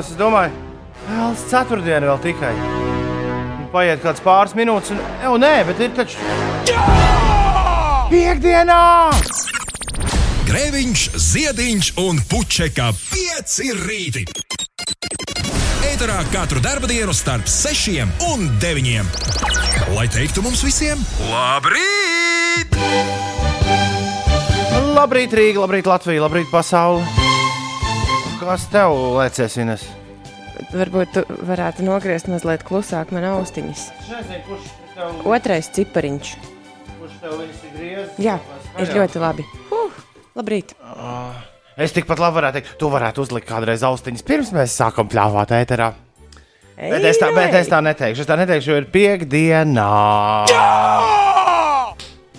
skatos, es domāju, vēl ceturtdiena vēl tikai. Un Paiet kāds pāris minūtes, un, jau nē, bet ir taču. Piektdienā! Grēviņš, Ziediņš un Puķeka 5 rīti. Eterā katru dienu starp 6 un 9. Lai teiktu mums visiem, labrīt! Labrīt, Rīga, labrīt, Latvija, labrīt, pasaule! Kas tev liekas, Ines? Varbūt tu varētu nogriezt mazliet klusāk man austiņas. Nezinu, tev, Otrais cipariņš. kurš tev ir griezis. Jā, ir ļoti labi. Huh, labrīt! Es tikpat labi varētu teikt, tu varētu uzlikt kādreiz austiņas pirms mēs sākam pļāvāt ēterā. Bet es, tā, bet es tā neteikšu. Es tā neteikšu, jo ir piekdiena.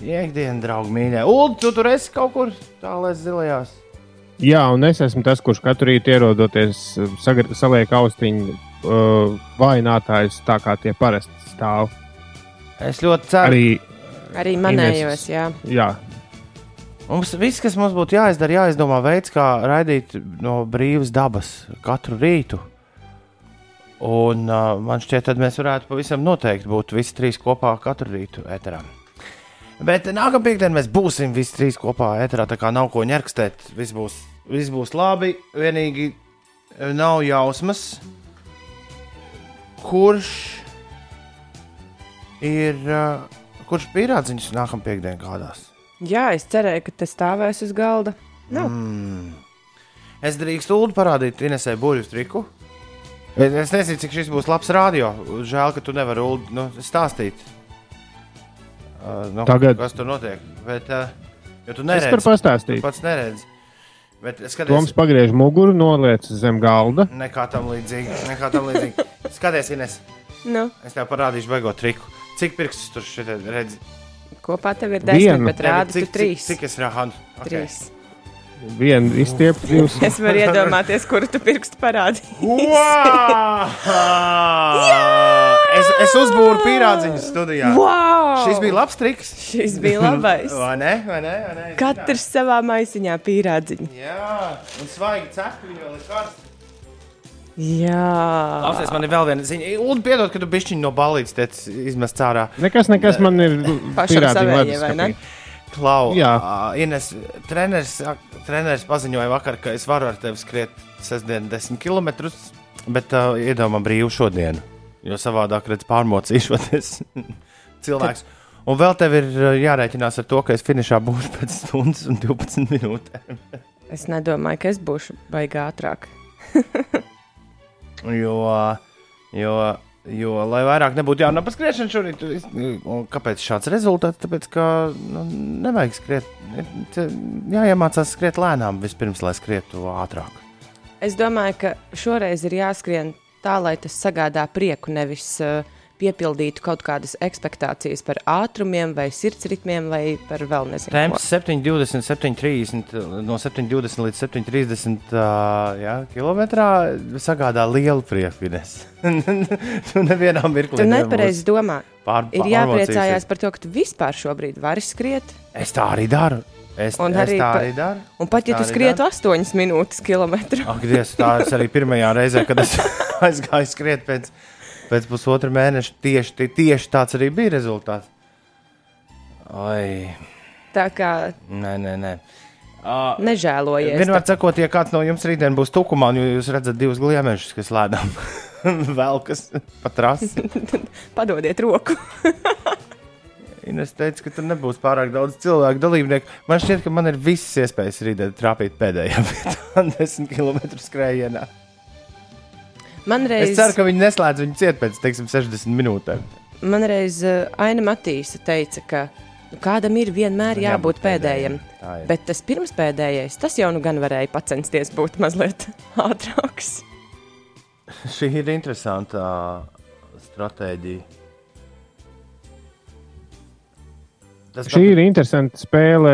Piekdiena, draugi, mīļā. Ulu, tu tur esi kaut kur tālāk zilajās. Jā, un es esmu tas, kurš katru rītu ierodoties, sagr- saliek austiņu uh, vājinātājs tā kā tie parasti stāv. Es ļoti ceru, Arī, Arī manējos, jā. jā, Mums viss, kas mums būtu jāizdara, jāizdomā veids, kā raidīt no brīvas dabas katru rītu. Un uh, man šķiet, tad mēs varētu pavisam noteikti būt visi trīs kopā katru rītu ēterā. Bet nākamā piekdienā mēs būsim visi trīs kopā ēterā, tā kā nav ko ņerkstēt. Viss būs, viss būs labi. Vienīgi eh, nav jausmas, kurš ir, uh, kurš pierādziņš nākamā piekdienā kādās. Jā, es cerēju, ka tas stāvēs uz galda. Nu, Mm. Es drīkstu ūdeni parādīt Inesai burbuļu triku. Es es nezinu, cik šis būs labs rādio. Žēl, ka tu nevari ūdeni nu, stāstīt. Uh, nu, Tagad. Kas tur notiek? Bet, uh, jo tu es varu neredzi, tu pastāstīt. pats neredzi. Bet es Toms pagriež muguru, noliec zem galda. nekā tam līdzīgi. Nekā tam līdzīgi. Skaties, Ines, nu, es tev parādīšu beigot triku. Cik pirkstus tur šeit redzi? kopā tev ir desmit, Vienu. bet rādi tu cik, trīs. Cik, cik es rādu? Trīs. Vienu izstiepu, divus. Es varu iedomāties, kuru tu pirkstu parādīji. Wow! es, es uzbūru pīrādziņu studijā. Wow! Šis bija labs triks. Šis bija labais. Vai ne? Vai ne? Vai ne? Katrs savā maisiņā pīrādziņu. Jā, un svaigi cepti viņa vēl ir karsta. Jā, Klausies, man ir vēl viena ziņa. Un piedod, ka tu bišķiņ no balīdzes izmest ārā. Nekas, nekas man ir pierādījumi savējie, vai ne? leduskapī. Klau, Jā. ā, Ines, treneris, treneris paziņoja vakar, ka es varu ar tevi skriet sestdien 10 km, bet uh, iedomā brīvu šodienu, jo savādāk redz pārmocīšoties cilvēks. Un vēl tev ir jārēķinās ar to, ka es finišā būšu pēc stundas un 12 minūtēm. es nedomāju, ka es būšu baigā ātrāk. Jo, jo, jo lai vairāk nebūtu jāna pa skriešanu šorīt, es- un kāpēc šāds rezultāts? Tāpēc, ka nu, nevajag skriet, jāiemācās skriet lēnām vispirms, lai skrietu ātrāk. Es domāju, ka šoreiz ir jāskrien tā, lai tas sagādā prieku, nevis uh, piepildītu kaut kādas expectācijas par ātrumiem, vai sirdsritmiem, vai par vēl nezinu. Temps 7,20, 7,30, no 7,20 līdz 7,30 uh, km sagādā lielu prieku. Ines. tu nevienā mirklī Tu nepareizi domā. pār, Ir pārmocījusies. jāpriecājās par to, ka tu vispār šobrīd vari skriet. Es tā arī daru. Es, Un es arī tā pa- arī daru. Un pat ja Tā tu skrietu daru. 8 minūtes kilometru, Ak, Dievs, tā es arī pirmajā reizē, kad es aizgāju skriet pēc, pēc pusotra mēneša, tieši, tie- tieši tāds arī bija rezultāts. Ai, tā kā nē, nē, nē. Uh, nežēlojies. Vienmēr sakot, ja kāds no jums rītdien būs tukumā, un jūs redzat divus gliemešus, kas lēnām velkas pa trasi. Padodiet roku. Ines teica, ka tur nebūs pārāk daudz cilvēku dalībnieku. Man šķiet, ka man ir visas iespējas rītdien trāpīt pēdējā vietā, 10 km skrējienā. Man Es reiz, ceru, ka viņi neslēdz viņu ciet pēc, teiksim, 60 minūtēm. man reiz uh, Aina Matīsa teica, ka nu, kādam ir vienmēr Jābūt jābūt pēdējam. pēdējam. Tā ir. Bet tas pirmspēdējais, tas jau nu gan varēja pacensties būt mazliet ātrāks. Šī ir interesanta stratēģija. Tas Šī ir interesanta spēle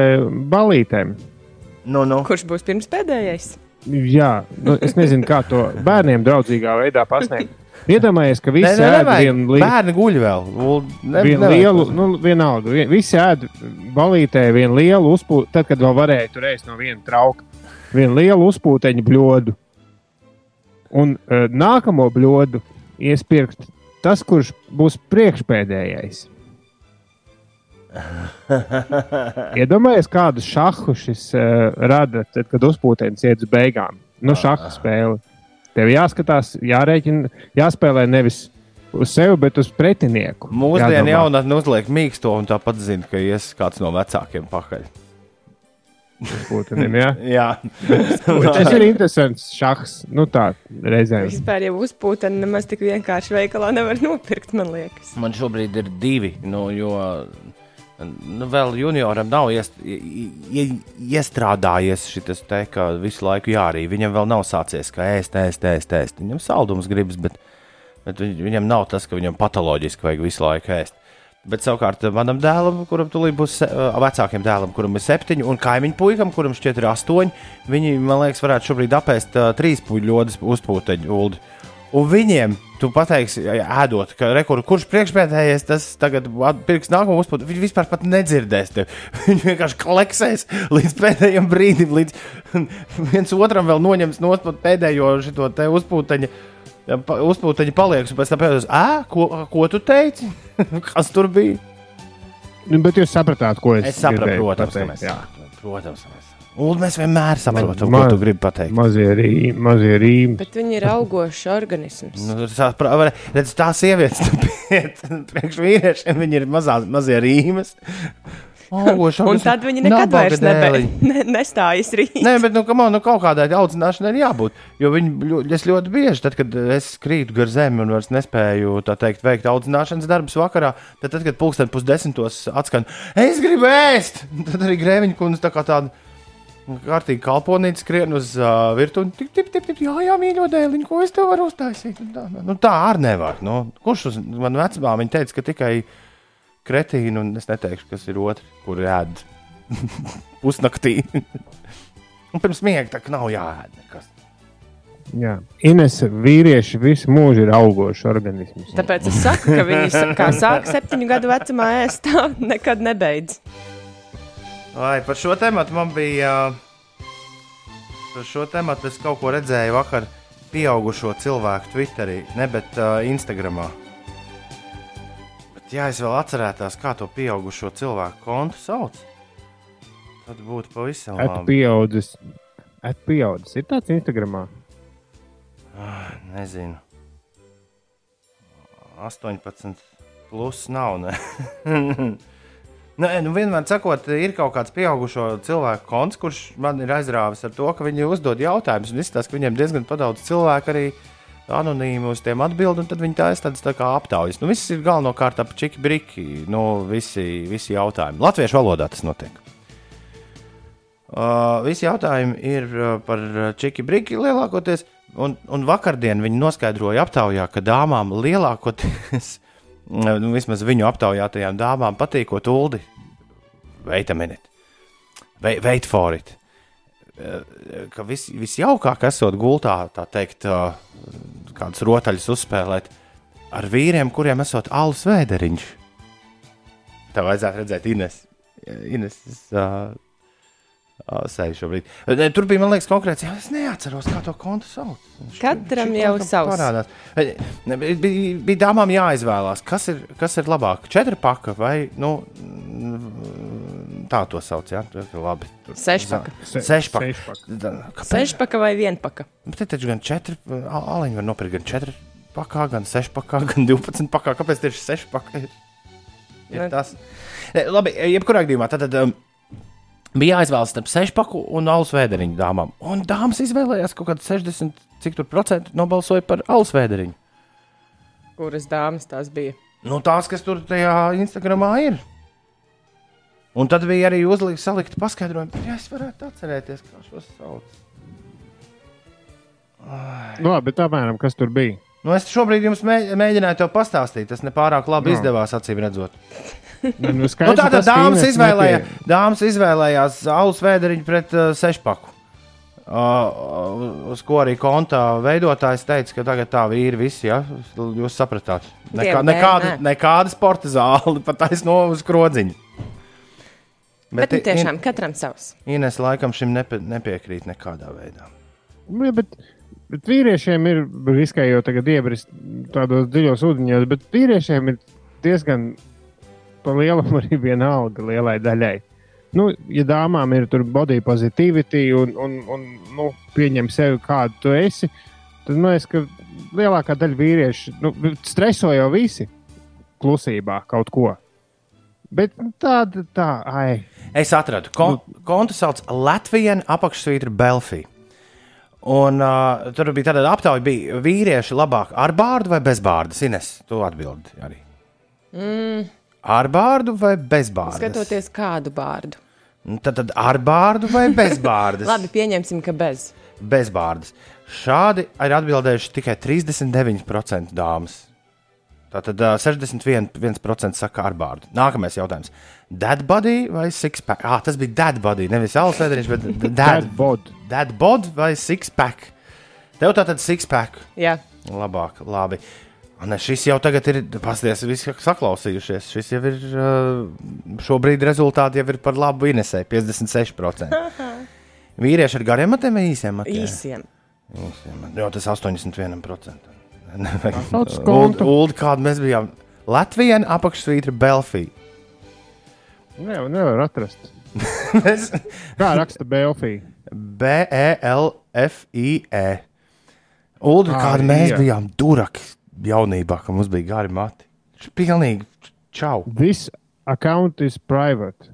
balītēm. Nu, nu. Kurš būs pirmspēdējais? Jā, nu, es nezinu, kā to bērniem draudzīgā veidā pasniegt. Iedomājieties, ka visi nē, ēd nevajag. vienu lielu. Bērni guļ vēl. Ne, Vienu lielu, nu, vienalga. vi- Visi ēd balītē vienu lielu uzpūtu, tad, kad vēl varēja tur ēst no viena trauka. Vienu lielu uzpūteņu bļodu. Un uh, nākamo bļodu iespirkt tas, kurš būs priekšpēdējais. Iedomājieties, kādu šahu šis uh, rada, tad, kad uzpūtens iet uz beigām. Nu, šaha spēle. Tev jāskatās, jārēķina, jāspēlē nevis uz sevi, bet uz pretinieku. Mūsdienu Jādomā. jaunatne uzliek mīksto un tāpat zina, ka ies kāds no vecākiem pakaļ. Putenim, ja? Jā, Tas ir interesants šachs. Nu, tā reizēm. Vispār jau uzpūteni nemaz tik vienkārši veikalā nevar nopirkt, man liekas. man šobrīd ir divi. Nu, jo nu, vēl junioram nav iest, ie, ie, iestrādājies šis te, ka visu laiku jārī. Viņam vēl nav sācies, ka ēst, ēst, ēst. ēst. Viņam saldums gribas, bet, bet viņ- viņam nav tas, ka viņam patoloģiski vajag visu laiku ēst. Bet savukārt manam dēlam, kuram tūlīt būs ā, vecākiem dēlam, kuram ir septiņi, un kaimiņu puikam, kuram šķiet ir astoņi, viņi, man liekas, varētu šobrīd apēst uh, trīs puļļodas uzpūteņu ulu. Un viņiem, tu pateiksi, ēdot, ka rekur, kurš priekšpēdējais, tas tagad pirks nākamo uzpūtu. Viņi vispār pat nedzirdēs tevi. Viņi vienkārši kleksēs līdz pēdējiem brīdim, līdz viens otram vēl noņems no pēdējo šo te uzpūteņu. Uzpūteņi paliek, un pēc tam pēdējais, ā, ko, ko tu teici? Kas tur bija? Nu, bet jūs sapratāt, ko es, Es gribēju protams, mēs Jā. Protams, mēs. Un mēs vienmēr saprotam, Ma- ko tu gribi pateikt. Mazie rīmi, mazie rīmi. Bet viņi ir augošs organisms. Nu, redz, tā sievietes, priekš vīriešiem, viņi ir mazā, mazie rīmes. Augoši, Un tad viņi nekad vairs nebe, ne, nestājas rīt. Nē, bet nu, on, nu, kaut kādai audzināšanai ir jābūt. Jo viņi ļo- es ļoti bieži, tad, kad es krītu gar zemi un vairs nespēju tā teikt, veikt audzināšanas darbus vakarā, tad, tad kad pulksten pusdesmitos atskan, es gribu ēst, tad arī grēviņa kundze tā kā tāda. Kārtīgi kalponīte skrien uz uh, virtuvi. Tip, tip, tip, tip, jā, jā, mīļo dēliņ, ko es tev varu uztaisīt? Un Tā, nu, tā arī nevar. Nu, kurš uz man vecumā viņa teica, ka tikai kretīni, un es neteikšu, kas ir otrs, kur ēd pusnaktī. un pirms miega tā nav jāēd nekas. Jā. Ines, vīrieši visu mūžu ir augoši organisms. Tāpēc es saku, ka viņi sāk septiņu gadu vecumā ēst, tā nekad nebeidz. Vai par šo tēmu man bija. Par šo tēmu es kaut ko redzēju vakar pieaugušo cilvēku Twitterī, ne bet uh, Instagramā. Bet, ja es vēl atcerētos, kā to pieaugušo cilvēku kontu sauc, tad būtu pavisam labi. pieaudzis. Esmu pieaudzis. Ir tāds Instagramā. Nezinu. 18 plus nav. Ne? Nē, nu vienmēr sakot, ir kaut kāds pieaugušo cilvēku konts, kurš man ir aizrāvis ar to, ka viņi uzdod jautājumus. Un izskatās, ka viņiem diezgan daudz cilvēku arī anonīmi uz tiem atbild, un tad viņi ir tādas tā kā aptaujas. Nu, viss ir galvenokārt ap čiki briki, nu, visi, visi jautājumi. Latviešu valodā tas notiek. Uh, visi jautājumi ir uh, par čiki briki lielākoties. Un, un vakardien viņi noskaidroja aptaujā, ka dāmām lielākoties, nu, vismaz viņu aptaujātajām dāmām, patīkot uldi. Wait a minute. Wait, wait for it. Uh, Ka vis, visjaukāk esot gultā, tā teikt, uh, kādas rotaļas uzspēlēt ar vīriem, kuriem esot alus vēderiņš. Tā vajadzētu redzēt Ines. Ines uh, Sēž šobrīd. Ne, Tur bija, man liekas, konkrēts. Jā, es neatceros, kā to kontu sauc. Katram šķi jau kaut kā savs. parādās. Ne, Bija, bija, dāmām jāizvēlās, kas ir, kas ir labāk. Četri paka vai nu, tā to sauc. Jā, Tas ir labi. Tur- Sešpaka. Se- Sešpaka. sešpaka. Sešpaka vai vienpaka? Bet te taču gan četri, al- aliņi var nopirkt gan četri pakā, gan seši pakā, gan divpadsmit pakā. Kāpēc tieši seši pakā ir? ir tas? Ne, Labi, jebkurā gadījumā tad, tad um, bija jāizvēlas starp sešu paku un alus vēderiņu dāmām. Un dāmas izvēlējās kaut kādu 60, cik tur procentu nobalsoja par alus vēderiņu. Kuras dāmas tās bija? Nu, tās, kas tur tajā Instagramā ir. Un tad bija arī uzlikta salikta paskaidrojuma, ja es varētu atcerēties, kā šo sauc. Nu, labi, bet apmēram kas tur bija? Nu, es šobrīd jums mē, mēģināju to pastāstīt. Tas nepārāk labi no. izdevās, acīm redzot. Nu, nu, Nu, tas, ka dāmas, izvēlēja, dāmas izvēlējās alus vēderiņu pret uh, sešpaku. Uh, uz ko arī kontā veidotājs teica, ka tagad tā vīri visi, ja, jūs sapratāt. Nekā, nekāda, nekāda sporta zāle, pat taisno uz krodziņa. Bet, bet nu, tiešām katram savs. Ines laikam šim nepie, nepiekrīt nekādā veidā. Nu, ja, bet Bet vīriešiem ir riskējot tagad iebrist tādos dziļos ūdeņos, bet vīriešiem ir diezgan pa lielam arī viena alga lielai daļai. Nu, ja dāmām ir tur body positivity un, un, un nu, pieņem sevi kādu tu esi, tad man liekas, ka lielākā daļa vīriešu nu, streso jau visi klusībā kaut ko. Bet nu, tāda, tā, ai. Es atradu, Kon kontu sauc Latvijas apakšsvītra Belfija. Un uh, tur bija tāda aptauja, bija vīrieši labāk ar bārdu vai bez bārdas. Ines, tu atbildi arī. Mm, Ar bārdu vai bez bārdas? skatoties kādu bārdu. Nu, Tad, tad ar bārdu vai bez bārdas? Labi, pieņemsim, ka bez. bez bārdas. Šādi ir atbildējuši tikai 39% dāmas. Tātad uh, 61% saka ar bārdu. Nākamais jautājums. Dead body vai six pack? Ah, tas bija dead body, nevis alsēdriņš, bet d- Dad dead, bod. dead bod vai six pack? Tev tātad six pack. Jā, Labāk, labi. Un šis jau tagad ir, pasties, visi saklausījušies. Šis jau ir, uh, šobrīd rezultāti jau ir par labu Inesai, 56%. Vīrieši ar gariem matiem vai īsiem matiem? īsiem. Īsiem. Jā, tas 81%. Sauc kontu. Ulu, kāda mēs bijām. Latvijā apakšsvītra Belfija. Nevar, nevar atrast. Mēs- Kā raksta Belfija? B-E-L-F-I-E. Ulu, Ā, kāda mēs jā. bijām duraki jaunībā, kad mums bija gari mati. Š- Pilnīgi čau. This account is private.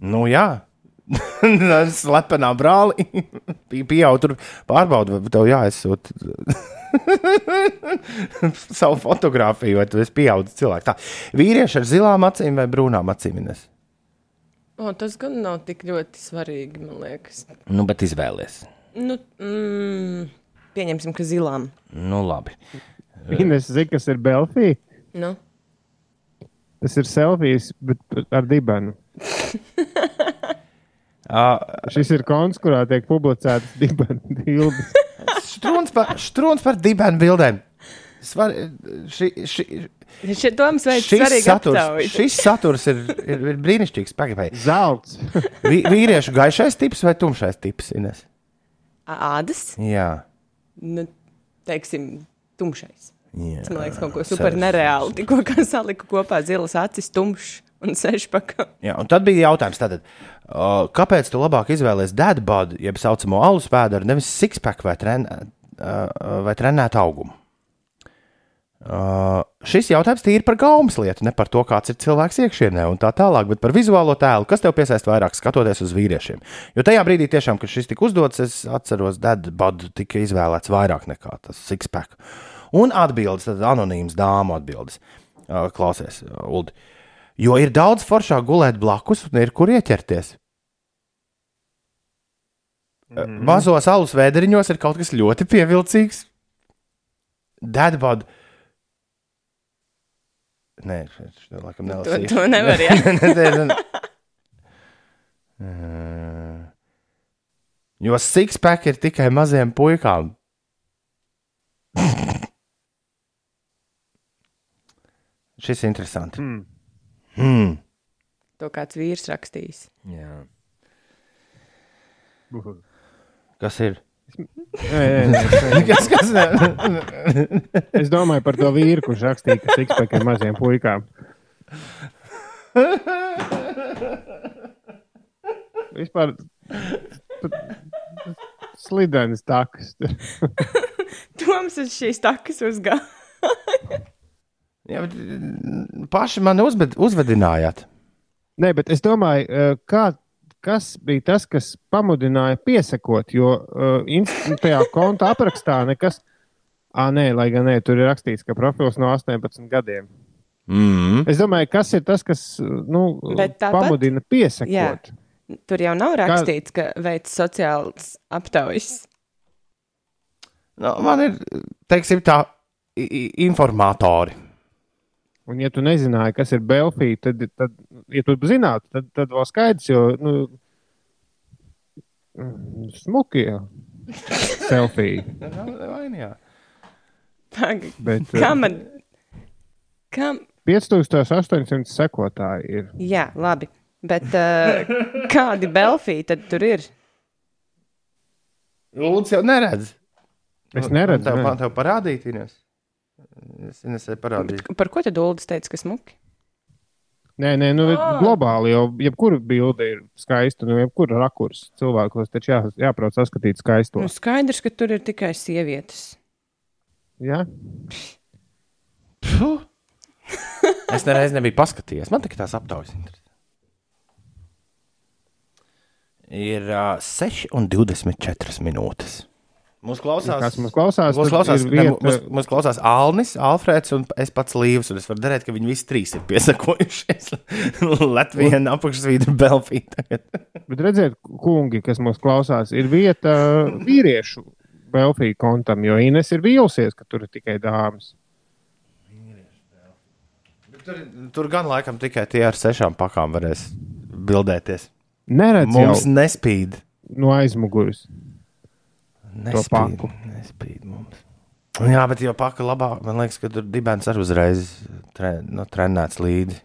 Nu jā. Slepenā brāli. Pie- Pieaug tur pārbaudu, vai tev jāizsūta savu fotografiju, vai tu esi pieaudzis cilvēks. Tā. Vīrieši ar zilām acīm vai brūnām acīm. Ines? O, tas gan nav tik ļoti svarīgi, man liekas. Nu, bet izvēlies. Nu, mm, pieņemsim, ka zilām. Nu, labi. Ines zina, kas ir Belfija. Nu, Tas ir selfijas, bet ar dibenu. Uh, Šis ir konts, kurā tiek publicētas dibenu bildes. Strūns par, strūns par dibēnu bildēm. Svar, ši, ši, šeit Toms veids šis, svarīgi saturs, aptauju. šis saturs ir, ir, ir brīnišķīgs. Pagaidām. Zelts. Vī, vīriešu gaišais tips vai tumšais tips? Ines? Ādas, Jā. nu, teiksim, tumšais. Jā. Tas man liekas, kaut ko super nereāli. Tikko saliku kopā zilas acis, tumšs un sešpaka. Jā, un tad bija jautājums, tātad, uh, kāpēc tu labāk izvēlējies deadbādu, jeb tā saucamo alus pēdu, nevis sixpack vai, tren, uh, vai trenētu augumu? Uh, šis jautājums tīri par gaumas lietu, ne par to, kāds ir cilvēks iekšienē un tā tālāk, bet par vizuālo tēlu, kas tev piesaista vairāk skatoties uz vīriešiem. Jo tajā brīdī, tiešām, kad šis tika uzdots, es atceros, deadbādu tika izvēlēts vairāk nekā tas sixpack. Un atbildes, tad anonīms dāmu atbildes. Klausies, Uldi. Jo ir daudz foršāk gulēt blakus un ir kur ieķerties. Mm. Mazos alus vēderiņos ir kaut kas ļoti pievilcīgs. Deadbod. Nē, šis laikam To, nelasīšu. to nevar, jā. Jo sixpack ir tikai maziem puikām. Šis ir interesants. Mm. Hmm. To kāds vīrs rakstījis. Jā. Kas ir? Nē, nē, nē. Kas, kas ne? Es domāju par to vīru, kurš rakstīja, ka sixpack ir maziem puikām. Vispār slidens takas. Toms uz šīs takas uzgāja. Jā, bet, mm, paši mani uzved, uzvedinājāt. Nē, bet es domāju, kā, kas bija tas, kas pamudināja piesakot, jo uh, tajā konta aprakstā nekas. Ah, nē, lai gan nē, tur ir rakstīts, ka profils no 18 gadiem. Mm. Es domāju, kas ir tas, kas nu, tāpat- pamudina piesakot. Tur jau nav rakstīts, ka veids sociāls aptaujas. Nu, man ir, teiksim, tā, informatori. Un, ja tu nezināji, kas ir Belfija, tad, tad ja tu zinātu, tad, tad vēl skaidrs, jo nu, smuki jau. Selfija. Bet Kā eh, man? Kam? 5800 sekotāji ir. Jā, labi. Bet uh, kādi Belfī tad tur ir? Lūdzu, jau neredz. Es neredzu. Tev, nē. man tev parādīt, Ines. Es Inesai parādīju. Par ko tad Uldis teica, ka smuki? Nē, nē, nu, globāli jau jebkura bilde ir skaista. Nu, jebkura rakurs cilvēkos taču jā, jāprot saskatīt skaisto. Nu, skaidrs, ka tur ir tikai sievietes. Jā, Puh. Es nereiz nebiju paskatījies. Man tikai tās aptaujas interesē. Ir uh, 6,24 minūtes. Mūsu klausās, kas mums klausās? Tad klausās, ne, vieta- mūs, mūs klausās Alnis, Alfrēds un es pats Līvs. Es varu darīt, ka viņi visi trīs ir piesakojušies. Latvijā apakšsvītra Belfija. tagad. Bet redziet, kungi, kas mūs klausās, ir vieta vīriešu Belfija kontam, jo Ines ir vīlusies, ka tur ir tikai dāmas. Tur, tur gan laikam tikai tie ar sešām pakām varēs bildēties. Neredz Mums jau nespīd. no aizmugures. Nespīd, paku. nespīd mums. Jā, bet jau paka labāk. Man liekas, ka tur dibens arī uzreiz tre, nu, trenēts līdzi.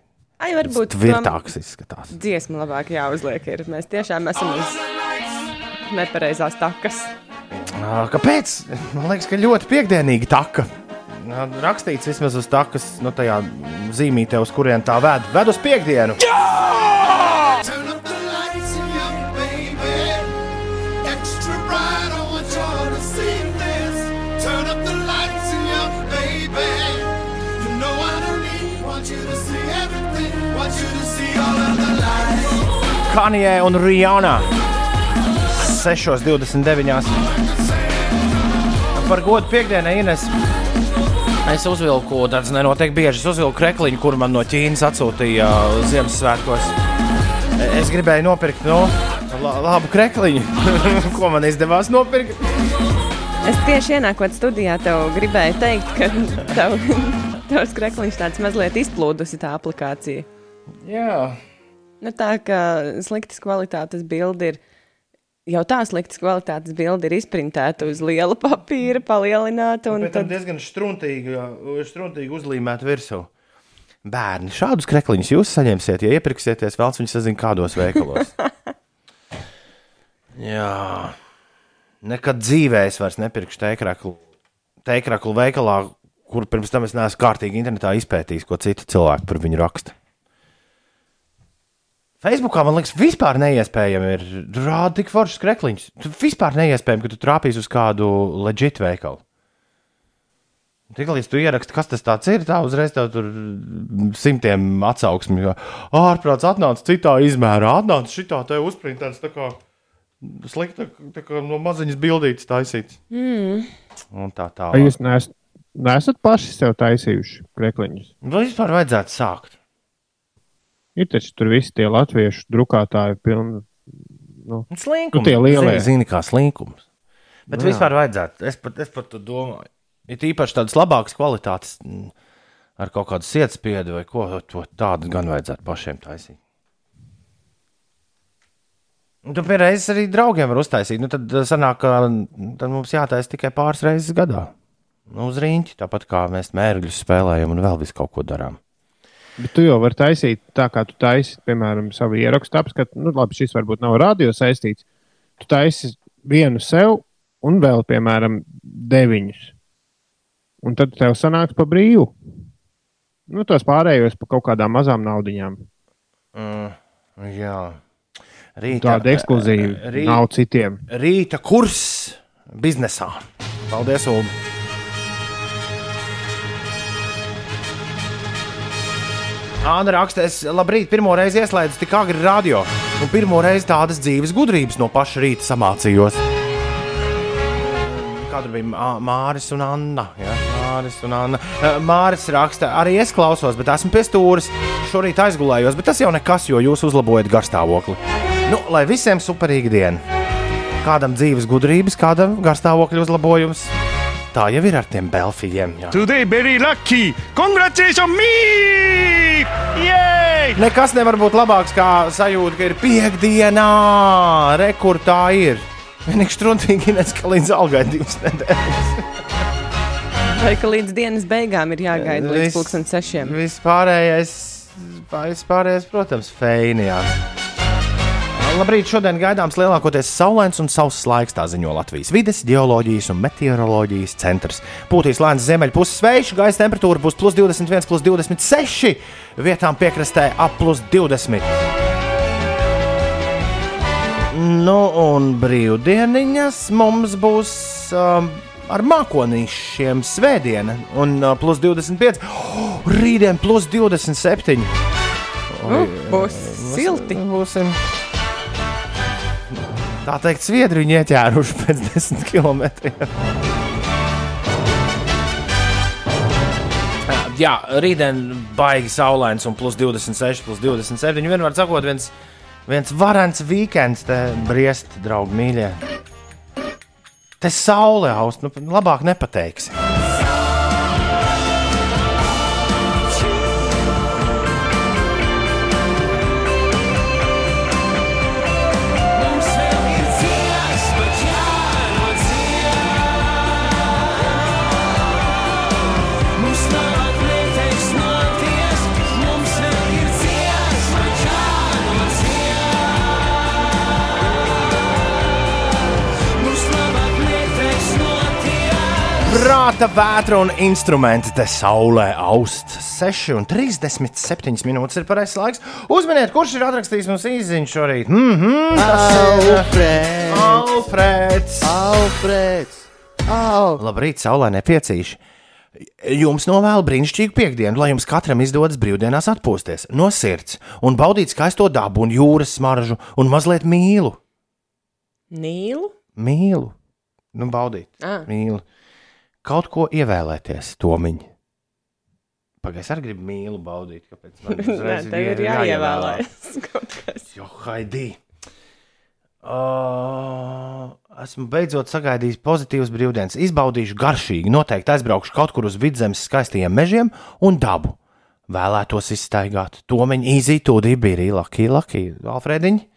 Ai, varbūt Tvirtāks izskatās. dziesma labāk jāuzliek. Ir. Mēs tiešām esam uz nepareizās takas. Kāpēc? Man liekas, ka ļoti piekdienīgi taka. Rakstīts vismaz uz takas, nu, tajā zīmītē, uz kurien tā ved. Ved uz piekdienu! Turn Kanijai un Rijānā 6,29. Par godu piekdienai Ines. Es uzvilku, tas nenotiek bieži. Es uzvilku krekliņu, kur man no Ķīnas atsūtīja Ziemassvētkos. Es gribēju nopirkt no la, labu krekliņu, ko man izdevās nopirkt. Es tieši ienākot studijā, tev gribēju teikt, ka tev, tavs krekliņš tāds mazliet izplūdusi tā aplikācija. Jā, Nu, tā kā sliktas kvalitātes bilde ir. Jau tā sliktas kvalitātes bilde ir izprintēta uz liela papīra, palielināta. un tad diezgan struntīgi, struntīgi uzlīmēt virsū. Bērni, šādus krekliņus jūs saņemsiet, ja iepirksieties vēl, viņi sazina kādos veikalos. Jā, nekad dzīvē es vairs nepirkšu teikraklu, teikraklu veikalā, kur pirms tam es neesmu kārtīgi internetā izpētījis, ko citi cilvēki par viņu raksta. Facebookā man liekas, vispār neiespējami ir rādīt tik foršs krekliņš. Tu vispār neiespējami, ka tu trāpīsi uz kādu leģitu veikalu. Tiklīdz tu ieraksti, kas tas ir, tā uzreiz tev tur simtiem atsauksmju. Ārprāts atnāca citā izmērā, atnāca šitā te uzprintēts tā kā slikta, tā kā no maziņas bildītas taisīts. Mm. Un tā tā. Vai jūs neesat, neesat paši sev taisījuši krekliņus? Vai vispār vajadzētu sākt? Ir taču tur visi tie latviešu drukātāji pilni. Nu, Slinkums. Nu, tie lielie. Zini, kā slinkums. Bet Nu, vispār vajadzētu. Es pat, es pat to domāju. Ir īpaši tādas labākas kvalitātes, mm, ar kaut kādu sietspiedu vai ko to tādu gan vajadzētu pašiem taisīt. Tu pierādzi arī draugiem var uztaisīt. Nu, tad eh, sanāk, ka mm, tad mums jātaisa tikai pāris reizes gadā. Nu, uz rīņķi, tāpat kā mēs mērķus spēlējam un vēl visu kaut ko darām. Bet tu jau vari taisīt tā, kā tu taisi, piemēram, savu ierakstu apskatu. Nu, labi, šis varbūt nav radio saistīts. Tu taisi vienu sev un vēl, piemēram, deviņus. Un tad tev sanāks pa brīvu. Nu, tos pārējos pa kaut kādām mazām naudiņām. Mm, jā, rīta, Tāda ekskluzīva rīt- nav citiem. rīta kurs biznesā. Paldies, Ulu! Anna raksta, es labrīt, pirmo reizi ieslēdzu tik agri radio, un pirmo reizi tādas dzīves gudrības no paša rīta samācījos. Kāda bija Mā- Māris un Anna? Ja? Māris un Anna. Māris raksta, arī es klausos, bet esmu pie stūres. Šorīt aizgulējos, bet tas jau nekas, jo jūs uzlabojat garstāvokli. Nu, lai visiem superīga diena! Kādam dzīves gudrības, kādam garstāvokļa uzlabojums. Tā jau ir ar tiem belfijiem. jā. Today very lucky. Congratulations me! Yay! Nekas nevar būt labāks kā sajūta, ka ir piekdienā. Rekur tā ir. Vienīgi struntīgi neska līdz algai divas nedēļas. Vai ka līdz dienas beigām ir jāgaida līdz Viss- pusdienas sešiem? Vispārējais, vispārējais, protams, feinijās. Labrīt, šodien gaidāms lielākoties saulains un sauss laiks, tā ziņo Latvijas vides, geoloģijas un meteoroloģijas centrs. Pūtīs lēns ziemeļpuses vējš, gaisa temperatūra būs plus 21, plus 26, vietām piekrastē ap plus 20. Nu, un brīvdieniņas mums būs um, ar mākonīšiem svētdiena, un uh, plus 25. Oh, rītdien plus 27. Nu, būs silti. Būsim. Tā teikt, sviedri viņi ieķēruši pēc desmit kilometriem. Jā, rītdien baigi saulains un plus 26, plus 27. Vienmēr sakot, viens, viens varants weekends te briest, draugi mīļie. Te saule aust, nu labāk nepateiksi. Prāta, vētra un instrumenti te saulē aust. 6,37 minūtes ir pareizais laiks. Uzminiet, kurš ir atrakstījis mums īsiņu šorīt? Mm -hmm, Alfrēds! Alfrēds! Alfrēds! Au! Labrīt, saulē nepiecīši. Jums novēlu brīnišķīgu piekdienu, lai jums katram izdodas brīvdienās atpūsties no sirds un baudīt skaisto dabu un jūras smaržu un mazliet mīlu. Nīlu? Mīlu, nu baudīt, Ah. mīlu. Kaut ko ievēlēties, tomiņi. Pagaidzi, arī gribu mīlu baudīt. Kāpēc man Nē, uzreiz tev ir jāievēlēs kaut kas. Jo, Haidī! Uh, esmu beidzot sagaidījis pozitīvas brīvdienas. Izbaudīšu garšīgi, noteikti aizbraukšu kaut kur uz vidzemes skaistajiem mežiem un dabu. Vēlētos izstaigāt. Tomiņa izītūdī bija arī Laki, Laki, Alfrēdiņa.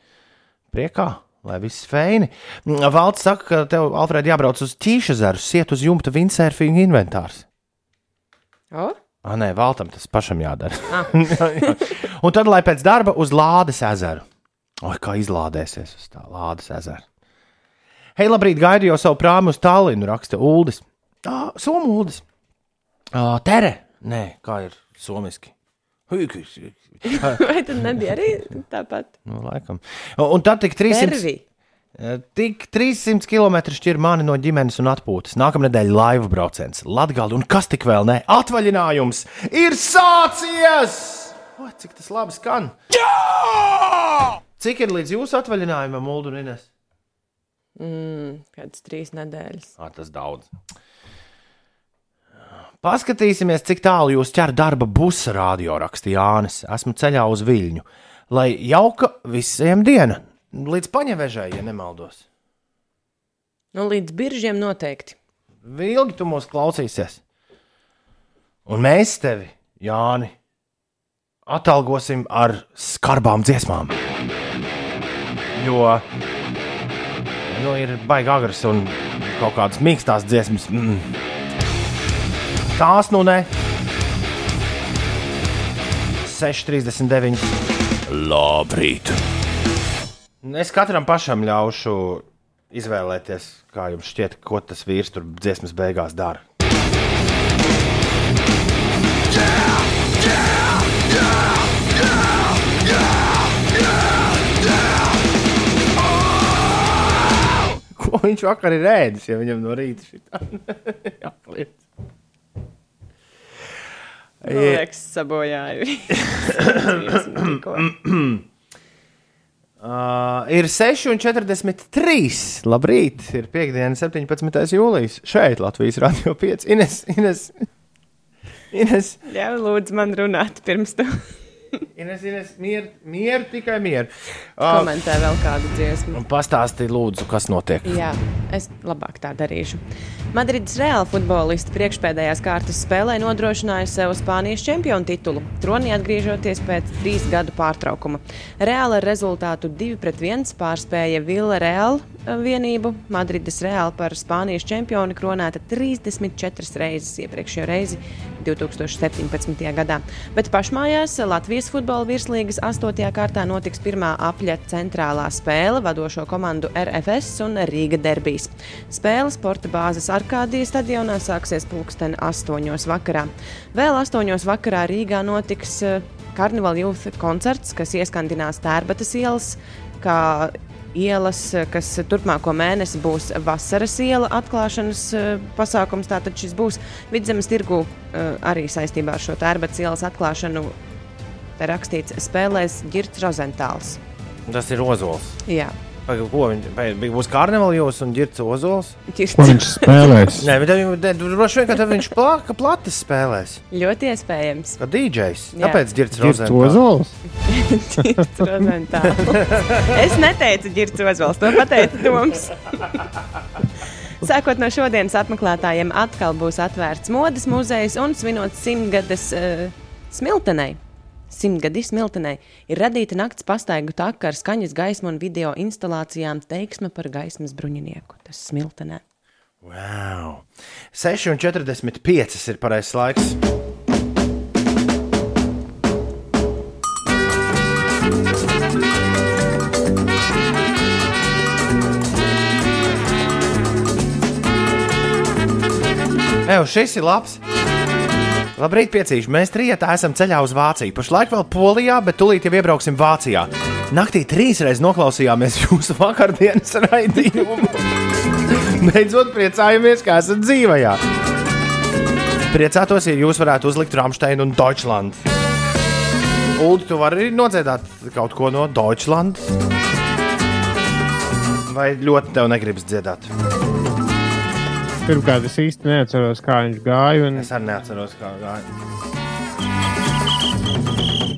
Priekā, lai viss feini. Valds saka, ka tev, Alfrēd, jābrauc uz ķīšezeru, siet uz jumta windsurfinga inventārs. O? Ah, nē, Valtam tas pašam jādara. Jā, jā. un tad, lai pēc darba uz Lādes ezeru. Oi, kā izlādēsies uz tā Lādes ezera. Hei, labrīt, gaidu jau savu prāmu uz Tallinu, raksta Uldis. Ah, Somu Uldis. Ah, tere. Nē, kā ir somiski. Hūkis. Vai tad nebija arī tāpat? Nu, laikam. Un tad tik 300. Tervi. Eh, Tik 300 km šķir mani no ģimenes un atpūtas. Nākamā nedēļa laivu brauciens, Latvijas un kas tik vēl ne? Atvaļinājums ir sācies! O, cik tas labi skan! Jā! Cik ir līdz jūsu atvaļinājumam, Ulu un Ines? Mm, kādas trīs nedēļas. Ah, tas daudz. Paskatīsimies, cik tālu jūs ķer darba busa radio rakstīja Jānis. Esmu ceļā uz Viļņu. Lai jauka visiem diena, līdz paņevežai, ja nemaldos. Nu, līdz biržiem noteikti. Vilgi tu mūs klausīsies. Un mēs tevi, Jāni, atalgosim ar skarbām dziesmām. Jo nu, ir baigi agras un kaut kādas mīkstās dziesmas. Mm. Tās nu ne. 6,39. Labrīt! Es katram pašam ļaušu izvēlēties, kā jums šķiet, ko tas vīrs tur dziesmas beigās dara. Ko viņš vakar ir ēdis, ja viņam no rīta šī jāpliec? Man liekas, sabojāju. Uh, ir 6,43. Labrīt, ir piekdiena, 17. jūlijas. Šeit Latvijas radio 5. Ines, Ines, Ines, Jā, lūdzu, man runāt pirms tam. Ines, Ines mieru, mieru tikai mieru. Uh, Komentē vēl kādu dziesmu. Pastāstiet, lūdzu, kas notiek. Jā, es labāk tā darīšu. Madrides Reāla futbolisti priekšpēdējās kārtas spēlē nodrošināja sev Spānijas čempionu titulu, tronī atgriežoties pēc trīs gadu pārtraukuma. Reāla ar rezultātu 2-1 pārspēja Villa Reāla vienību. Madrides Reāla par Spānijas čempioni kronēta 34 reizes, iepriekšējo reizi 2017. gadā. Bet pašmājās Latvijas futbola virslīgas 8. kārtā notiks pirmā apļa centrālā spēle vadošo komandu RFS un Rīga derbijas. Spēle sporta bāzes Arkādijas stadionā sāksies pulksten 8. vakarā. Vēl 8. vakarā Rīgā notiks eh, Karnivāla jūta koncerts, kas ieskandinās Tērbatas ielas, kā ielas, eh, kas turpmāko mēnesi būs vasaras iela atklāšanas eh, pasākums. Tātad šis būs vidzemes tirgu eh, arī saistībā ar šo Tērbatas ielas atklāšanu. Te rakstīts, spēlēs Girts Rozentāls. Tas ir Ozols. Jā, Pagaid, Ko viņš bija? Būs karnevāls jūs un ģirts Ozols? Ko viņš spēlēs? Nē, bet te- droši vien, ka viņš plaka plates spēlēs. ļoti iespējams. Kā DJs. Jā. Kāpēc Rozentāls? Ozols? Es neteicu Girts Ozols, to pateica Toms. Sākot no šodienas apmeklētājiem atkal būs atvērts modes muzejs un svinot simtgades uh, smiltenei. Simtgadi smiltenei ir radīta nakts pastaigu taka ar skaņas gaismu un video instalācijām teiksme par gaismas bruņinieku. Tas smiltenē. Wow. 6,45 ir pareizais laiks. Evo, šis ir labs. Labrīt, piecīši. Mēs trijotā esam ceļā uz Vāciju. Pašlaik vēl Polijā, bet tūlīt jau iebrauksim Vācijā. Naktī trīs reizes noklausījāmies jūsu vakardienas raidījumu. Beidzot, priecājamies, ka esat dzīvajā. Priecātos, ja jūs varētu uzlikt Rāmsteinu un Deutschland. Ulu, tu vari nodziedāt kaut ko no Deutschland? Vai ļoti tev negribas dziedāt? Pirmkārt, es īsti neatceros, kā viņš gāja. Un... Es arī neatceros, kā gāja.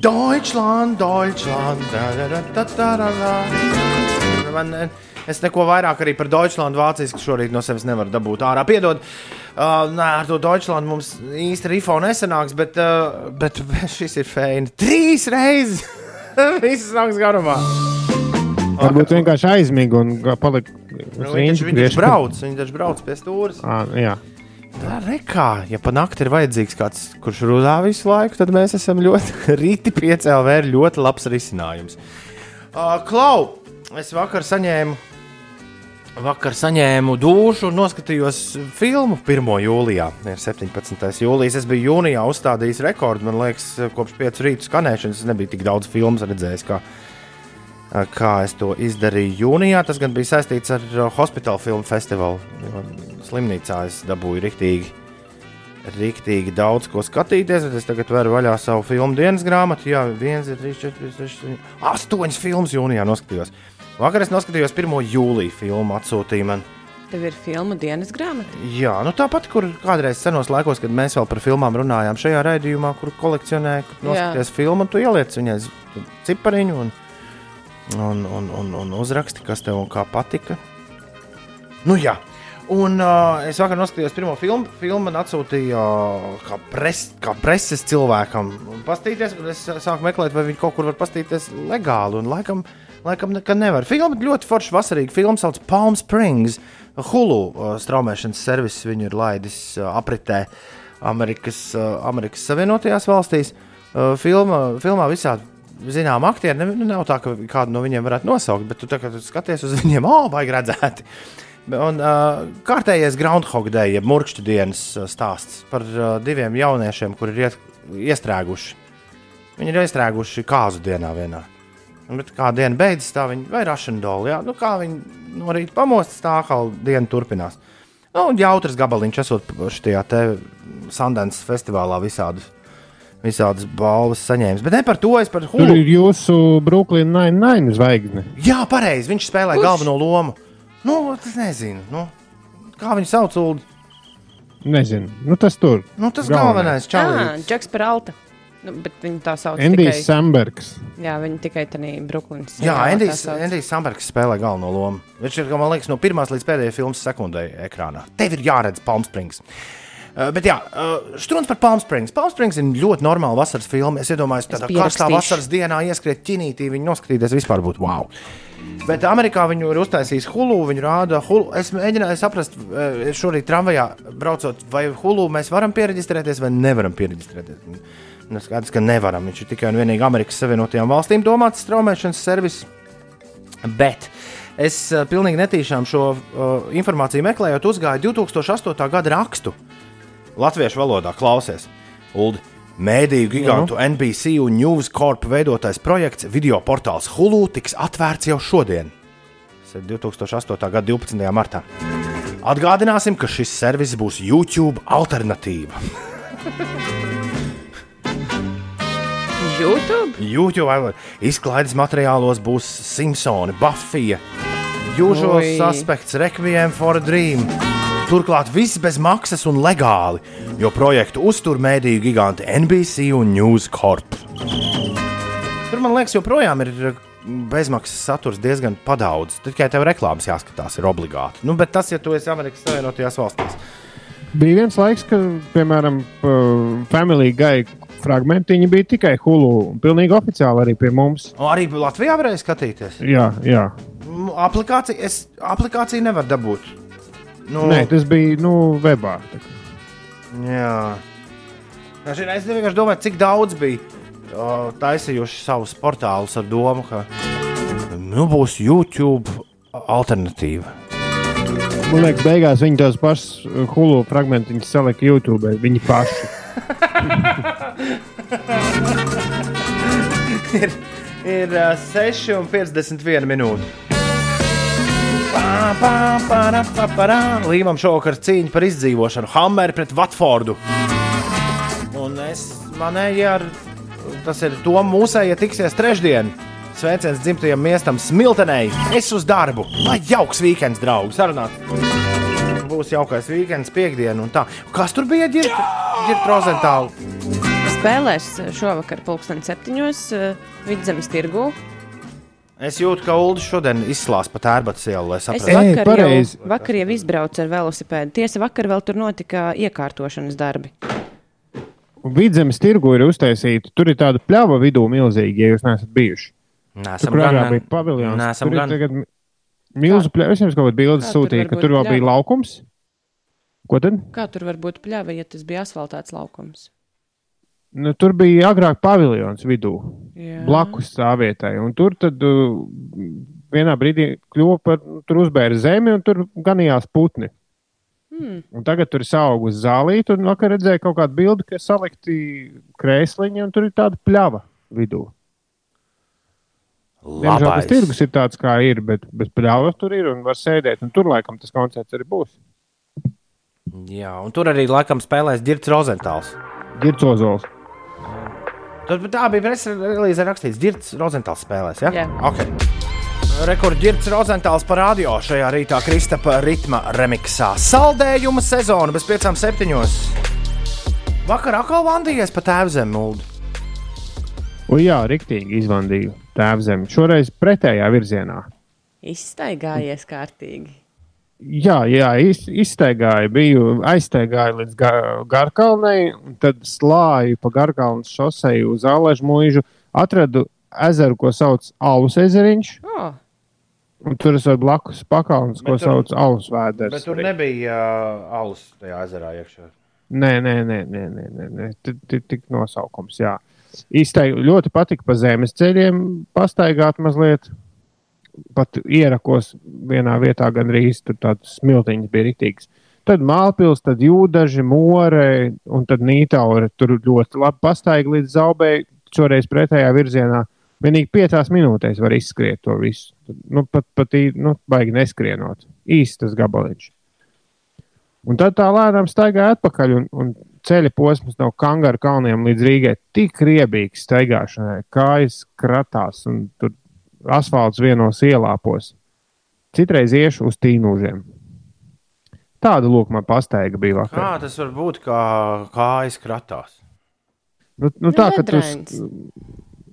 Deutschland, Deutschland. Da, da, da, da, da, da. Man, es neko vairāk arī par Deutschland vāciski šorīt no sevis nevaru dabūt ārā. Piedod, uh, nē, ar to Deutschland mums īsti rifo nesanāks, bet, uh, bet šis ir fēni. Trīs reizes! Viss nāks garumā. Varbūt vienkārši aizmiga un palika Nu, Viņi taču- viņi taču brauc, viņi taču brauc pie stūres. Ā, jā. Tā rekā, ja pa nakti ir vajadzīgs kāds, kurš runā visu laiku, tad mēs esam ļoti rīti piecēlē, ir ļoti labs risinājums. Uh, Klau, es vakar saņēmu, vakar saņēmu dušu un noskatījos filmu 1. jūlijā. Ir 17. jūlijas. Es biju jūnijā uzstādījis rekordu. Man liekas, kopš 5 rītu skanēšanas es nebiju tik daudz filmu redzējis. Kā, kā es to izdarīju jūnijā. Tas gan bija saistīts ar uh, Hospital Film Festivalu. jo Slimnīcā es dabūju riktīgi, riktīgi daudz ko skatīties. Es tagad varu vaļā savu filmu dienas grāmatu. Jā, viens, trīs, četri, seši, septiņi, astoņas filmas jūnijā noskatījos. Vakar es noskatījos 1. jūlija filmu atsūtījumu. Man. Tev ir filmu dienas grāmata. Jā, nu tāpat, kur kādreiz senos laikos, kad mēs vēl par filmām runājām, šajā raidījumā, kur kolekcionēja, kur noskaties filmu, un tu ieliec viņai cipariņu un, un, un, un, un uzraksti, kas tev un kā patika. Nu, jā. Un uh, es vakar noskatījos pirmo filmu. Filmu man atsūtīja uh, kā, pres, kā preses cilvēkam. Pastīties, un es sāku meklēt, vai viņi kaut kur var pastīties legāli. Un laikam, laikam nekad nevar. Filma ļoti forša, vasarīga filma sauc Palm Springs. Hulu uh, straumēšanas servis viņu ir laidis uh, apritē Amerikas, uh, Amerikas Savienotajās valstīs. Uh, filma, filmā visādi zinām aktieri. Ne, nav tā, ka kādu no viņiem varētu nosaukt, bet tu, tā, tu skaties uz viņiem, oh, baigi redzēti. Un, uh, kārtējais Groundhog Day, jeb mūžķa dienas stāsts par uh, diviem jauniešiem, kuri ir iet, iestrēguši. Viņi ir iestrēguši kāzu dienā vienā. Bet kā diena beidzas, tā viņi vai rašandola, jā, nu kā viņi no rīta pamostas, tā kā diena turpinās. Nu, un jautrs gabaliņš esot šajā te Sundance festivālā visādus, visādas balvas saņēmis. Bet ne par to, es par Tur Hulu. ir jūsu Brooklyn Nine-Nine zvaigzne. Jā, pareizi. Viņš spēlē Kurš? galveno lomu. Nu, es nezinu. Nu, kā viņu sauc? Ulu? Nezinu, nu, tas tur. Nu, tas Galvenais. galvenais Jā, čalis. Džeks Peralta. Nu, bet viņi tā sauc Endijs tikai. Sambergs. Jā, viņi tikai tādā Brooklynas. Jā, Endijs, Sambergs spēlē galveno lomu. Viņš ir, man liekas, no pirmās līdz pēdējai filmas sekundē ekrānā. Tev ir jāredz Palm Springs. Uh, bet, jā, uh, strūns par Palm Springs. Palm Springs ir ļoti normāla vasaras filma. Es iedomājos, ka tādā karstā vasaras dienā ieskriet ķinītī, viņa noskatīties vispār būtu wow. Bet Amerikā viņu ir uztaisījis Hulu. Viņu rāda Hulu. Es mēģināju saprast, eh, šorīt tramvajā braucot, vai Hulu mēs varam pieregistrēties vai nevaram pieregistrēties. Nu, skaidrs, ka nevaram. Viņš ir tikai un vienīgi Amerikas Savienotajām valstīm domāts straumēšanas servis. Bet es uh, pilnīgi netīšām šo uh, informāciju meklējot, uzgāju 2008. gada rakstu latviešu valodā. Klausies, Ulu. Mēdīju gigantu NBC un News Corp veidotais projekts video portāls Hulu tiks atvērts jau šodien. Tas ir 2008. gada 12. martā. Atgādināsim, ka šis servis būs YouTube alternatīva. YouTube? YouTube vai- izklaides materiālos būs Simpsoni, Buffy, Usual. Suspects, Requiem for a Dream. Turklāt viss bez maksas un legāli, jo projektu uztur mēdīju giganti NBC un News Corp. Tur man liekas, joprojām ir uh, bezmaksas saturs diezgan padaudz. Tikai tev reklāmas jāskatās, ir obligāti. Nu, bet tas, ja tu esi Amerikas Savienotajās valstīs, Bija viens laiks, kad, piemēram, Family Guy fragmentiņi bija tikai Hulu. Pilnīgi oficiāli arī pie mums. Un arī Latvijā varēja skatīties. Jā, jā. Aplikācija, es aplikāciju nevaru dabūt. Nu, Nē, tas bija nu, webā. Jā. Jā, šī- Es vienkārši domāju, cik daudz bija o, taisījuši savus portālus ar domu, ka nu, būs YouTube alternatīva. Man liekas, beigās viņi tos pašus uh, Hulu fragmentiņus salika YouTube. Viņi paši. ir ir uh, 6,51 minūte. Līvam šovakar cīņa par izdzīvošanu. Hammer pret Watfordu. Un es manēju ar tas ir to mūsēji, ja tiksies trešdien. Sveiciens dzimtajam miestam Smiltenei. Es uz darbu. Lai jauks weekends, draugi. Sarunāt. Būs jaukais weekends, piekdiena un tā. Kas tur bija ģirbta Rozentāla? Spēlēs šovakar, pulksten septiņos, eh, vidzemes tirgū. Es jūtu, ka Ulas šodien izslās pa tērbatas ielu, lai Es saprastu. Ej, vakar, pareizi. jau, vakar jau izbraucu ar velosipēdu. Tiesa, vakar vēl tur notika iekārtošanas darbi. Un Vidzemes tirgu ir uztaisīta. Tur ir tāda pļava vidū milzīga, ja jūs neesat bijuši. Nē, Tur kur agrāk bija paviljons. Tur ir gan. tagad milzu pļava. Es jums kaut kādu bildi Kā tur sūtīju, var ka būt tur vēl bija pļava? laukums. Ko tad? Kā tur var būt pļava, ja tas bija asfaltēts laukums? Nu, tur bija agrāk paviljons vidū. Jā. blakus stāvvietai. Un tur tad uh, vienā brīdī kļuva par, tur uzbēra zemi un tur ganījās putni. Hmm. Un tagad tur ir augusi zālīte, un vakar redzēju kaut kādu bildi, ka salikti krēsliņi, un tur ir tāda pļava vidū. Diemžēl tas tirgus ir tāds, kā ir, bet bez pļavas tur ir un var sēdēt. Un tur laikam tas koncerts arī būs. Jā, un tur arī laikam spēlēs Girts Rozentāls. Gircozols. Tur tā bija preses relīze rakstīts, Girts Rozentāls spēlēs. Ja? Jā. Okay. Rekords Girts Rozentāls par radio šajā rītā Kristapa ritma remiksā. Saldējuma sezona bez piecām septiņos. Vakar atkal vandījies pa tēvzemi mūdu. Un jā, riktīgi izvandīju tēvzemi. Šoreiz pretējā virzienā. Izstaigājies kārtīgi. Jā, jā iz, iztaigāju, biju aiztaigāju līdz ga, Garkalnei, un tad slāju pa Garkalnas šoseju uz Aležu mūžu, atradu ezeru, ko sauc Alus ezeriņš, Oh, un tur es varu blakus pakalns, ko tur- sauc Alus vēders. Bet tur nebija uh, alus tajā ezerā iekšā. Nē, nē, nē, nē, nē, nē, nē. Tik, nosaukums, jā. Īstenībā ļoti patika pa zemes ceļiem pastaigāt mazliet. Pat ierakos vienā vietā, gandrīz tur tāds smiltiņš bija rītīgs. Tad Mālpils, tad Jūdaži, More un tad Nītaure. Tur ļoti labi pastaigā līdz zaubēji, šoreiz pretējā virzienā. Vienīgi piecās minūtēs var izskriet to visu. Nu, pat pat nu, baigi neskrienot. Īsts tas gabaliņš. Un tad tā lēnām staigāja atpakaļ, un, un ceļa posms no Kangaru kalniem līdz Rīgai tik riebīgs staigāšanai, kājas kratās, un tur asfalts vienos ielāpos. Citreiz iešu uz tīnūžiem. Tāda lūk, man pastaiga bija Kā vakar. tas var būt, kā kājas kratās? Nu, nu, tā, ka tu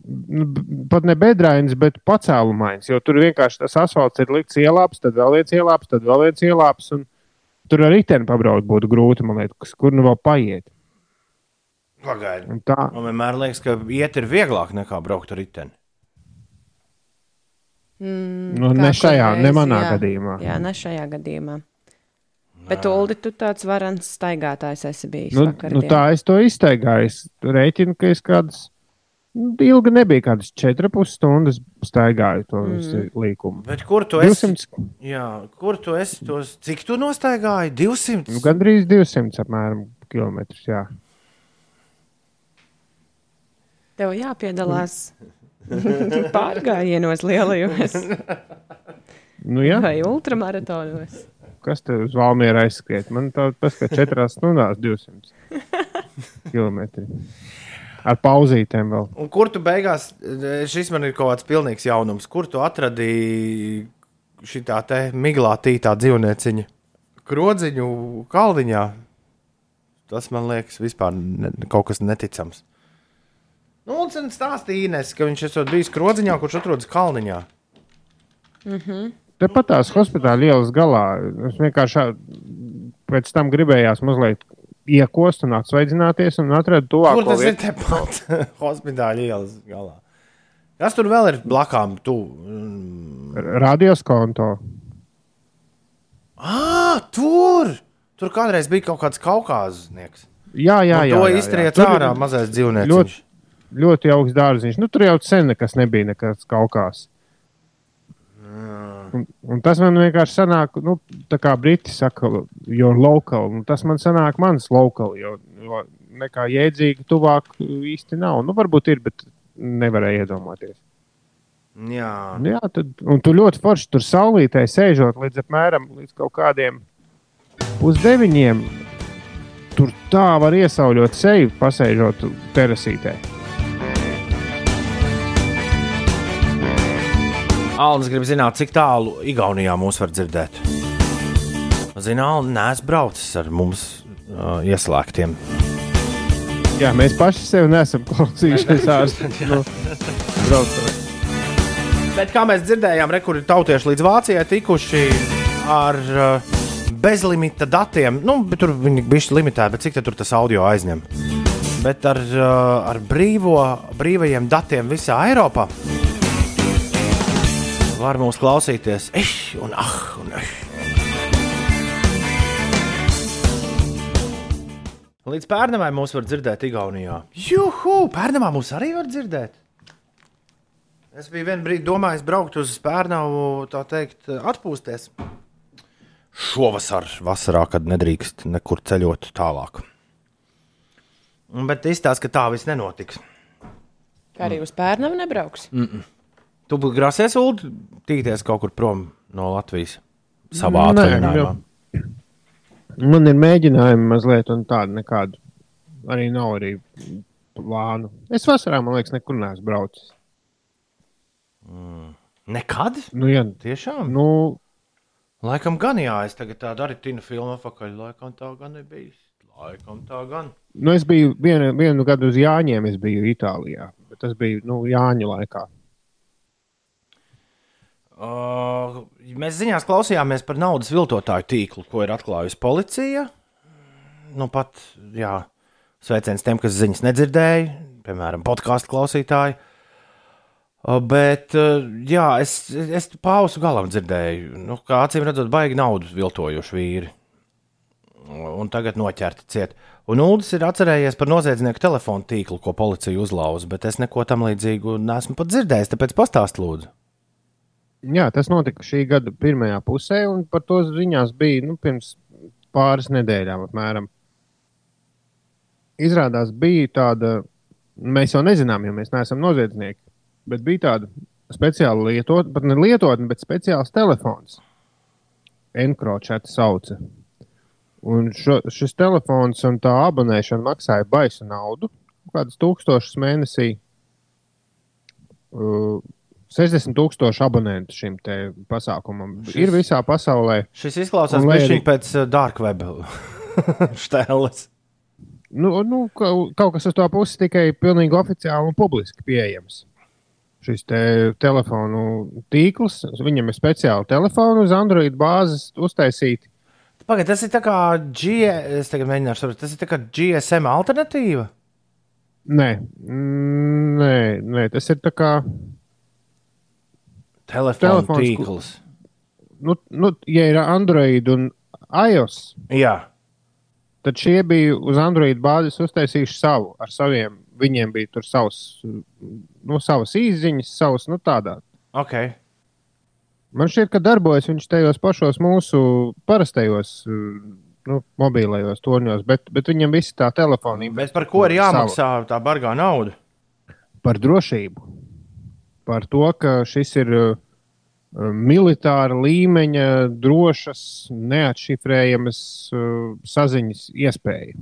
nu, pat ne bedrains, bet pacēlumains. Jo tur vienkārši tas asfalts ir likts ielāps, tad vēl viens ielāps, tad vēl viens ielāps. un Tur ar riteni pabraukt būtu grūti, man liekas, kur nu vēl paiet. Pagaidiet. Un tā, Man vienmēr liekas, ka iet ir vieglāk nekā braukt ar riteni. Mm, Nu, ne šajā, kur ne manā jā. gadījumā. Jā, ne šajā gadījumā. Bet, Ulu, tu tāds varants staigātājs esi bijis. Nu, vakardien. nu, tā es to izteigāju. Es rēķinu, ka es kādas nu, ilgi nebija, kādas 4,5 stundas staigāju to mm. līkumu. Bet kur tu esi? 200, Jā, kur tu esi? Tos, cik tu nostaigāji? 200. nu, gandrīz 200 apmēram kilometrus. Jā. Tev jāpiedalās pārgājienos lielajos Nu, jā. vai ultramaratonos. Kas te uz Valmiera aizskriet? Man tā tas, ka 4 stundās 200 km. Ar pauzītēm vēl. Un kur tu beigās, šis man ir kaut kāds pilnīgs jaunums, kur tu atradīji šī tā te miglātītā dzīvnieciņa krodziņu kalniņā? Tas man liekas vispār ne, kaut kas neticams. Nu, un sen stāstīja Ines, ka viņš esot bijis krodziņā, kurš atrodas kalniņā. Tepat tās hospitāla ielas galā. Es vienkārši pēc tam gribējās mazliet iekost un atsveidzināties un atradu to Kur tas ir vietu. tepat hospitāla ielas galā? Kas tur vēl ir blakām? Tu? Mm. Radios konto. Ah, tur! Tur kādreiz bija kaut kāds kaukāznieks. Jā, jā, Un jā. to jā, jā. iztriec Tur ārā mazais dzīvnieks. ļoti- Ļoti augsts dārziņš. Nu, tur jau sen nekas nebija, nekas kaukās. Un, un tas man vienkārši sanāk, nu, tā kā briti saka, jo local. Un tas man sanāk, mans local, jo, jo nekā jēdzīgi tuvāk īsti nav. Nu, varbūt ir, bet nevarēja iedomāties. Jā, Nu Jā, tad, un tu ļoti forši tur saulītē sēžot līdz apmēram līdz kaut kādiem pusdeviņiem. Tur tā var iesauļot seju, pasēžot terasītē. Alnis grib zināt, cik tālu Igaunijā mūs var dzirdēt. Zinām, neesmu braucis ar mums uh, ieslēgtiem. Jā, mēs paši sevi nesam klausījušies ārā. nu, braucot. Bet kā mēs dzirdējām, rekurbi tautieši līdz Vācijai tikuši ar uh, bezlimita datiem. Nu, tur viņi bija limitēti, bet cik tur tas audio aizņem? Bet ar, uh, ar brīvo, brīvajiem datiem visā Eiropā var mūs klausīties. Eh, un ah, un eh. Līdz pērnamai mūs var dzirdēt Igaunijā. Juhu! Pērnamā mūs arī var dzirdēt. Es biju vienā brīdī domājis braukt uz Pērnavu, tā teikt, atpūsties. Šovasar, vasarā, kad nedrīkst nekur ceļot tālāk. Un, Bet izstāsta, ka tā viss nenotiks. Kā arī uz pērnavu nebrauks. Tu grasies, Ulu, tīties kaut kur prom no Latvijas savā atvaļinājumā. Man ir mēģinājumi mazliet, un tāda nekāda arī nav arī plānu. Es vasarā, man liekas, nekur neesmu braucis. Nekad? Nu, ja, Tiešām? nu, Laikam gan jā, es tagad tādu arī tinu filmu apakaļ. Laikam tā gan bijis. Laikam tā gan. nu, es biju vienu, vienu gadu uz Jāņiem, es biju Itālijā. Bet tas bija nu, Jāņu laikā. Uh, mēs ziņās klausījāmies par naudas viltotāju tīklu, ko ir atklājusi policija. Nu, pat, jā, sveiciens tiem, kas ziņas nedzirdēja, piemēram, podkāstu klausītāji. Uh, Bet, uh, jā, es, es pausu galam dzirdēju, nu, kā acīm redzot, baigi naudu viltojuši vīri. Un tagad noķerti ciet. Un Ulas ir atcerējies par noziedznieku telefonu tīklu, ko policija uzlauza, bet es neko tam līdzīgu neesmu pat dzirdējis. Tāpēc pastāst, lūdzu. Jā, tas notika šī gada pirmajā pusē, un par to ziņās bija nu, pirms pāris nedēļām. Apmēram. Izrādās, bija tāda, mēs jau nezinām, jo mēs neesam noziedznieki, bet bija tāda speciāla lietotne, pat ne lietotne, bet speciāls telefons. Enkročēta sauca. Un šo, šis telefons un tā abonēšana maksāja baisu naudu, kādas tūkstošas mēnesī. Uh, 60,000 abonentu šim te pasākumam. Šis... Ir visā pasaulē. Šis izklausās lai arī arī- pēc dark web stēles. Nu, nu, kaut kas uz to pusi tikai pilnīgi oficiāli un publiski pieejams. Šis te telefonu tīkls, viņam ir speciāli telefoni uz Android bāzes uztaisīti. Pagaidiet, tas ir tā kā, G... es tagad mēģināšu saprast, tas ir tā kā GSM alternatīva. Nē, nē, nē tas ir tā kā. Telefona Telefons, tīkls. Nu, nu, ja ir Android un iOS, Jā, tad šie bija uz Android bāzes uztaisījuši savu. Ar saviem viņiem bija tur savs, nu, savas izziņas, savas nu, tādā. ok. Man šķiet, ka darbojas viņš tajos pašos mūsu parastajos nu, mobilajos torņos, bet, bet viņam viss tā telefona Bet par ko ir jāmaksā tā bargā nauda? Par drošību. Par to, ka šis ir uh, militāra līmeņa, drošas, neatšifrējamas uh, saziņas iespēja.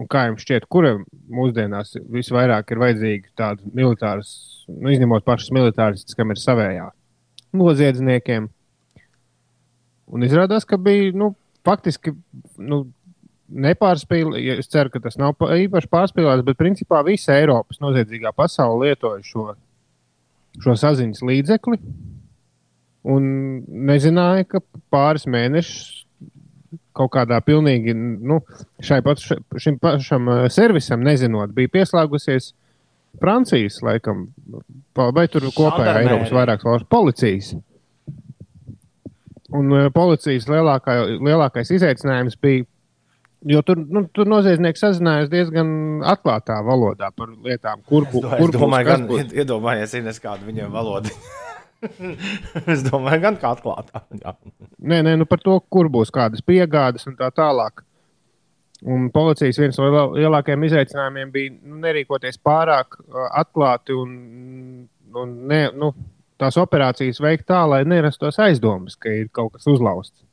Un kā jums šķiet, kuram mūsdienās visvairāk ir vajadzīga tāda militāra, nu, izņemot pašas militāras, kam ir savējā noziedzniekiem? Un izrādās, ka bija nu, faktiski nu, nepārspīlēts. Es ceru, ka tas nav pa- īpaši pārspīlēts, bet principā visa Eiropas noziedzīgā pasaule lietoja šo, šo saziņas līdzekli. Un nezināja, ka pāris mēnešus kaut kādā pilnīgi nu, šai pat, šim pašam eh, servisam nezinot, bija pieslēgusies Francijas, laikam, vai tur kopējā. Eiropas vairākas valsts policijas. Un eh, policijas lielākā, lielākais izaicinājums bija, jo tur, nu, tur noziedznieki sazinājās diezgan atklātā valodā par lietām, kur, Es, bu- do, kur es domāju, būs, gan būs. iedomājies, Ines, kāda viņiem valoda. es domāju, gan kā atklātā. Jā. Nē, nē, nu par to, kur būs kādas piegādes un tā tālāk. Un policijas viens no lielā- lielākajiem izaicinājumiem bija nu, nerīkoties pārāk uh, atklāti un, un ne, nu, tās operācijas veikt tā, lai nerastos aizdomas, ka ir kaut kas uzlauzts.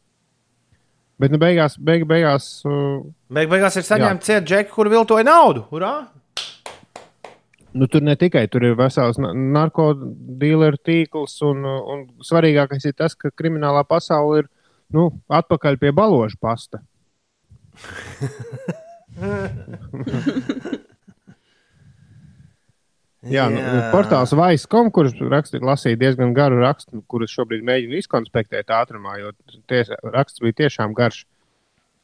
Bet nu, beigās, beig, beigās uh, Beig, beigās ir saņemts ciet džeki, kur viltoja naudu. Urā! nu, tur ne tikai tur ir vesels na- narkotiku tīkls, un, uh, un svarīgākais ir tas, ka kriminālā pasaule ir nu, atpakaļ pie baloža pasta. Jā, nu, portāls Vaiskom, kurš rakstīja, lasīja diezgan garu rakstu, kurus šobrīd mēģinu izkonspektēt ātrumā, jo ties, raksts bija tiešām garš.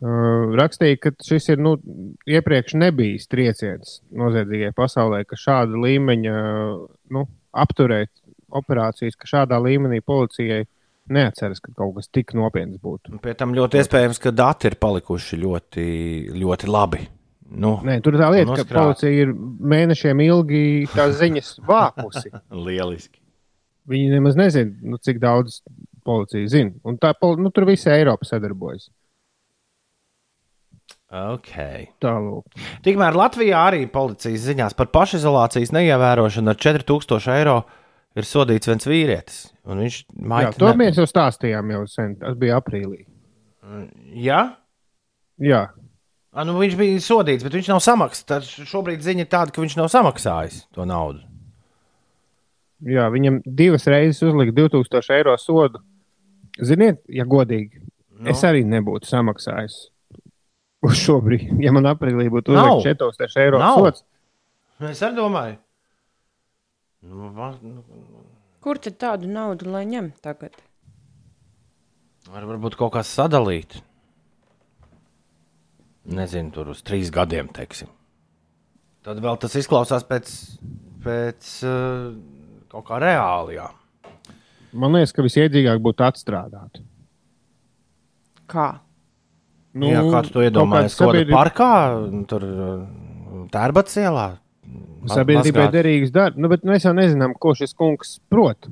Uh, rakstīja, ka šis ir nu, iepriekš nebijis trieciens noziedzīgajai pasaulē, ka šāda līmeņa nu, apturēt operācijas, ka šādā līmenī policijai neatceras, ka kaut kas tik nopietns būtu. Un Pie tam ļoti iespējams, ka dati ir palikuši ļoti, ļoti labi. Nu, Nē, tur tā lieta, Un ka policija ir mēnešiem ilgi tās ziņas vākusi. lieliski. Viņi nemaz nezina, nu, cik daudz policija zina. Un tā, nu, tur visa Eiropa sadarbojas. Okay. Tālāk. Tikmēr Latvijā arī policijas ziņās par pašizolācijas neievērošanu ar 4000 eiro ir sodīts viens vīrietis. Un viņš Jā, to ne- mēs jau stāstījām jau sen. Tas bija aprīlī. Jā? Jā, A, nu, viņš bija sodīts, bet viņš nav samaksājis. Šobrīd ziņa ir tāda, ka viņš nav samaksājis to naudu. jā, viņam divas reizes uzlika 2000 eiro sodu. Ziniet, ja godīgi, no. es arī nebūtu samaksājis. Uz šo brīdi, ja man aprīlī būtu uzlikts 4000 eiro Nav. sods, Es arī domāju. Nu, va- nu, Kur tad tādu naudu lai ņem tagad? var, varbūt kaut kas sadalīt. Nezinu, tur uz trīs gadiem, teiksim. Tad vēl tas izklausās pēc, pēc uh, kaut kā reāli. Jā. man liekas, ka visiedzīgāk būtu atstrādāt. Kā? Nu, jā, kā tu to iedomājies? Kaut kādā parkā, tur tērbats ielā. ma- Sabiedrībai derīgs darbs, nu, bet mēs jau nezinām, ko šis kungs prot.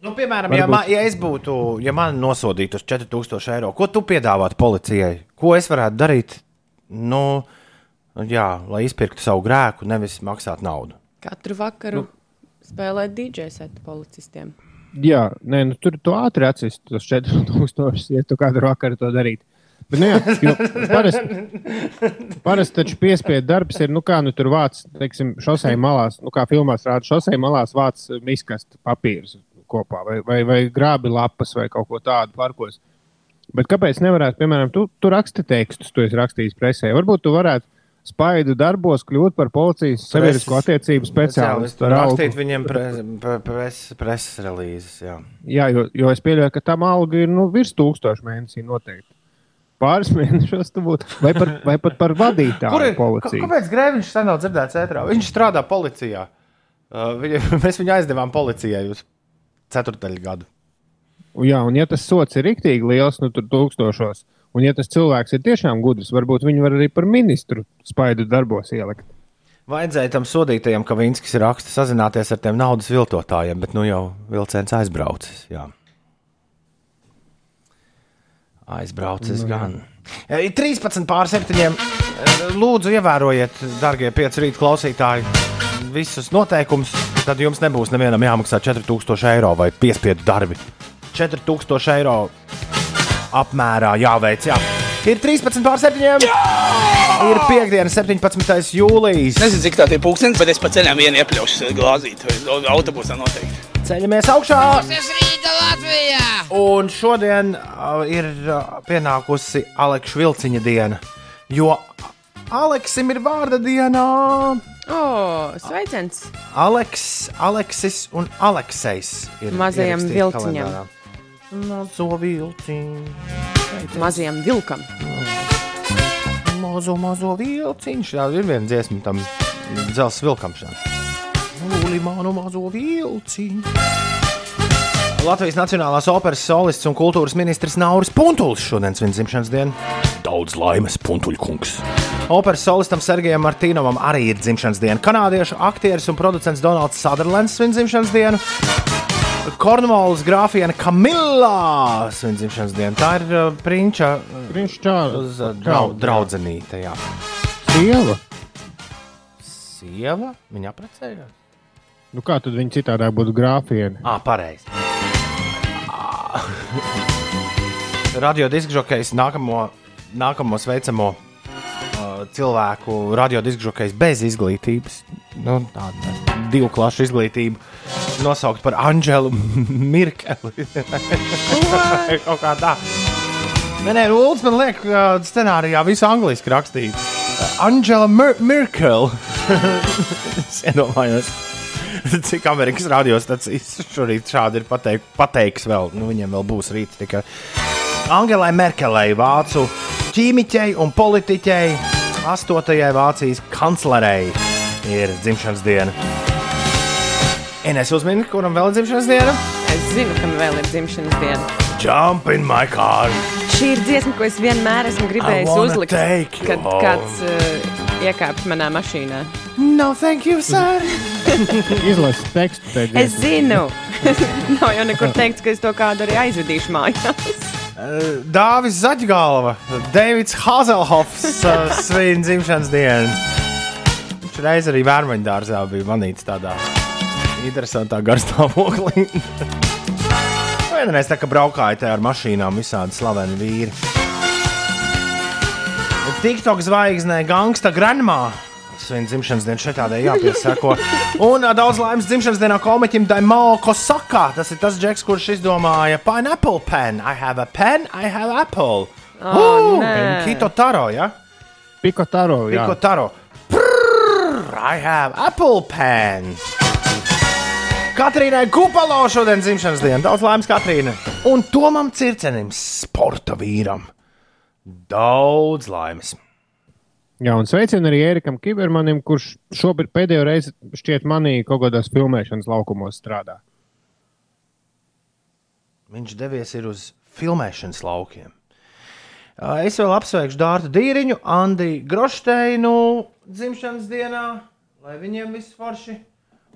Nu, piemēram, ja, Varbūt- man, ja es būtu, ja man nosodītu uz 4000 eiro, ko tu piedāvātu policijai? Ko es varētu darīt? Nu, jā, lai izpirktu savu grēku, nevis maksāt naudu. Katru vakaru nu. spēlēt DJ setu policistiem. Jā, nē, nu, tur tu ātri atsist tos 4000, ja tu kādu vakaru to darītu. Bet, nu, jā, parasti, parasti taču piespiedu darbs ir, nu, kā nu, tur vāc, teiksim, šosei malās, nu, kā filmās rāda, šosei malās vāc miskast papīrus kopā, vai, vai, vai grābi lapas, vai kaut ko tādu parkos. Bet kāpēc nevarētu, piemēram, tu, tu raksti tekstus, tu esi rakstījis presē, varbūt tu varētu spaidu darbos kļūt par policijas sabiedrisko attiecību speciālistu. Rakstīt viņiem pre- pre- preses pres relīzes. Jā. Jā, jo, jo es pieļauju, ka tam alga ir nu, virs tūkstoša mēnesī noteikti. Pāris mēnešos tu būtu, vai, par, vai pat par vadītāju Kur ir policiju. Kāpēc Grēviņš sen nav dzirdēts ētrā? Viņš strādā policijā. Uh, viņa, mēs viņu aizdevām policijai uz ceturdaļu gadu. Jā, un ja tas sots ir rīktīgi liels, nu tur tūkstošos, un ja tas cilvēks ir tiešām gudrs, varbūt viņu var arī par ministru spaidu darbos ielikt. Vajadzēja tam sodītajam, ka Vinskis raksta sazināties ar tiem naudas viltotājiem, bet nu jau vilciens aizbraucis. Jā. Aizbraucis nu, gan. Ir 13 pār 7. Lūdzu, ievērojiet, darbie pieci rīta klausītāji, visus noteikumus. Tad jums nebūs nevienam jāmaksā 4000 eiro vai piespiedu darbi. 4000 eiro apmērā jāveic. Jā. Ir 13 pār 7. Jā! Ir piekdiena, 17. jūlijas. Nezinu, cik tā ir pūkstens, bet es pa ceļam vienu iepļaušu glāzīt. vai Autobusā noteikti. Ceļamies augšā! Tas Rīga Latvijā! Un šodien uh, ir uh, pienākusi Aleksa Vilciņa diena, jo Aleksim ir vārda diena. O, sveiciens! Aleks, Aleksis un Aleksejs ir Mazajam vilciņam. kalendārā. Mazo vilciņu. Mazajam vilkam. Mazo, mazo vilciņu. Tā ir viena dziesma tam dzelzceļa vilkam. Lūlī manu mazo vilciņu. Latvijas Nacionālās operas solists un kultūras ministrs Nauris Puntulis šodien svin dzimšanas dienu. Daudz laimes, Puntuļkungs. Operas solistam Sergejam Martīnovam arī ir dzimšanas diena. Kanādiešu aktieris un producents Donalds Sutherlands svin dzimšanas dienu. Kornvalas grāfiena Kamila svin dzimšanas dienu. Tā ir uh, prinča uh, čāra. uz, uh, drau, draudzenīte. jā. Sieva. Sieva, viņa apprecējās. Nu, kā tad viņi citādi būtu grāfieni? Ah, pareizi. Radio diskžokejs nākamo, nākamo sveicamo uh, cilvēku radio diskžokejs bez izglītības, nu, tādu divu klašu izglītību, nosaukt par Anģelu Mirkeli. Kaut kā tā. Nē, nē, Ulus man liek, uh, scenārijā visu angliski rakstīt. Anģela Mir Mirkeli. es iedomājos. Cik Amerikas radiostacijas šorīt šādi ir pateik, pateiks vēl, nu viņiem vēl būs rīt tikai. Angelai Merkelei, vācu ķīmiķei un politiķei, astotajai Vācijas kanclerei ir dzimšanas diena. Ines uzmini, kuram vēl ir dzimšanas diena? Es zinu, kam vēl ir dzimšanas diena. Jump in my car! Šī ir dziesma, ko es vienmēr esmu gribējis uzlikt, kad home. kāds uh, iekāpj manā mašīnā. No, thank you, sir! Izlases tekstu. tai Es zinu, nav jau nekur teikts, ka es to kādu arī aizvedīšu mājās. Dāvis Zaļgalva, Deivids Hazelhofs uh, svin dzimšanas dienu. Viņš reiz arī vērmeņu dārzā bija manīts tādā interesantā garstāvoklī. Vienreiz tā kā braukāja te ar mašīnām visādi slaveni vīri. TikTok zvaigznē Gangsta Granmā. Svin dzimšanas dienu šeit tādai jāpiesako. Un daudz laimes dzimšanas dienā komiķim Daimao Kosaka. Tas ir tas džeks, kurš izdomāja Pineapple pen. I have a pen, I have apple. Oh, Uh, nē. Kito Taro, ja? Piko taro. jā. Kiko Taro. Prrr, I have apple pen. Katrīnai Kupalo šodien dzimšanas diena. Daudz laimes Katrīnai. Un Tomam Circenim, sporta vīram. Daudz laimes. Jā, un sveicienu arī Erikam Kibermanim, kurš šobrīd pēdējo reizi šķiet manī kaut kādās filmēšanas laukumos strādā. Viņš devies ir uz filmēšanas laukiem. Es vēl apsveikšu Dārtu Dīriņu, Andiju Grošteinu dzimšanas dienā, lai viņiem viss forši.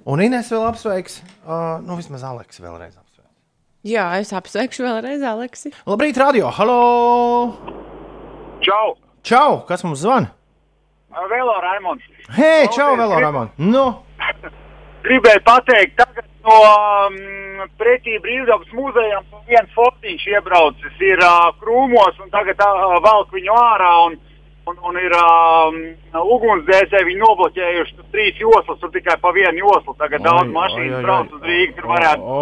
Un Inês vēl apsveiks, uh, nu vismaz Aleks vēlreiz apsveiks. Jā, es apsveikšu vēlreiz Aleksi. Labrīt, radio! Halo! Čau! Čau! Kas mums zvana? Vēlo Raimonds. Hei, Paldies, čau, vēl grib- Ramon! Nu, Gribēju pateikt, tagad no um, pretī brīvdabas muzejām viens fotiņš iebraucis ir uh, krūmos un tagad uh, valk viņu ārā un, un, un ir um, ugunsdzēsēji viņi nobloķējuši trīs joslas, tur tikai pa vienu joslu. Tagad Oi, daudz mašīnu brauc uz Rīgas, tur varētu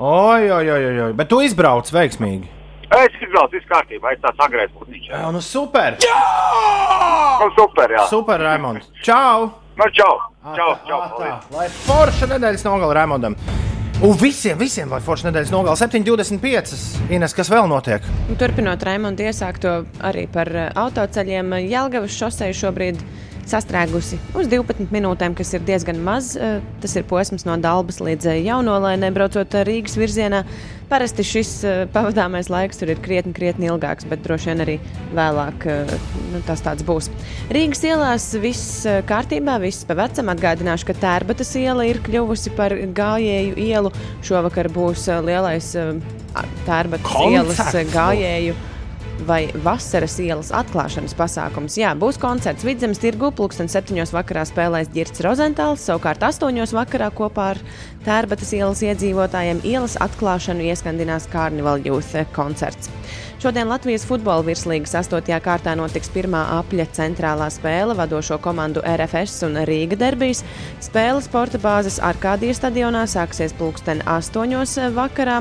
Oi, oi, oi, oi, oi. oi. Bet tu izbrauc veiksmīgi. Es izbraucu, viss kārtībā, es tāds agrēs putniņš. Jā, nu super! Nu, super, jā. Super, Raimond! Čau! Nu, čau! Čau, čau! Lai forša nedēļas nogala Raimondam! Un visiem, visiem, lai forša nedēļas nogala 7,25. Ines, kas vēl notiek? Un Turpinot Raimonda iesākto arī par eh, autoceļiem, Jelgavas šosei šobrīd sastrēgusi uz 12 minūtēm, kas ir diezgan maz. Eh, Tas ir posms no Dabas līdz eh, Jaunolēnai, braucot eh, Rīgas virzienā. Parasti šis pavadāmais laiks tur ir krietni, krietni ilgāks, bet droši vien arī vēlāk nu, tas tāds būs. Rīgas ielās viss kārtībā, viss pa vecam. Atgādināšu, ka Tērbatas iela ir kļuvusi par gājēju ielu. Šovakar būs lielais Tērbatas ielas eh, Koncerts gājēju vai vasaras ielas atklāšanas pasākums. Jā, būs koncerts Vidzemes tirgu, pulksten 7. vakarā spēlēs Girts Rozentāls, savukārt 8. vakarā kopā ar Tērbatas ielas iedzīvotājiem ielas atklāšanu ieskandinās Carnival Youth koncerts. Šodien Latvijas futbola virslīgas 8. kārtā notiks pirmā apļa centrālā spēle vadošo komandu RFS un Rīga derbijas. Spēle sporta bāzes Arkādijas stadionā sāksies pulksten 8. vakarā.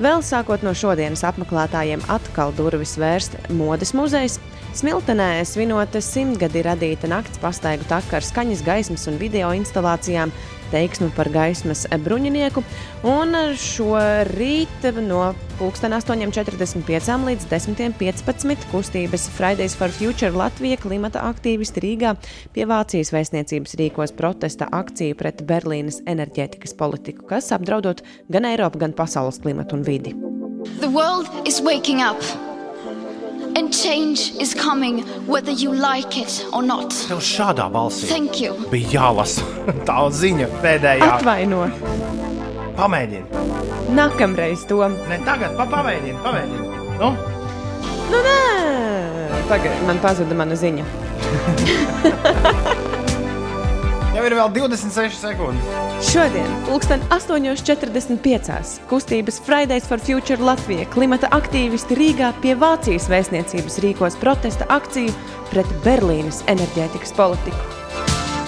Vēl sākot no šodienas apmeklētājiem atkal durvis vērst modes muzejs. Smiltenē svinot simtgadi radīta nakts pastaigu taka ar skaņas, gaismas un video instalācijām, teiksmu par gaismas bruņinieku. Un šo rītu no 8.45 līdz 10.15 kustības Fridays for Future Latvija klimata aktīvisti Rīgā pie Vācijas vēstniecības rīkos protesta akciju pret Berlīnes enerģētikas politiku, kas apdraudot gan Eiropu, gan pasaules klimatu un vidi. The world is waking up. And change is coming whether you like it or not. Tev šādā balsī Thank you. bija jālasa tā ziņa pēdējā. Atvaino! Pamēģini. Nākamreiz to. Ne tagad, pa, pamēģini, pamēģini. Nu? Nu, nē, pagaidi, man pazuda mana ziņa. Jau ir vēl 26 sekundes. Šodien, pulksten 8.45. kustības Fridays for Future Latvija klimata aktīvisti Rīgā pie Vācijas vēstniecības rīkos protesta akciju pret Berlīnes enerģētikas politiku.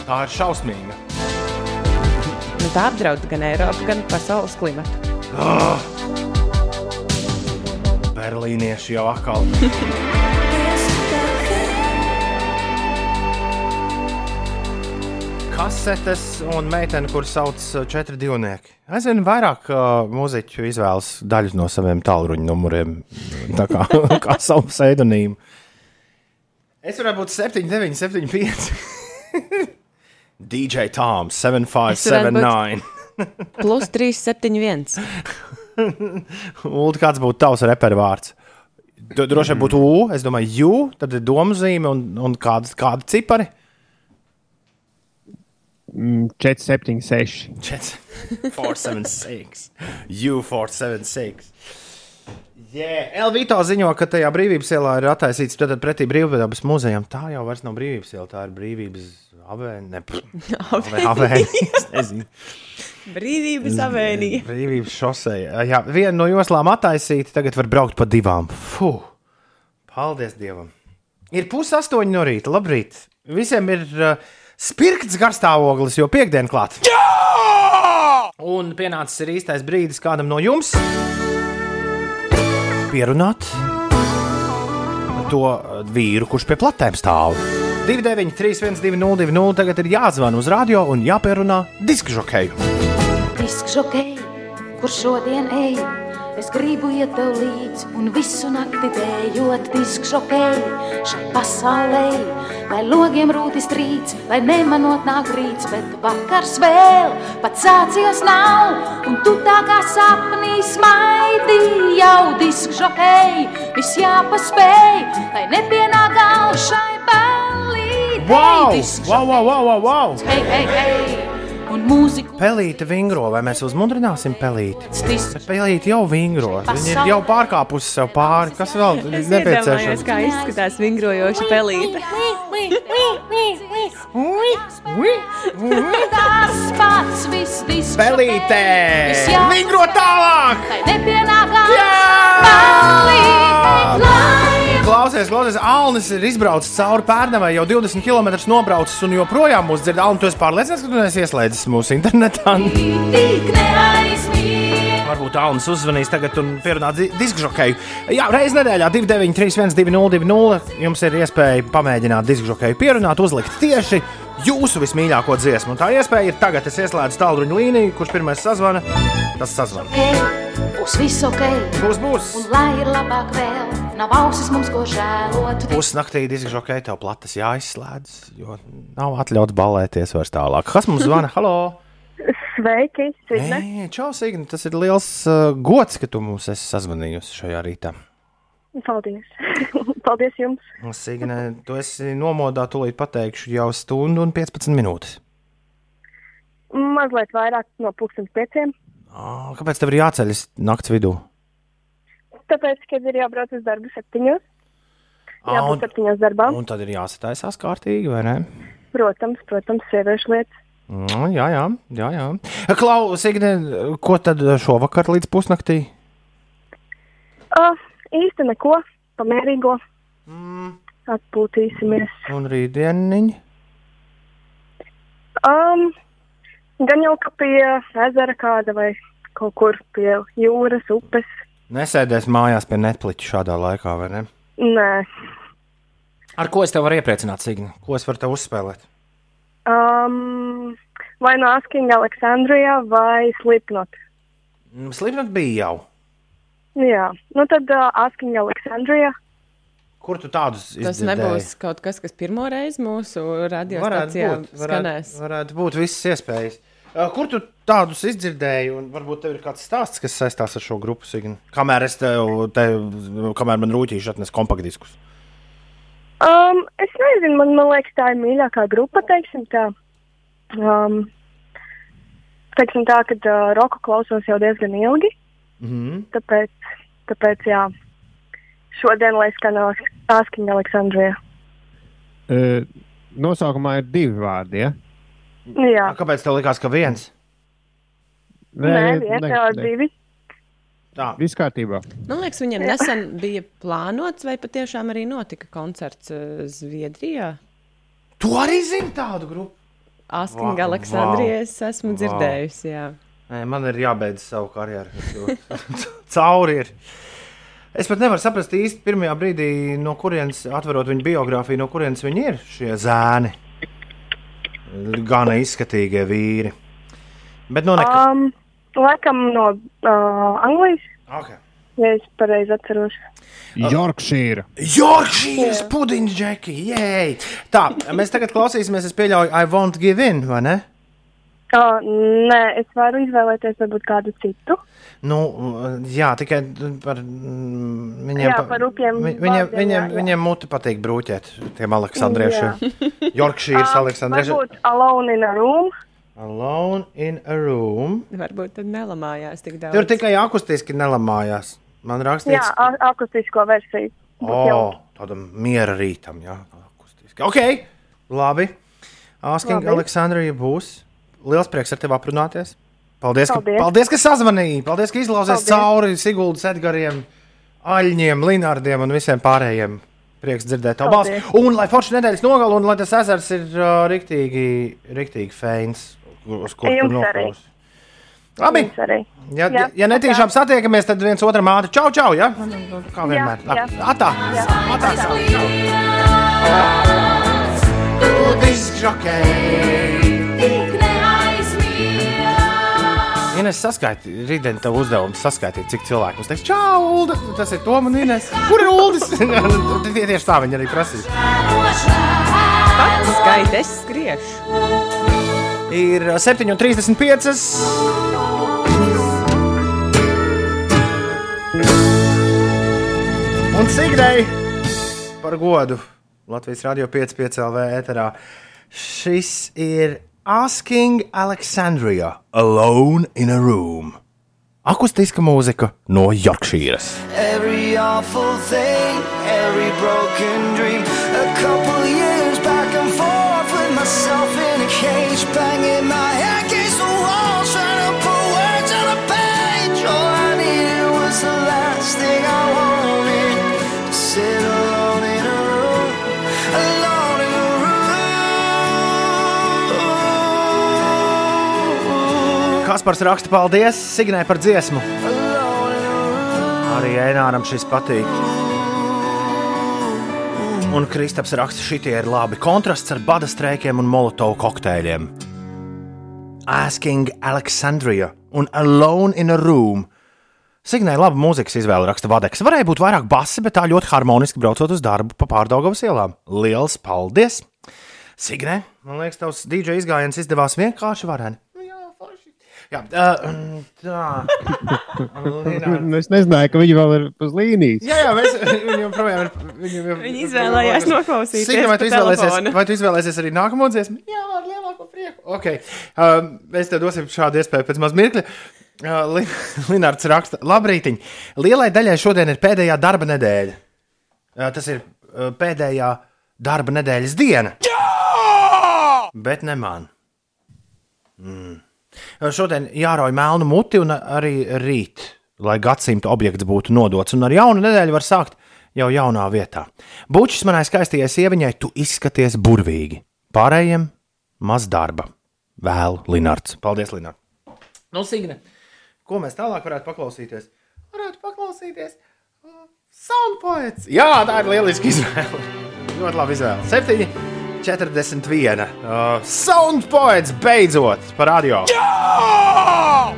Tā ir šausmīga. Tā apdraud gan Eiropu, gan pasaules klimatu. Oh! Berlīnieši jau atkal. Kasetes un meitene, kuras sauc uh, četri divnieki. Aizvien vairāk uh, mūziķu izvēlas daļu no saviem tālruņa numuriem, tā kā, kā savu pseidonīmu. Es varētu būt 7, 9, 7, 5. DJ Toms, 7579. Plus 371. Ulu, kāds būtu tavs reperu vārds? Tu droši vien būtu U, es domāju, U, tad ir domu zīme un, un kādas, kādi cipari. Mm, 4, 7, 6. 476. U476. Yeah. Elvīto ziņo, ka tajā brīvības ielā ir attaisīts pretī brīvības muzejam. Tā jau vairs nav brīvības iela, tā ir brīvības avēņa. Ne, avēņa. es nezinu. Brīvības avēnija. Brīvības šoseja. Jā, viena no joslām attaisīta, tagad var braukt pa divām. Fuh! Paldies Dievam! Ir pusastoņi no rīta. Labrīt! Visiem ir uh, spirkts garstāvoklis, jo piekdiena klāta. Jā! Un pienācis ir īstais brīdis kādam no jums pierunāt to uh, vīru, kurš pie platēm stāv. 293, 1202, tagad ir jāzvan uz radio un jāpierunā diskžokeju. Diskžokei, kur šodien ej, es gribu iet tev līdzi un visu nakti dējot diskžokei šai pasaulē. Lai logiem rūtis trīc, lai nemanot nāk rīts, bet vakars vēl pat sācies nav. Un tu tā kā sapnī smaidi jau diskžokei, viss jāpaspēj, lai nepienāk gals šai ballītei. Wow! Wow, wow, wow, wow, wow! Hei, hei, hei! Un mūziku Pelīte vingro, vai mēs uzmundrināsim pelīti? Bet pelīte jau vingro. Viņa ir jau pārkāpusi sev pāri. Kas vēl ir nepieciešams? kā izskatās vingrojoša pelīte. Tas pats viss jā- Vingro tālāk! Nepienākās klājiem. Klausies, klausies, Alnis ir izbraucis cauri pērnavai, jau 20 km nobraucis un joprojām mūs dzird. Alni, tu esi pārliecināts, ka tu neesi ieslēdzis mūsu internetā? Tik neaizmirst. Varbūt Alnis uzzvanīs tagad un pierunās diskžokeju. Jā, reizē nedēļā 293, 1202. Jums ir iespēja pamēģināt diskžokeju pierunāt, uzlikt tieši jūsu vismīļāko dziesmu. Un tā iespēja ir tagad. Es ieslēdzu tālruņa līniju, kurš pirmais sazvana. Tas sazvana. Hei, būs viss ok. Būs, būs. Un lai ir labāk vēl, nav ausis mums ko žēlot. Pusnaktī diskžokē tev platas jāizslēdz, jo nav atļauts balēties vairs tālāk. Kas mums zvana? Halo! Sveiki, Signe. Čau, Signi! Tas ir liels uh, gods, ka tu mums esi sazvanījusi šajā rītā. Paldies. Paldies jums. Signe, tu esi nomodā, tūlīt pateikšu jau stundu un 15 minūtes. Mazliet vairāk no pusdienas pieciem. Kāpēc tev ir jāceļas naktas vidū? Tāpēc, kad ir jābrauc uz darbu septiņos, jābūt septiņos darbā. Un tad ir jāsataisās kārtīgi, vai ne? Protams, protams, sieviešu lietas. Mm, jā, jā, jā. jā. Klau, Signe, ko tad šovakar līdz pusnaktī? Uh, īsti neko, pamērīgo. Mm. Atpūtīsimies. Un rītdieniņi? Um, gan jau kā pie ezera kāda vai kaut kur pie jūras, upes. Nesēdēs mājās pie Netflix šādā laikā, vai ne? Nē. Ar ko es tev varu iepriecināt, Signe? Ko es varu tev uzspēlēt? Um, vai no Asking Aleksandrijā vai Slipknot? Slipknot bija jau. Jā, nu tad uh, Asking Aleksandrijā. Kur tu tādus Tas izdzirdēji? nebūs kaut kas, kas pirmo reizi mūsu Varētu radiostacijā būt, varētu, skanēs. varētu būt visas iespējas. Uh, Kur tu tādus izdzirdēji, un varbūt tev ir kāds stāsts, kas saistās ar šo grupu? Signe? Kamēr es tev, tev kamēr man rūtīši atnes kompaktdiskus. Um, es nezinu, man, man liekas, tā ir mīļākā grupa, teiksim tā. Um, teiksim tā, ka uh, roku klausos jau diezgan ilgi, Mhm. tāpēc, tāpēc jā, šodien lai skan Asking Aleksandrijā. E, Nosaukumā ir divi vārdi. Ja? Jā, Kāpēc tev likās, ka viens? nē, viens, jā, divi. Tā. Viss kārtībā. Man liekas, viņiem nesen bija plānots, vai patiešām arī notika koncerts eh, Zviedrijā. Tu arī zini tādu grupu? Asking Vau, Aleksandrijā vau. es esmu Vau. dzirdējusi. Jā. Nē, man ir jābeidz savu karjeru. Cauri ir. Es pat nevaru saprast īsti pirmajā brīdī, no kurienes atverot viņa biogrāfiju, no kurienes viņi ir šie zēni. Gana izskatīgie vīri. Bet no nekā. Um, laikam no uh, Anglijas, Okay. ja es pareizi atceros. Yorkshire. Yorkshire pudiņš, Džeki! Jēj! Tā, mēs tagad klausīsimies, es pieļauju, I won't give in, vai ne? Uh, nē, es varu izvēlēties varbūt kādu citu. Nu, jā, tikai par mm, viņiem. Jā, par upiem vi- Viņiem, vārdiem, viņiem, jā, jā. viņiem muti patīk brūķēt tiem aleksandriešiem. Yorkshire, Um, aleksandriešiem. Varbūt Alone in a Room. Alone in a room. Varbūt tad nelamājās tik daudz. Tur tikai akustiski nelamājās. Man rakstīts, a- akustisko versiju. o, Būtu jau. tādam miera rītam, jā, akustiski. Ok, labi. Asking. Aleksandrija būs. Liels prieks ar tevi aprunāties. Paldies, ka, Paldies. paldies, ka sazvanīji. Paldies, ka izlauzies Paldies. cauri Siguldas Edgariem, Aļņiem, Linardiem un visiem pārējiem. Prieks dzirdēt tavu balsi. Paldies. Un lai forši nedēļas nogalu, un lai tas ezers ir uh, riktīgi, riktīgi feins, uz kur tu noplūsi. Labi. Ja, ja, ja netīšām satiekamies, tad viens otram ātri čau, čau, ja? Kā vienmēr. Jā, jā. Atā. Jā. Atā. Ines saskaiti, rītdien tev uzdevums saskaitīt, cik cilvēku mums teiks, čau, Ulda, tas ir Tom un Ines. Kur ir Uldis? Tie Tieši tā viņi arī prasīja. Pats skaita, es skriešu. Ir 7,35. Un Signai par godu Latvijas Rādio 5,5 LV ēterā. Šis ir Asking Alexandria Alone in a Room. Akustiska mūzika no Yorkšīras. Every awful thing, every broken dream. A couple years myself in a cage, banging my head against the wall, trying to put words on a page. All I needed was the last thing I wanted. To sit alone in a room, alone in a room. Kaspars raksta paldies Signai par dziesmu. Arī Eināram šis patīk. Un Kristaps raksta, šitie ir labi kontrasts ar bada streikiem un molotovu kokteļiem. Asking Alexandria un Alone in a Room. Signē, laba mūzikas izvēle raksta Vadeks. Varēja būt vairāk basi, bet tā ļoti harmoniski braucot uz darbu pa pārdaugavas ielām. Liels paldies! Signē, man liekas, tavs DJ izgājiens izdevās vienkārši vareni. Jā, uh, tā. Nu, es nezināju, ka viņi vēl ir uz līnijas. Jā, jā, mēs viņu joprojām ir. Viņu, jau- Viņi izvēlējās noklausīties Signe, vai tu izvēlēsies, vai tu izvēlēsies arī nākamo dziesmu? Jā, ar lielāko prieku. Okay. Uh, mēs tev dosim šādu iespēju pēc maz mirkļa. Uh, Li- Linārds raksta, labrīt. Lielai daļai šodien ir pēdējā darba nedēļa. Uh, tas ir uh, pēdējā darba nedēļas diena. Jā! Bet ne man. Mm. Šodien jārauj melnu muti un arī rīt, lai gadsimta objekts būtu nodots. Un ar jaunu nedēļu var sākt jau jaunā vietā. Bučs manai skaistajai sieviņai, tu izskaties burvīgi. Pārējiem maz darba. Vēl Linārds. Paldies, Linārds. Nu, Signe, ko mēs tālāk varētu paklausīties? Varētu paklausīties. Soundpoets. Jā, tā ir lieliska izvēle. Ļoti labi izvēle. 7, 41. Uh, Soundpoets beidzot par radio. Jā!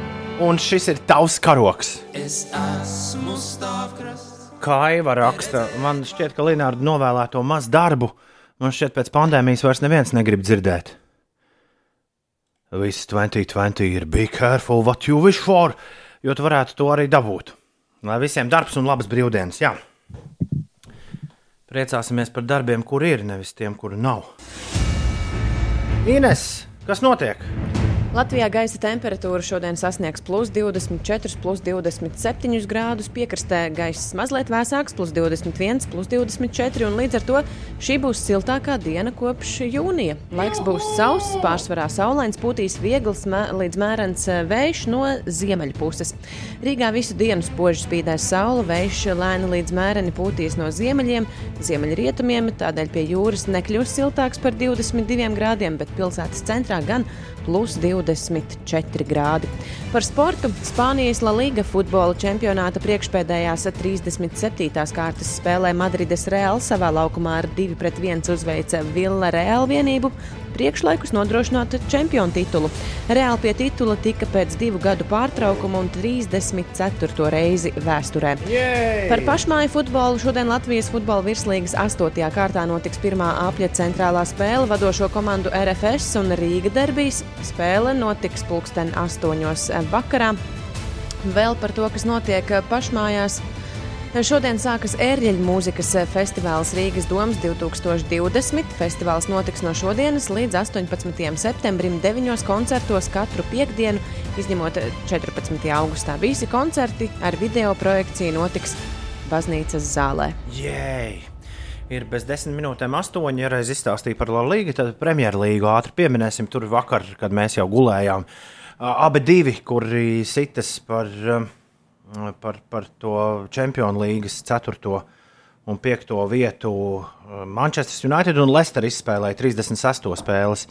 Un šis ir tavs karoks. Es esmu stāvkrasts. Kaiva raksta, man šķiet, ka Linnārda novēlēto maz darbu, man šķiet, pēc pandēmijas vairs neviens negrib dzirdēt. Viss 2020 ir be careful what you wish for, jo tu varētu to arī dabūt. Lai visiem darbs un labas brīvdienas, jā. Priecāsimies par darbiem, kur ir, nevis tiem, kuri nav. Ines, kas notiek? Latvijā gaisa temperatūra šodien sasniegs plus 24, plus 27 grādus. Piekrastē gaiss mazliet vēsāks, plus 21, plus 24. un Līdz ar to šī būs siltākā diena kopš jūnija. Laiks būs sauss, pārsvarā saulains, pūtīs viegls mē, līdz mērens eh, vējš no ziemeļu puses. Rīgā visu dienu spoži spīdēs saule, vējš lēni līdz mēreni pūtīs no ziemeļiem, ziemeļrietumiem, tādēļ pie jūras nekļūs siltāks par 22 grādiem, bet pilsētas centrā gan plus 24 grādi. Par sportu Spānijas La Liga futbola čempionāta priekšpēdējās 37. kārtas spēlē Madrides Real savā laukumā ar 2-1 uzveica Villa Real vienību. Priekšlaikus nodrošināt čempionu titulu. Reāli pie titula tika pēc divu gadu pārtraukuma un 34. reizi vēsturē. Jej! Par pašmāju futbolu šodien Latvijas futbola virslīgas 8. kārtā notiks pirmā apļa centrālā spēle vadošo komandu RFS un Rīga derbijas. Spēle notiks pulksten 8. vakarā. Vēl par to, kas notiek pašmājās. Šodien sākas ērģeļu mūzikas festivāls Rīgas domas 2020. Festivāls notiks no šodienas līdz 18. septembrim, 9 koncertos katru piekdienu, izņemot 14. augustā. Visi koncerti ar video projekciju notiks baznīcas zālē. Jēj! Ir bez desmit minūtēm astoņi. Ja reiz izstāstīja par Latviju, tad Premjerlīgu ātri pieminēsim. Tur vakar, kad mēs jau gulējām, abi divi, kuri sitas par, um, par, par to Champions Leagues 4. un 5. vietu. Manchester United un Leicester izspēlēja 36. spēles.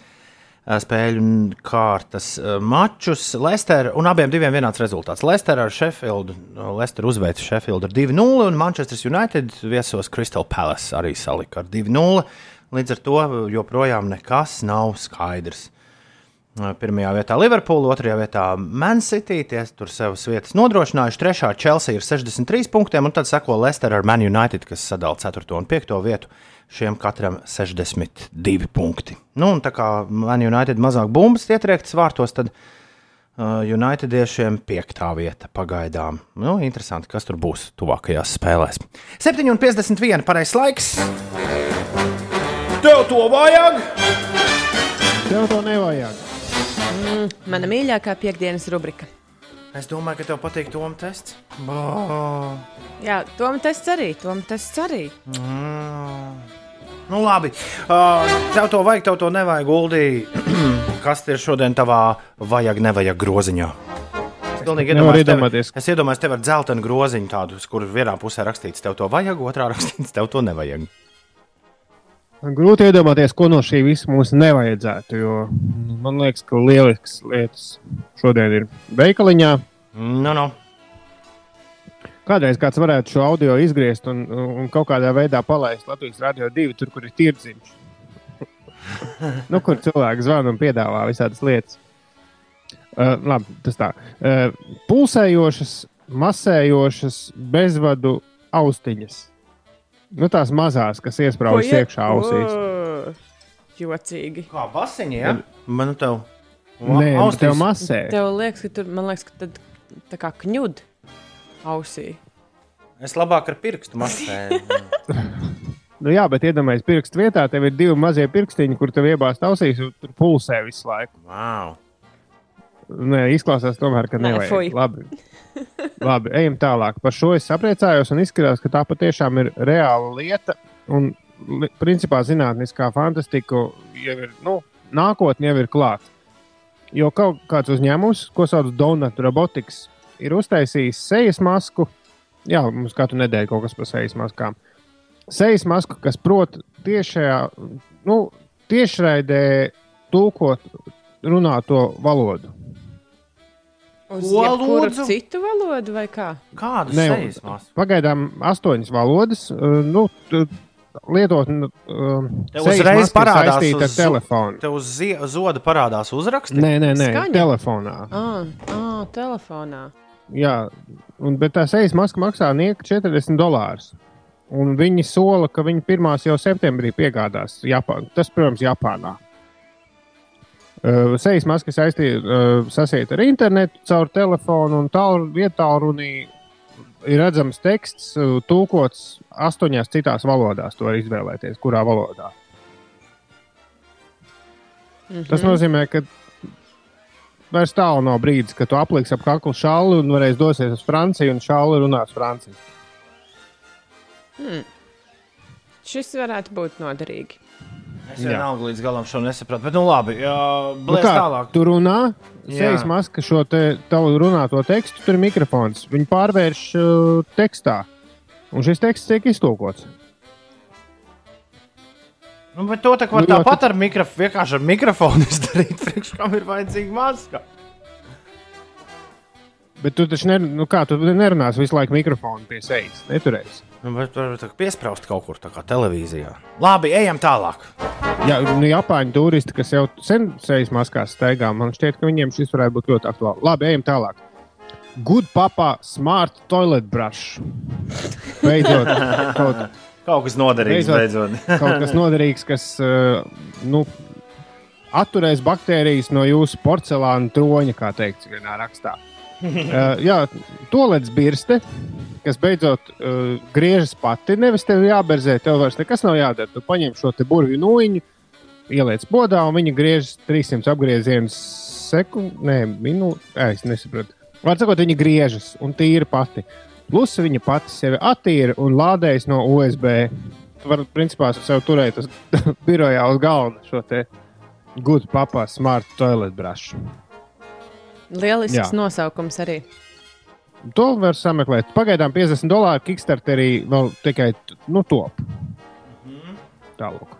ā, Spēļu kārtas ā, mačus. Leicester un abiem diviem vienāds rezultāts. Leicester ar Sheffield, Leicester uzveica Sheffield ar 2-0, un Manchester United viesos Crystal Palace arī salika ar 2-0. Līdz ar to joprojām nekas nav skaidrs. Pirmajā vietā Liverpool, otrajā vietā Man City. Tie tur savas vietas nodrošinājuši. Trešā Chelsea ir 63 punktiem, un tad seko Leicester ar Man United, kas sadala 4. un 5. vietu. Šiem katram 62 punkti. Nu, un tā kā Man United mazāk bumbas ietriektas vārtos, tad uh, Unitediešiem 5. vieta pagaidām. Nu, interesanti, kas tur būs tuvākajās spēlēs. 7,51 pareizais laiks. Tev to vajag! Tev to nevajag. Mm, mana mīļākā piekdienas rubrika. Es domāju, ka tev patīk Toms tests. Oh. Jā, Toms tests arī. Toms tests arī. Mm. Nu, labi. Uh, tev to vajag, tev to nevajag, Guldī. Kas ir šodien tavā vajag, nevajag groziņā? Es pilnīgi nevaru iedomājos, iedomāties. tev, es iedomājos tev ar dzeltenu groziņu, tādu, kur vienā pusē rakstīts, tev to vajag, otrā rakstīts, tev to nevajag. Grūti iedomāties, ko no šī visa mums nevajadzētu. Jo nu, man liekas, ka lielisks lietas šodien ir veikaliņā. No, no. Kādreiz kāds varētu šo audio izgriezt un, un kaut kādā veidā palaist Latvijas Rādio 2, tur, kur ir tirdziņš. nu, kur cilvēki zvana un piedāvā visādas lietas. Uh, labi, tas tā. Uh, pulsējošas masējošas bezvadu austiņas. Nu, tās mazās, kas iesprāstas Ko ie- iekšā ausīs. O, Jocīgi. Kā basiņi, ja? Man tev. Nē, nu, Austīs. tev masē. Tev liekas, ka tur, man liekas, ka tad tā kā kņud ausī. Es labāk ar pirkstu masēju. Nu, jā, bet iedomājieties, pirkstu vietā tev ir divi mazie pirkstiņi, kur tev iebāzt ausīs, un tur pulsē visu laiku. wow. Nē, izklausās tomēr, ka Nē, nevajag. fuj. Labi. Labi, ejam tālāk. Par šo es apriecājos un izskatās, ka tā patiešām ir reāla lieta. Un, li, principā, zinātniskā fantastika jau ir, nu, nākotnē jau ir klāta. Jo kaut kāds uzņēmums, ko sauc par Donut Robotics, ir uztaisījis sejas masku. Jā, mums katru nedēļu kaut kas par sejas maskām. Sejas masku, kas prot tiešajā, nu, tiešraidē tulkot runāto valodu. Uz jebkuru citu valodu vai kā? Kādu Ne, sejas masku? Pagaidām astoņas valodas. uh, Nu, t- lietot uh, sejas uzreiz parādās saistīta ar uz telefonu. Tev uz zoda parādās uzraksti. Nē, nē, nē Skaņa? telefonā. Ah, ah, telefonā. Jā, un, bet tā sejas maska maksā nieka 40 dolārus. Un viņi sola, ka viņi pirmās jau septembrī piegādās Japānā. Tas, protams, Japānā. Uh, sejas maska saistīta uh, sasiet ar internetu, caur telefonu un tālu vietālrunī. Ir redzams teksts, uh, tūkots astoņās citās valodās. To var izvēlēties, kurā valodā. Mhm. Tas nozīmē, ka vairs tālu nav brīdis, kad tu apliksi ap kaklu šālu un varēsi dosies uz Franciju un šālu runās Franciju. Hmm. Šis varētu būt noderīgi. Es vienalga līdz galam šo nesapratu. Bet, nu labi, jā, Nu kā, tālāk. tu runā, sejas maska šo te tavu runāto tekstu, tur ir mikrofons. Viņu pārvērš uh, tekstā, un šis teksts tiek iztulkots. Nu, bet to tā var Nu, tāpat ar mikrofonu, vienkārši ar mikrofonu izdarīt. Priekš kam ir vajadzīga maska? Bet tu taču ner, nu kā, tu nerunāsi visu laiku mikrofonu pie sejas. Neturēsi. Nu, bet var piesprāst kaut kur tā kā televīzijā. Labi, ejam tālāk. Jā, nu, Japāņu turisti, kas jau sen sejas maskās staigā, man šķiet, ka viņiem šis varētu būt ļoti aktuāls. Labi, ejam tālāk. Good papa, smart toilet brush. Beidzot, kaut, Kaut kas noderīgs beidzot. kaut kas noderīgs, kas uh, nu, atturēs baktērijas no jūsu porcelāna troņa, kā teikts vienā rakstā. Uh, jā, tolets birste, kas beidzot uh, griežas pati. Nevis tev jāberzē, tev vairs nekas nav jādara. Tu paņem šo burvju nūjiņu, ieliec podā, un viņa griežas 300 apgriezienus sekundes, ne minūtes. Es nesaprotu. Vārds sakot, viņa griežas un tīra pati. Plus viņa pati sevi attīra un lādējas no USB. Tu vari, principā, sev turēt uz birojā uz galda šo te good papa smart toilet brush. Lielisks Jā. Nosaukums arī. To var sameklēt. Pagaidām 50 dolāri Kickstarterī vēl tikai nu, top. Tālāk.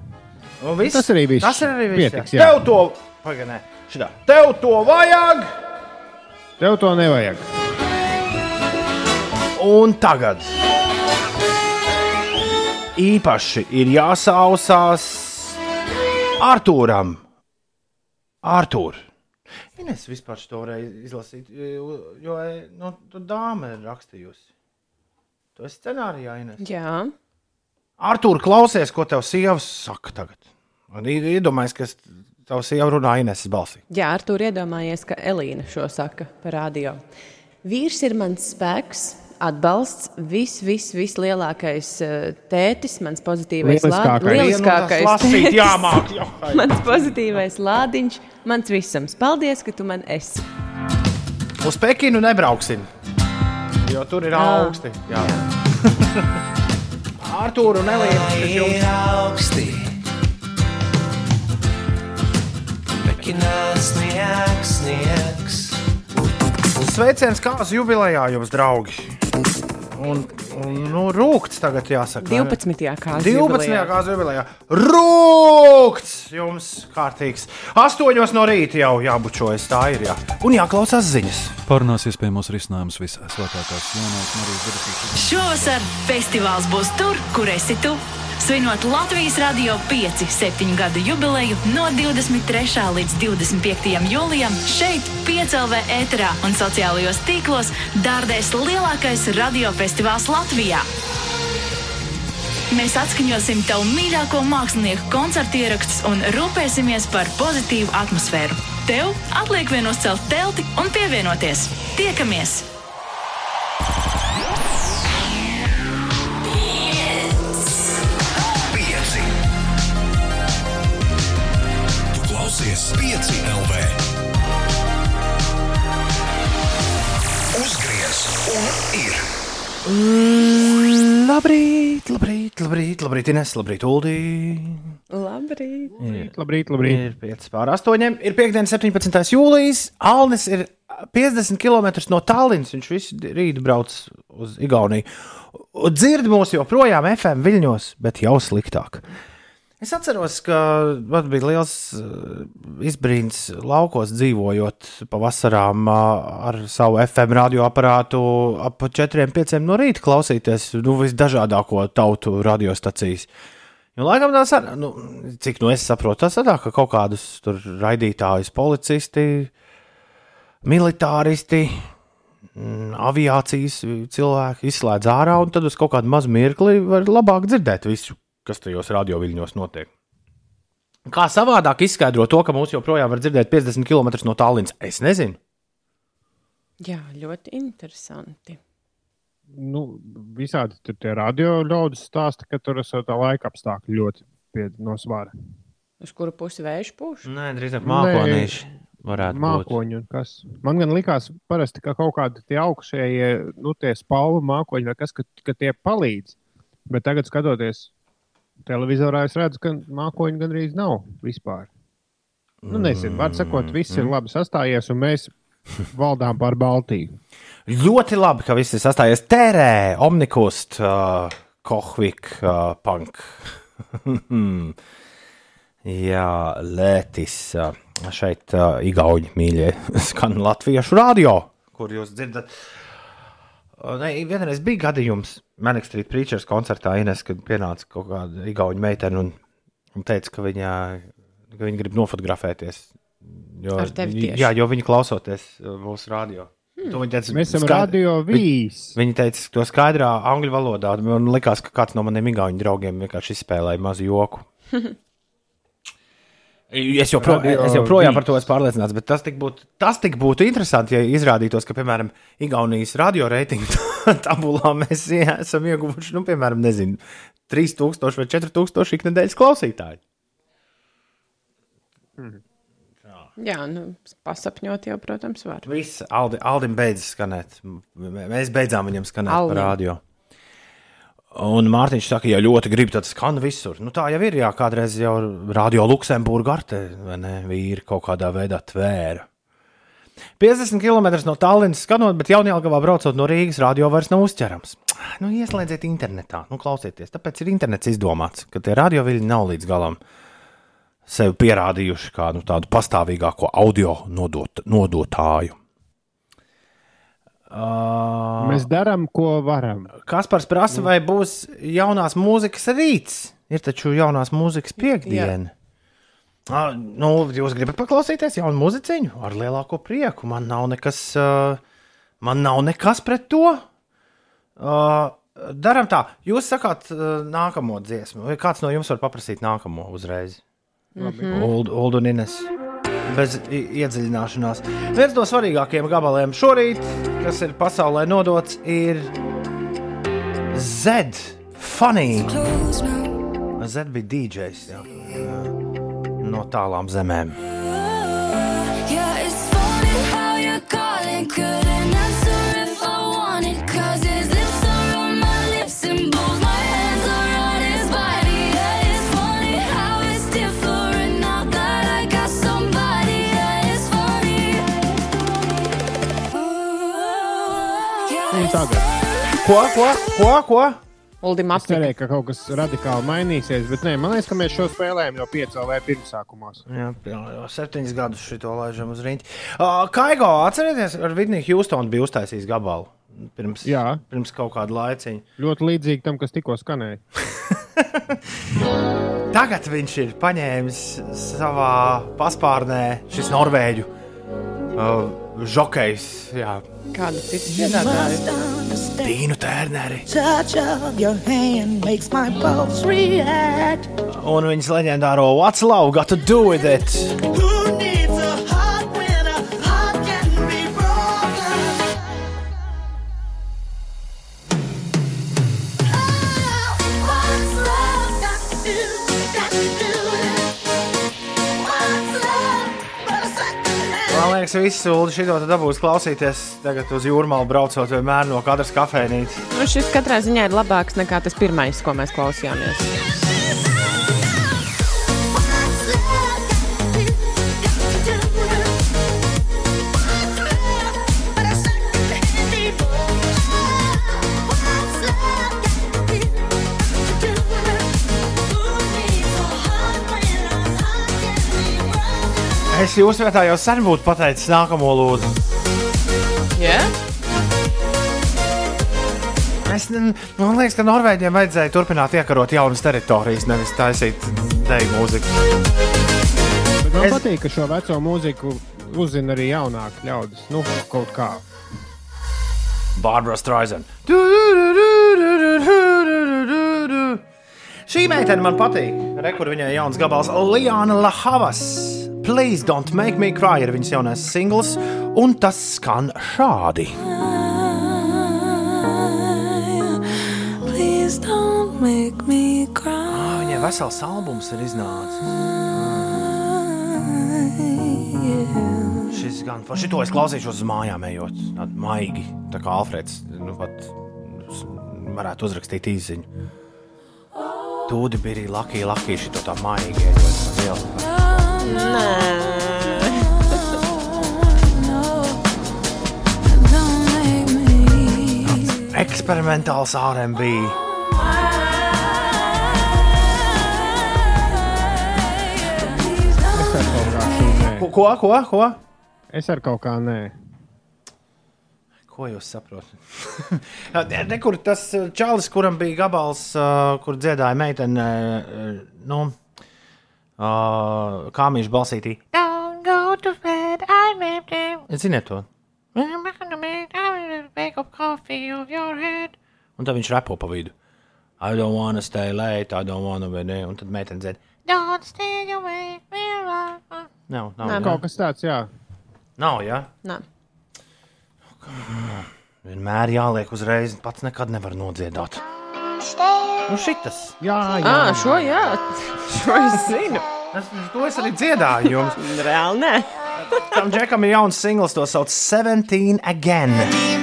Nu? Tas arī viss. Tas arī viss. Pietiks, jā. jā. Tev to, pagaidē, šitā. Tev to vajag! Tev to nevajag. Un tagad īpaši ir jāsausās Arthūram. Arthūr. Ines vispār to varēja izlasīt, jo, nu, tu dāma ir rakstījusi. Tu esi scenārijā, Ines. Jā. Arthūr, klausies, ko tev sieva saka tagad. Un iedomājies, ka tev sieva runā Ineses balsī. Jā, ar to iedomājies, ka Elīna šo saka par radio. Vīrs ir mans spēks, atbalsts, vis, vis, vislielākais eh, tētis, mans pozitīvais lādiņš. Lieliskākais lasīt tētis. jāmāk, jā. Mans pozitīvais lādiņš, mans visams. Paldies, ka tu man esi. Uz Pekinu nebrauksim, jo tur ir augsti. Jā. Un Elīnu. kas jums- augsti. Pekinā sniegs, sniegs. Sveiciens kāzu jubilejā jums, draugi! Un Nu, rūkts tagad jāsaka. 12. kārtas 12. jubilejā. kārtas jubilejā. Rūkts jums kārtīgs. 8 no rīta jau jābučojas. Tā ir. Jā. Un jāklausās ziņas. Parunās iespējamos risinājumus visās svētākās jaunās Marijas gadsimta. Šovasar festivāls būs tur, kur esi tu. Svinot Latvijas Rādio 5 septiņu gadu jubileju no 23. līdz 25. jūlijam šeit, Piecēlvē ēterā un sociālajos tīklos dārdēs lielākais radiofestivāls Latvijā. Mēs atskaņosim tev mīļāko mākslinieku koncertu ierakstus un rūpēsimies par pozitīvu atmosfēru. Tev atliek vien uzcelt telti un pievienoties. Tiekamies! 5 LV. Uzgriez un ir. Mm, labrīt, labrīt, labrīt, labrīt, Ines, labrīt, Uldī. Labrīt. Ir, labrīt, labrīt. Ir 5 pār 8. Ir piekdiena, 17. jūlijas. Alnis ir 50 km no Tallinas. Viņš visu rītu brauc uz Igauniju. Dzird mūs joprojām FM viļņos, bet jau sliktāk. Mm. Es atceros, ka man bija liels uh, izbrīns laukos dzīvojot pavasarām ar savu FM radioaparātu ap 4-5 no rīta klausīties nu, visdažādāko tautu radiostacijas. Jo laikam tā sanāk, nu, cik nu es saprotu, tas sanāk, ka kaut kādus tur raidītājus, policisti, militāristi, mm, aviācijas cilvēki izslēdz ārā, un tad uz kaut kādu mazu mirkli var labāk dzirdēt visu, kas tajos radioviļņos notiek. Kā savādāk izskaidrot to, ka mūs joprojām var dzirdēt 50 km no Tallinas? Es nezinu. Jā, ļoti interesanti. Nu, visādi tur tie radio ļaudis stāsta, ka tur esot tā laika apstākļi ļoti pie no svara. Uz kuru pusi vējš pūš? Nē, drīzāk mākonīši. Mākoņi un kas. Man gan likās, parasti, ka kaut kādi tie augšējie, nu, tie spalvu mākoņi vai kas, ka, ka tie palīdz. Bet tagad, skatoties televizorā, es redzu, ka mākoņi gandrīz nav vispār. Nu, nezinu, var sakot, viss ir labi sastājies, un mēs valdām pār Baltiju. Ļoti labi, ka viss ir sastājies tērē, omnikust, uh, kohvik, uh, punk. Jā, Lētis. Uh, šeit uh, Igauni mīļie skan latviešu radio, kur jūs dzirdat. Uh, Ne, vienreiz bija gadījums Manic Street Preachers koncertā, Ines, kad pienāca kaut kāda Igauni meitene un, un teica, ka viņa, ka viņa grib nofotografēties. Jo, Ar tevi tieši? jā, jo viņi klausoties uh, mūsu radio. Hmm. To viņa teica, Mēs esam radio Viņa, vīs. viņa teica to skaidrā angļu valodā. Man liekas, ka kāds no maniem igauņu draugiem vienkārši izspēlēja mazu joku. Es joprojām, es joprojām par Beats. to esmu pārliecināts, bet tas tik būtu, tas tik būtu interesanti, ja izrādītos, ka, piemēram, Igaunijas radio reitingu tabulā mēs esam ieguvuši, nu, piemēram, nezinu, 3000 vai 4000 ikdienas klausītāju. Jā, nu, pasapņot jau, protams, var. Viss, Aldi, Aldim beidzas skanēt. Mēs beidzām viņam skanēt Aldim. par radio. Un Mārtiņš saka, ja ļoti grib, tad skan visur. Nu, tā jau ir. Jā, kādreiz jau radio Luksemburgā ar te vai ne, vīri kaut kādā veidā tvēra. 50 km no Tallinas skanot, bet jaunajā braucot no Rīgas, radio vairs nav uzķerams. Nu, ieslēdziet internetā, nu, klausieties. Tāpēc ir internets izdomāts, ka tie radioviļņi nav līdz galam sevi pierādījuši kā nu, tādu pastāvīgāko audio nodot, nodotāju. Uh, Mēs darām, ko varam. Kaspars prasa, vai būs jaunās mūzikas rīts. Ir taču jaunās mūzikas piekdiena. Ah, nu, jūs gribat paklausīties jaunu mūziķiņu? Ar lielāko prieku. Man nav nekas, uh, man nav nekas pret to. Uh, Darām tā, jūs sakāt uh, nākamo dziesmu, vai kāds no jums var paprasīt nākamo uzreiz? Labi. Uld, Uld un Ines. Bez iedziļināšanās. Viens no svarīgākajiem gabaliem šorīt, kas ir pasaulē nodots, ir Z. Funny. Z bija DJs jā, no tālām zemēm. Yeah, it's funny how you're calling. Couldn't tagad. Ko, ko, ko? ko? Es cerēju, ka kaut kas radikāli mainīsies, bet nē, man liekas, ka mēs šo spēlējam jau piecā vai pirmsākumos. Jā, jā, jau septiņus gadus šo laižam uz rīņķa. Uh, Kaigo, atcerieties, ar Vidniju Hjūstonu bija uztaisījis gabalu. Pirms, Jā. pirms kaut kāda laiciņa. Ļoti līdzīgi tam, kas tikko skanēja. Tagad viņš ir paņēmis savā paspārnē šis norvēģu uh, žokejs, jā, Kādu citu dziedātāju? Tīnu Tērneri. Touch of your hand makes my pulse react. Un viņas leģendāro What's Love Got to Do With It? Liekas, sūdi šito te dabūs klausīties tagad uz jūrmālu braucot vienmēr no katras kafejnīcas. Nu, šis katrā ziņā ir labāks nekā tas pirmais, ko mēs klausījāmies. Es jūsu vietā jau sen būtu pateicis nākamo lūdzu. Yeah? Es, man liekas, ka Norvēģiem vajadzēja turpināt iekarot jaunas teritorijas, nevis taisīt deju mūziku. Bet man Es- patīk, ka šo veco mūziku uzzina arī jaunāki ļaudis. Nu, kaut kā. Barbara Streisand. Šī meitene man patīk. Rekur viņai jauns gabals Liana Lahavas. Please don't make me cry ir viņas jaunais singls, un tas skan šādi. Please don't make me cry. Ah, Viņai vesels albums ir iznācis. Šis gan par šito es klausīšos uz mājām, ejot maigi. Tā kā Alfreds nu, pat varētu uzrakstīt īsiņu. Tūdi bija arī Lucky, Lucky šito tā maigi. ejot pa ielu. Eksperimentāls RB. Es ar kaut kā šī nē. Ko, ko, ko? ko? Es ar kaut kā nē. Ko jūs saprotat? Nekur tas uh, čalis, kuram bija gabals, uh, kur dziedāja meitene, uh, nu, uh, kā viņš balsītī. Don't go to bed, I'm empty. Ziniet to? Un tad viņš repo pa vidu. I don't wanna stay late, I don't wanna be there. Un tad meitene dzied. Don't stay away, we're right. Nav, nav, Nē. nav. Kaut kas tāds, jā. Nav, jā. Nē. Vienmēr jāliek uzreiz, pats nekad nevar nodziedāt. Nu, šitas. Jā, Jā, šo jā, šo es zinu. Es, to es arī dziedāju jums. Reāli nē. Tam džekam ir jauns singls, to sauc 17 Again.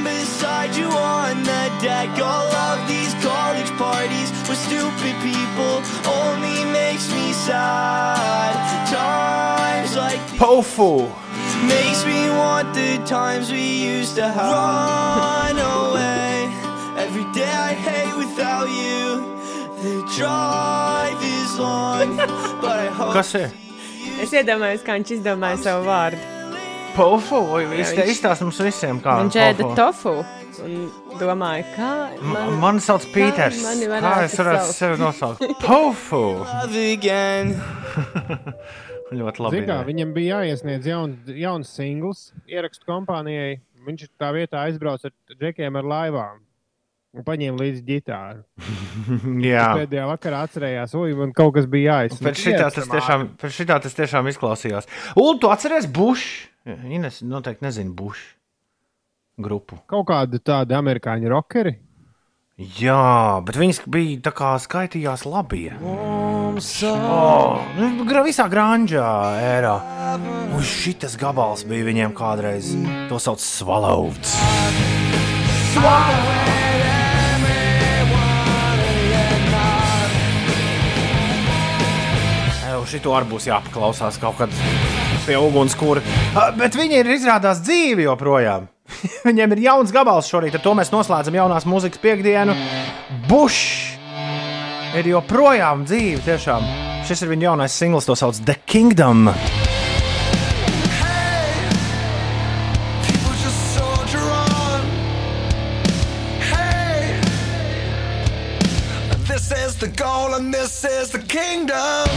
beside you on the deck. All of these college parties with stupid people only makes me sad. Times like these Pofu. Makes me want the times we used to have. Run away. Every day I hate without you. The drive is long, but I hope. Kas ir? Es iedomājos, kā viņš izdomāja savu vārdu. Pofu. Vai Viņš te izstāsta mums visiem, kā Viņš ēda tofu un domāja, kā Man, man sauc Pīters. kā Kā es varētu sevi nosaukt? Pofu! Ļoti labi. Kā, viņam bija jāiesniedz jaun, jauns singls ierakstu kompānijai. Viņš tā vietā aizbrauca ar džekiem ar laivām un paņēma līdzi ģitāru. Jā. Pēdējā vakarā atcerējās, oi, man kaut kas bija jāizsaka. Pēc šitā tas tiešām, pēc šitā tas tiešām izklausījās. Un tu atceries Bušu? Ines noteikti nezinu Bušu grupu. Kaut kādi tādi amerikāņu rockeri. Jā, bet viņas bija tā kā skaitījās labi. Oh, visā grāmatā ērā. Un šis gabals bija viņiem kādreiz. To sauc par. Jau šito arī būs jāpaklausās kaut kad pie ugunskura. Bet viņi ir izrādās dzīvi joprojām. Viņiem ir jauns gabals šorīt, ar to mēs noslēdzam jaunās mūzikas piekdienu. Bušs ir joprojām dzīve. Tiešām. Šis ir viņa jaunais singls, to sauc The Kingdom. The goal and this is the kingdom.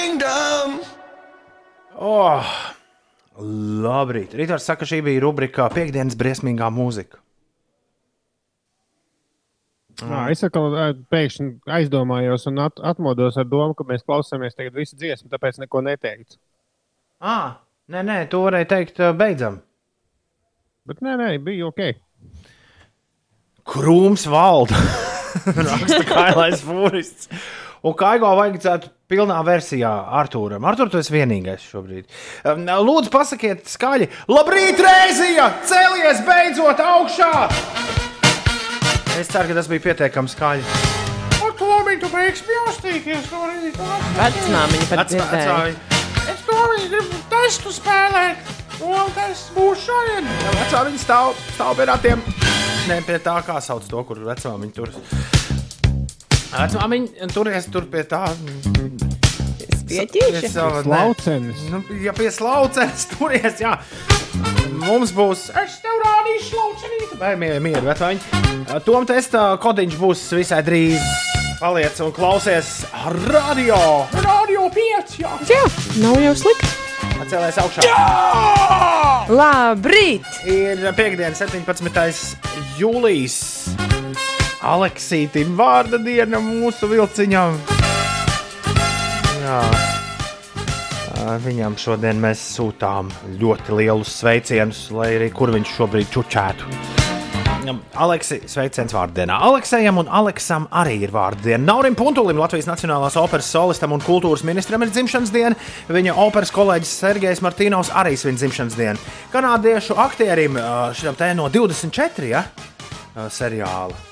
Kingdom. Oh, labrīt. Rītors saka, šī bija rubrika Piektdienas briesmīgā mūzika. Nā, es atkal ā, pēkšņi aizdomājos un at atmodos ar domu, ka mēs klausāmies tagad visu dziesmu, tāpēc neko neteicu. Ah, nē, nē, to varēja teikt, uh, beidzam. Bet nē, nē, bija ok. Krūms valda. Raksta kailais fūrists. Un kaigo vajadzētu pilnā versijā Arthūram. Arthur, tu esi vienīgais šobrīd. Lūdzu, pasakiet skaļi. Labrīt, Rēzija! Cēlies beidzot augšā! Es ceru, ka tas bija pietiekami skaļi. Ar to viņi tu beigs mjostīties no rīta. Vecmāmiņa pat dzirdēja. vecmāmiņa. Es viņi gribu testu spēlēt. Un tas būs šodien. Viņa stāv, stāv pie ratiem. Nē, pie tā, kā sauc to, kur vecā viņa viņa turies tur pie tā. Spieķīši? Es savu- nē. Slaucenis. Nu, ja pie slaucenes turies, jā. Mums būs. Es tev rādīšu laucenīti. Vai mieru, mieru vecāņi. Tom testa kodiņš būs visai drīz. Paliec un klausies radio. Radio 5, jā. Jā, nav jau slikti. Atcēlēs augšā. Jā! Labrīt! Ir piekdiena, 17. jūlijas. Aleksītam vārda diena mūsu vilciņam. Jā. Viņam šodien mēs sūtām ļoti lielus sveicienus, lai arī kur viņš šobrīd čučētu. Aleksi, sveiciens vārdienā. Aleksējam un Aleksam arī ir vārdiena. Naurim Puntulim, Latvijas Nacionālās operas solistam un kultūras ministram ir dzimšanas diena. Viņa operas kolēģis Sergejs Martīnovs arī svin dzimšanas dienu. Kanādiešu aktierim ā, šitam te no 24 ja? seriāla.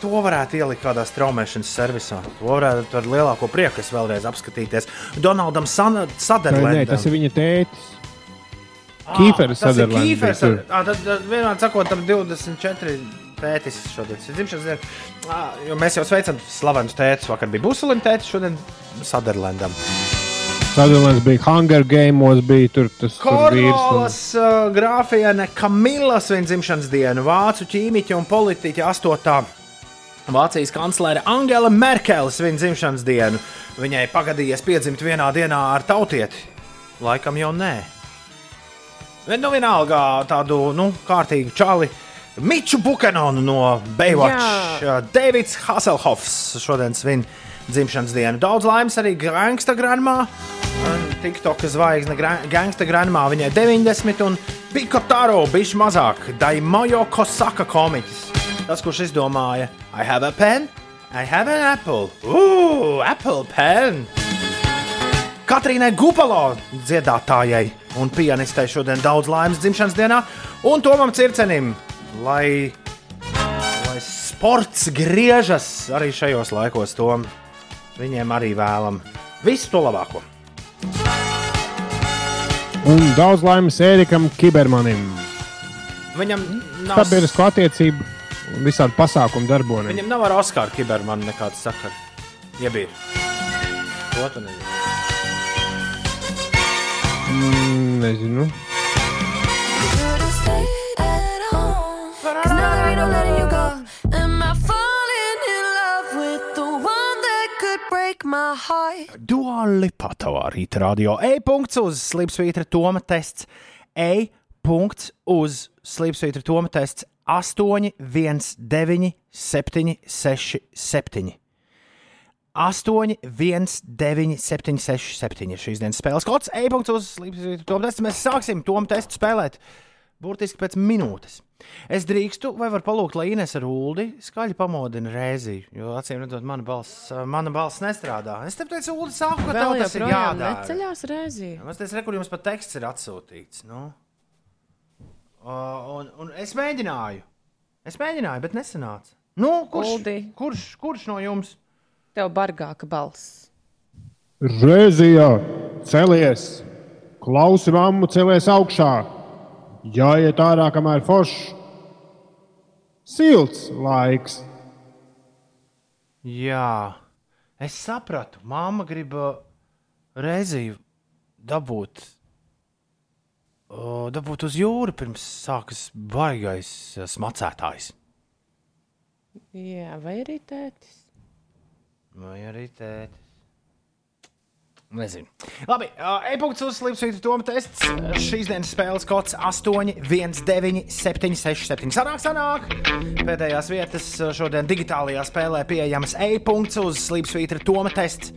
To varētu ielikt kādā straumēšanas servisā. To varētu ar lielāko prieku es vēlreiz apskatīties. Donaldam Sutherlandam. tas ir viņa tētis. Bija Kīferis. tur. Ā, Tad, tad vienmēr sakot, tam 24 tētis šodien ir dzimšanas diena. Ā, Jo mēs jau sveicam slavenus tētus. Vakar bija Buselim tētis, šodien Sutherlandam. Sutherlands bija Hunger Games, bija tur tas tur vīrs. un- uh, grāfiene Kamila svin dzimšanas dienu. Vācu ķīmiķa un politiķa 8. Vācijas kanclere Angela Merkele svin dzimšanas dienu. Viņai pagadījies piedzimt vienā dienā ar tautieti. Laikam jau nē. Bet nu vienalga tādu nu, kārtīgu čali. Miču Bukanonu no Baywatch. Jā. Uh, Davids Hasselhoffs šodien svin dzimšanas dienu. Daudz laimes arī Gangsta Granmā. TikTok zvaigzne Gangsta Granmā. Viņai 90 un Pikotaro bišķi mazāk. Daimojo Kosaka komiķis. Tas, kurš izdomāja I have a pen, I have an apple. Ooh, apple pen! Katrīnai Gupalo dziedātājai un pianistei šodien daudz laimes dzimšanas dienā, un Tomam Circenim, lai, lai sports griežas arī šajos laikos, Tom. Viņiem arī vēlam visu to labāko. Un daudz laimes Ērikam Kibermanim. Viņam nav, Sabiedrisko attiecību un visādi pasākumu darbonim. viņam nav ar Oskaru Kibermanu nekāds sakars. Iebīr. To tu nezini. Mm, nezinu. Cause now there ain't no letting you go. Am I falling in love with the one that could break my heart? Duāli patavā rīta radio. E-punkts uz slīpsvītra Toma tests. E-punkts uz slīpsvītra Toma tests 8, 1, 9, 7, 6, 7. 8, 1, 9, 7, 6, 7 ir šīs dienas spēles kods. E-punkts uz testu mēs sāksim tom testu spēlēt burtiski pēc minūtes. Es drīkstu, vai var palūgt, lai Ines ar Ulu skaļi pamodina reizi, jo acīm redzot, mana balss, mana balss nestrādā. Es tev teicu, Ulu, sāku, ka tev tas ir jādara. neceļās reizī. Man tas rekur jums pat teksts ir atsūtīts. Nu. Un, un es mēģināju. Es mēģināju, bet nesanāca. Nu, kurš, Uldi. kurš, kurš no jums? Tev bargāka balss. Rēzijā, celies, klausi mammu, celies augšā. Jāiet ārā, kamēr foršs. Silts laiks. Jā, es sapratu. Māma grib uh, reizi dabūt, dabūt uz jūru pirms sākas baigais uh, smacētājs. Jā, vai arī tētis? Vai arī tētis? Nezinu. Labi, uh, e-punkts uz Slimsvītra Toma tests. Šīs dienas spēles kods 8, 1, 9, 7, 6, 7. Sanāk, sanāk! Pēdējās vietas šodien digitālajā spēlē pieejamas e-punkts uz Slimsvītra Toma tests.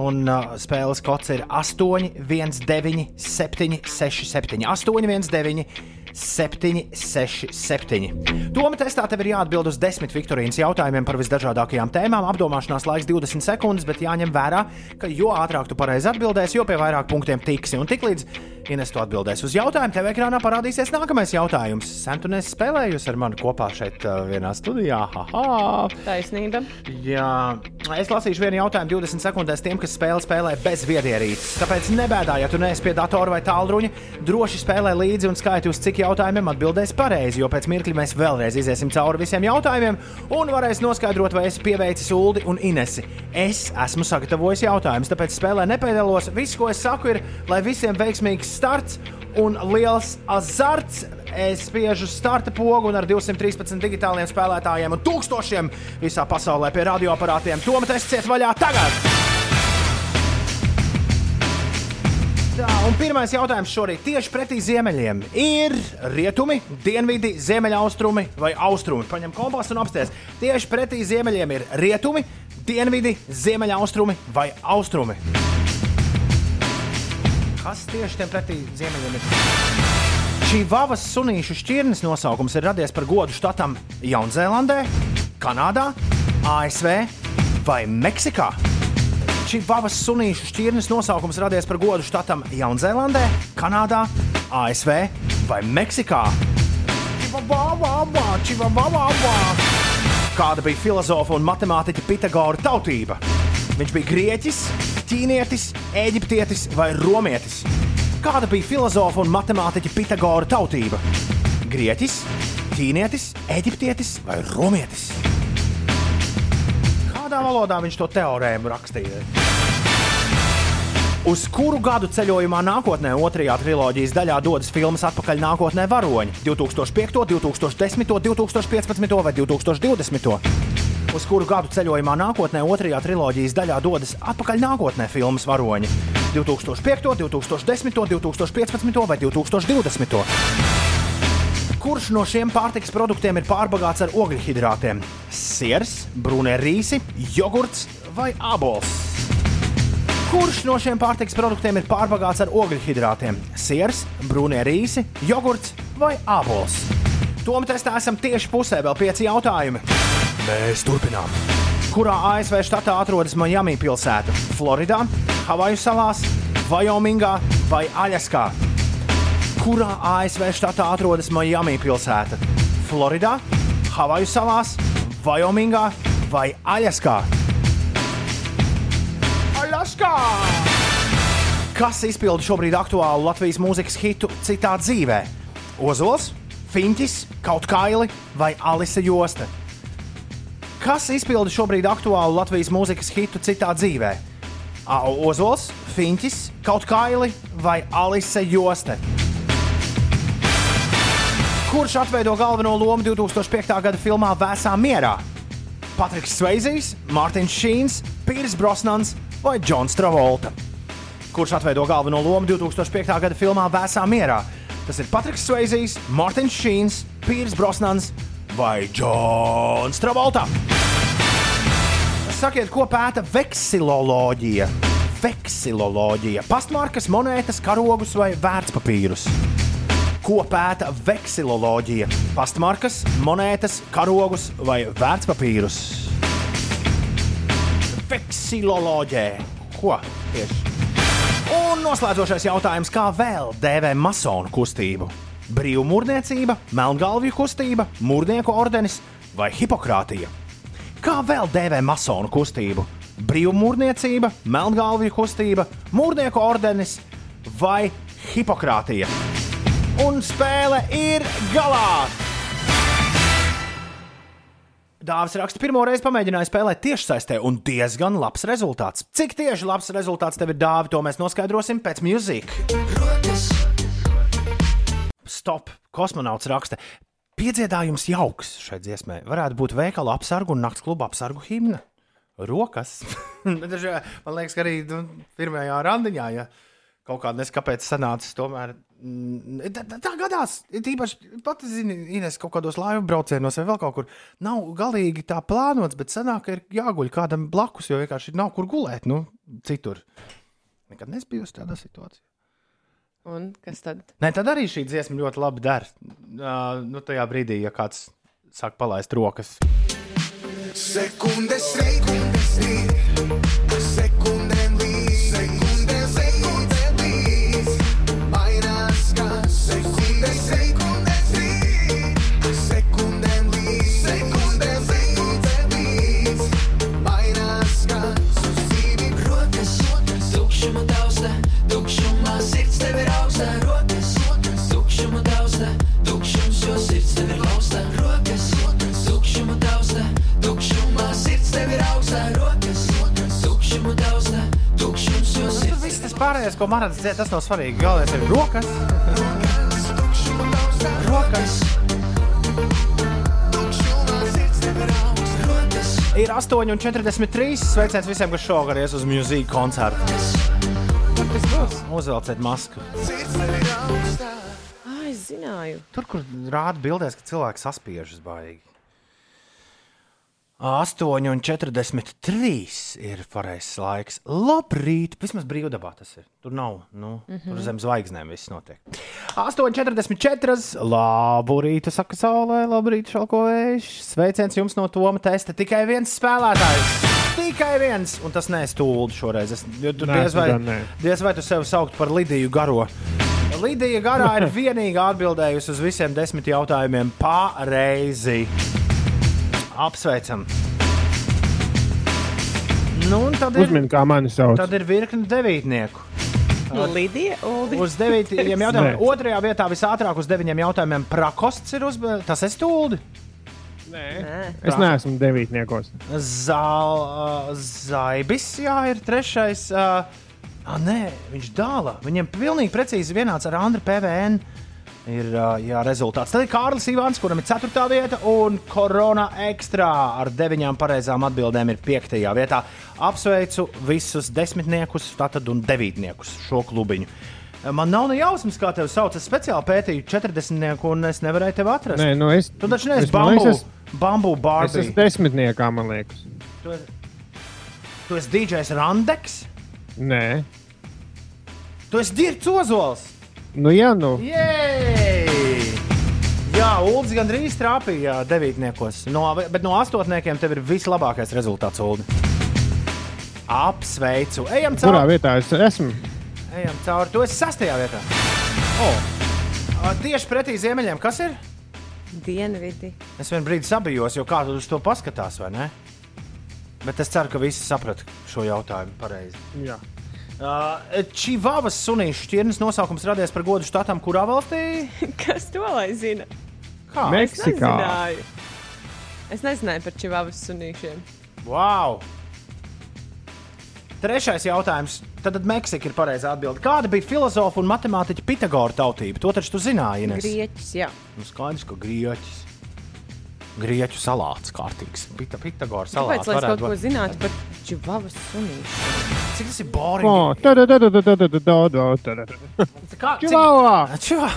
Un uh, spēles kods ir 8, 1, 9, 7, 6, 7. 8, 1, 9, 7, 6, 7. Toma testā tev ir jāatbild uz desmit Viktorīnas jautājumiem par visdažādākajām tēmām. Apdomāšanās laiks 20 sekundes, bet jāņem vērā, ka jo ātrāk tu pareizi atbildēsi, jo pie vairāk punktiem tiksi. Un tiklīdz Ines to atbildēs uz jautājumu, tev ekrānā parādīsies nākamais jautājums. Sen tu nesi spēlējusi ar mani kopā šeit uh, vienā studijā. Haha! Taisnība. Jā, es lasīšu vienu jautājumu 20 sekundēs tiem, kas spēlē, spēlē bez viedierīces. Tāpēc nebēdā, ja tu neesi pie datora vai tālruņa, droši spēlē līdzi un skaiti uz cik jautājumiem atbildēs pareizi, jo pēc mirkļa mēs vēlreiz iziesim cauri visiem jautājumiem un varēs noskaidrot, vai esi pieveicis Uldi un Inesi. Es esmu sagatavojis jautājumus, tāpēc spēlē nepiedalos. Viss, ko es saku, ir, lai visiem veiksmīgs starts un liels azarts. Es spiežu starta pogu un ar 213 digitāliem spēlētājiem un tūkstošiem visā pasaulē pie radioaparātiem. Tomēr tas ciet vaļā tagad! Tā, un pirmais jautājums šorīt tieši pretī ziemeļiem ir rietumi, dienvidi, ziemeļaustrumi vai austrumi. Paņem kompasu un apsties. Tieši pretī ziemeļiem ir rietumi, dienvidi, ziemeļaustrumi vai austrumi. Kas tieši tiem pretī ziemeļiem ir? Šī vavas sunīšu šķirnes nosaukums ir radies par godu štatam Jaunzēlandē, Kanādā, ASV vai Meksikā. Šī vavas sunīšu šķirnes nosaukums radies par godu štatam Jaunzēlandē, Kanādā, ASV vai Meksikā. Kāda bija filozofa un matemātiķa Pitagora tautība? Viņš bija grieķis, ķīnietis, eģiptietis vai romietis. Kāda bija filozofa un matemātiķa Pitagora tautība? Grieķis, ķīnietis, eģiptietis vai romietis? Kādā valodā viņš to teorēmu rakstīja? Uz kuru gadu ceļojumā nākotnē otrajā triloģijas daļā dodas filmas Atpakaļ nākotnē varoņi - 2005, 2010, 2015 vai 2020? Uz kuru gadu ceļojumā nākotnē otrajā triloģijas daļā dodas Atpakaļ nākotnē filmas varoņi - 2005, 2010, 2015 vai 2020? Kurš no šiem pārtikas produktiem ir pārbagāts ar ogļhidrātiem? Siers, brūnē rīsi, jogurts vai abols? Kurš no šiem pārtikas produktiem ir pārbagāts ar ogļhidrātiem? Siers, brūnē rīsi, jogurts vai abols? Tomēr testā esam tieši pusē, vēl pieci jautājumi. Mēs turpinām. Kurā ASV štatā atrodas Miami pilsēta? Floridā, Havaju salās, Vajomingā vai Aļaskā? Kurā ASV štatā atrodas Miami pilsēta? Floridā, Havaju salās, Vajomingā vai Aļaskā? Aļaskā! Kas izpilda šobrīd aktuālu Latvijas mūzikas hitu citā dzīvē? Ozols, Finčis, kaut kaili vai Alise Josta? Kas izpilda šobrīd aktuālu Latvijas mūzikas hitu citā dzīvē? Ozols, Finčis, kaut kaili vai Alise Josta? Kurš atveido galveno lomu 2005. gada filmā Vēsā mierā? Patriks Sveizijs, Mārtiņš Šīns, Pīrs Brosnans vai Džons Travolta? Kurš atveido galveno lomu 2005. gada filmā Vēsā mierā? Tas ir Patriks Sveizijs, Mārtiņš Šīns, Pīrs Brosnans vai Džons Travolta? Sakiet, ko pēta veksiloloģija? Veksiloloģija. Pastmarkas, monētas, karogus vai vērtspapīrus? Ko pēta veksiloloģija? Pastmarkas, monētas, karogus vai vērtspapīrus? Veksiloloģija. Ko tieši? Un noslēdzošais jautājums, kā vēl dēvē masonu kustību? Brīvmūrniecība, melngalvju kustība, mūrnieku ordenis vai hipokrātija? Kā vēl dēvē masonu kustību? Brīvmūrniecība, melngalvju kustība, mūrnieku ordenis vai hipokrātija? Un spēle ir galā! Dāvis raksta, pirmo reizi pamēģināja spēlēt tiešsaistē, un diezgan labs rezultāts. Cik tieši labs rezultāts tev ir dāvi, to mēs noskaidrosim pēc mūzika. Stop! Kosmonauts raksta, piedziedājums jauks šai dziesmai. Varētu būt veikala apsargu un nakts kluba apsargu himna. Rokas. Daži- Man liekas, ka arī nu, pirmajā randiņā, ja kaut kāda nezinu, kāpēc sanācis tomēr. Mm, Tā, tā, tā gadās, īpaši pati zini, Ines, kaut kādos laivu braucienos vai vēl kaut kur. Nav galīgi tā plānots, bet sanāk, ka ir jāguļ kādam blakus, jo vienkārši nav kur gulēt, nu, citur. Nekad nesbijusi tādā situācijā. Un kas tad? Nē, tad arī šī dziesma ļoti labi der. Uh, nu, tajā brīdī, ja kāds sāk palaist rokas. Sekunde, sekunde, sekunde, ko man redzēja, tas nav svarīgi. Galvenais ir rokas. rokas. Ir 8,43. Sveiciens visiem, kas šogad ies uz mūzikas koncertu. Uzvelciet masku. Es zināju. Tur, kur rāda bildēs, ka cilvēks saspiežas baigi. 8,43 ir pareizais laiks. Labrīt! Vismaz brīvdabā tas ir. Tur nav. Nu, mm. -hmm. Tur zem zvaigznēm viss notiek. 8,44. Labu rītu, saka saulē, labrīt, šalko vējš. Sveiciens jums no Toma testa. Tikai viens spēlētājs. Tikai viens, un tas nestūlda šoreiz. Es, jo tu Nē, diez vai, diez vai tu sevi saukt par Lidiju Garo. Lidija Garā ir vienīgā atbildējusi uz visiem desmit jautājumiem pareizi. Apsveicam! Nu, tad ir, Uzmini, kā mani sauc. tad ir virkne devītnieku. Nu, Lidija. Uz devītiem jautājumiem. Nē. Otrajā vietā visātrāk uz deviņiem jautājumiem Prakosts ir uzbūvēts. Tas ir stūldi. Nē. Es neesmu devītniekos. Zal, uh, Zaibis, jā, ir trešais. Uh, ah, nē, viņš dāla. Viņam pilnīgi precīzi vienāds ar Andru PVN. Ir jā, rezultāts. Tad ir Kārlis Ivāns, kuram ir 4. vieta, un Korona Extra ar 9 pareizām atbildēm ir 5. vietā. Apsveicu visus desmitniekus, tātad un devītniekus šo klubiņu. Man nav ne jausmas, kā tevi sauc. Es speciāli pētīju 40, un es nevarēju tevi atrast. Nē, nu es. Tu taču neesi es, bambu, es- bambu Es bārbī. esmu desmitniekā, man liekas. Tu esi, tu esi DJs Randeks, Nē, tu esi Dirks Ozols. Nu jā, nu. Jej! Jā, Ulrichs gandrīz trāpīja devītniekos. No, bet no astotniekiem tev ir vislabākais rezultāts, Ulrichs. Apsveicu! Ejam Kurā cauri! vietā es esmu? Ejam cauri! Tu esi sastajā vietā. Oh. Tieši pretī ziemeļiem, kas ir? Dienvidi. Es vienā brīdī sabijos, jo kādu uz to paskatās, vai ne? Bet es ceru, ka visi saprata šo jautājumu pareizi. Jā. Uh, Čivavas sunīšu šķirnes nosaukums radies par godu štatam, kurā valstī? Kas to lai zina? Kā? Es Meksikā. nezināju. Es nezināju par čivavas sunīšiem. Wow! Trešais jautājums. Tad Meksika ir pareizā atbilde. Kāda bija filozofa un matemātiķa Pitagora tautība? To taču tu zināji, Ines. Grieķis, jā. Nu, skaidrs, ka grieķis. Grieķu salāts kārtīgs. Pita, Pitagora salāts. Kāpēc lai es kaut ko zinātu par čivavas sunīšiem? Cik tas ir boring? Oh, tada, tada, tada, tada, Kā, cik, čivā.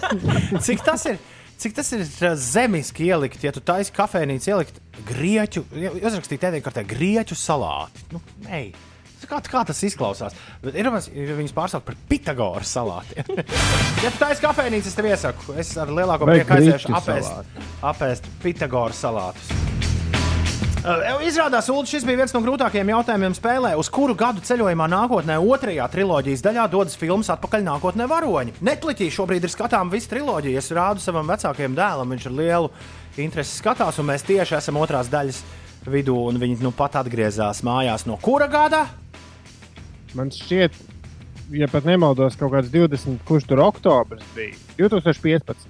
cik tas ir? Cik tas ir eh, zemiski ielikt, ja tu taisīsi kafejnīcu, ielikt grieķu, uzrakstīt tādā kārtā grieķu salāti? Nu, nē, kā, kā tas izklausās. Bet ir mans, ja viņas pārsaukt par Pitagora salātiem. ja tu taisīsi kafejnīcu, es tev iesaku, es ar lielāko prieku aiziešu apēst, apēst Pitagora salātus. Uh, Izrādās, Ulu, šis bija viens no grūtākajiem jautājumiem spēlē, uz kuru gadu ceļojumā nākotnē, otrajā triloģijas daļā dodas filmas Atpakaļ nākotnē varoņi. Netflixī šobrīd ir skatāms visu triloģiju. Es rādu savam vecākajam dēlam, viņš ar lielu interesi skatās, un mēs tieši esam otrās daļas vidū, un viņi nu pat atgriezās mājās no kura gada? Man šķiet, ja pat nemaldos, kaut kāds 20, kurš tur oktobris bija 2015.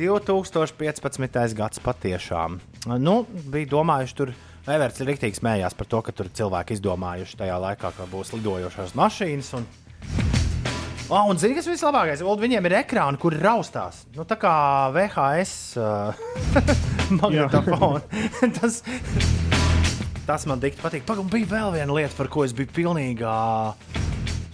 2015. gads patiešām. Nu, bija domājuši, tur Everts ir rīktīgi smējās par to, ka tur cilvēki izdomājuši tajā laikā, ka būs lidojošās mašīnas. Un... Oh, un zini, kas vislabākais? Uld, Viņiem ir ekrāni, kur raustās. Nu, tā kā VHS uh, magnetofona. tas, tas man dikti patīk. Pagaidām, bija vēl viena lieta, par ko es biju pilnīgā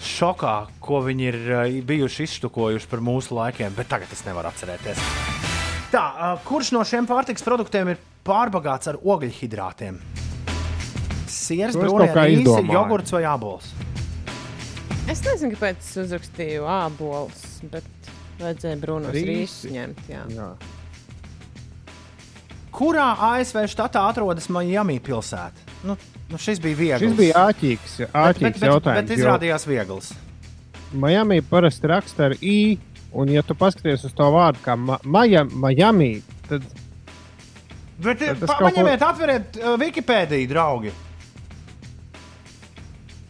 šokā, ko viņi ir bijuši izštukojuši par mūsu laikiem, bet tagad es nevaru atcerēties. Tā, kurš no šiem pārtiks produktiem ir pārbagāts ar ogļhidrātiem? Sieras, rīsi, izdomāju. jogurts vai abols? Es nezinu, kāpēc es uzrakstīju ābolus, bet vajadzēja brūnos Rīsi. rīsus ņemt. Jā. Jā. Kurā ASV štatā atrodas Miami pilsēta? Nu, nu šis bija viegls. Šis bija āķīgs, bet, āķīgs bet, bet, jautājums. bet izrādījās viegls. Miami parasti raksta ar I, un ja tu paskaties uz to vārdu kā ma Maja, Miami, tad Bet, tas pa, kaut ko- paņemiet, atveriet uh, Wikipēdiju, draugi.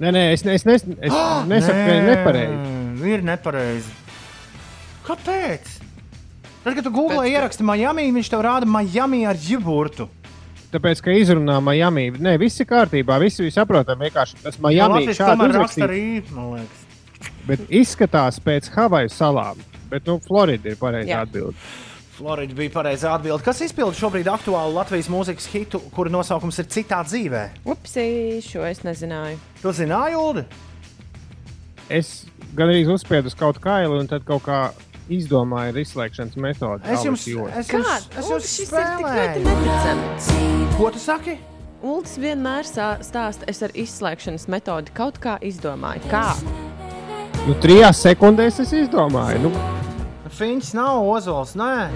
nē, nē, es, ne- es, nes, es nesaku, ka ir nepareizi. Ir nepareizi. Kāpēc? Tad, kad tu googlē ieraksti Miami, viņš tev rāda Miami ar jurtu. Tāpēc, ka izrunā Miami, nē, viss ir kārtībā, visi saprotam, vienkārši tas Miami Latvijas šādi tomēr raksta uzrakstīts, ar I, man liekas. bet izskatās pēc Havaju salām. Bet, nu, Florida ir pareizā atbilde. Florida bija pareizā atbilde. Kas izpilda šobrīd aktuālu Latvijas mūzikas hitu, kura nosaukums ir Citā dzīvē? Upsi, šo es nezināju. Tu zināji, Ulu? Es gan arī uzspiedu uz kaut kādu, un tad kaut kā izdomāju izslēgšanas metodi. Es jums, Kā? tik ļoti spēlēju. neticami. Ko tu saki? Uldis vienmēr stāsta, es ar izslēgšanas metodi kaut kā izdomāju. Kā? Jost. Nu, trijās sekundēs es izdomāju. Nu, Fiņš nav ozols, nē.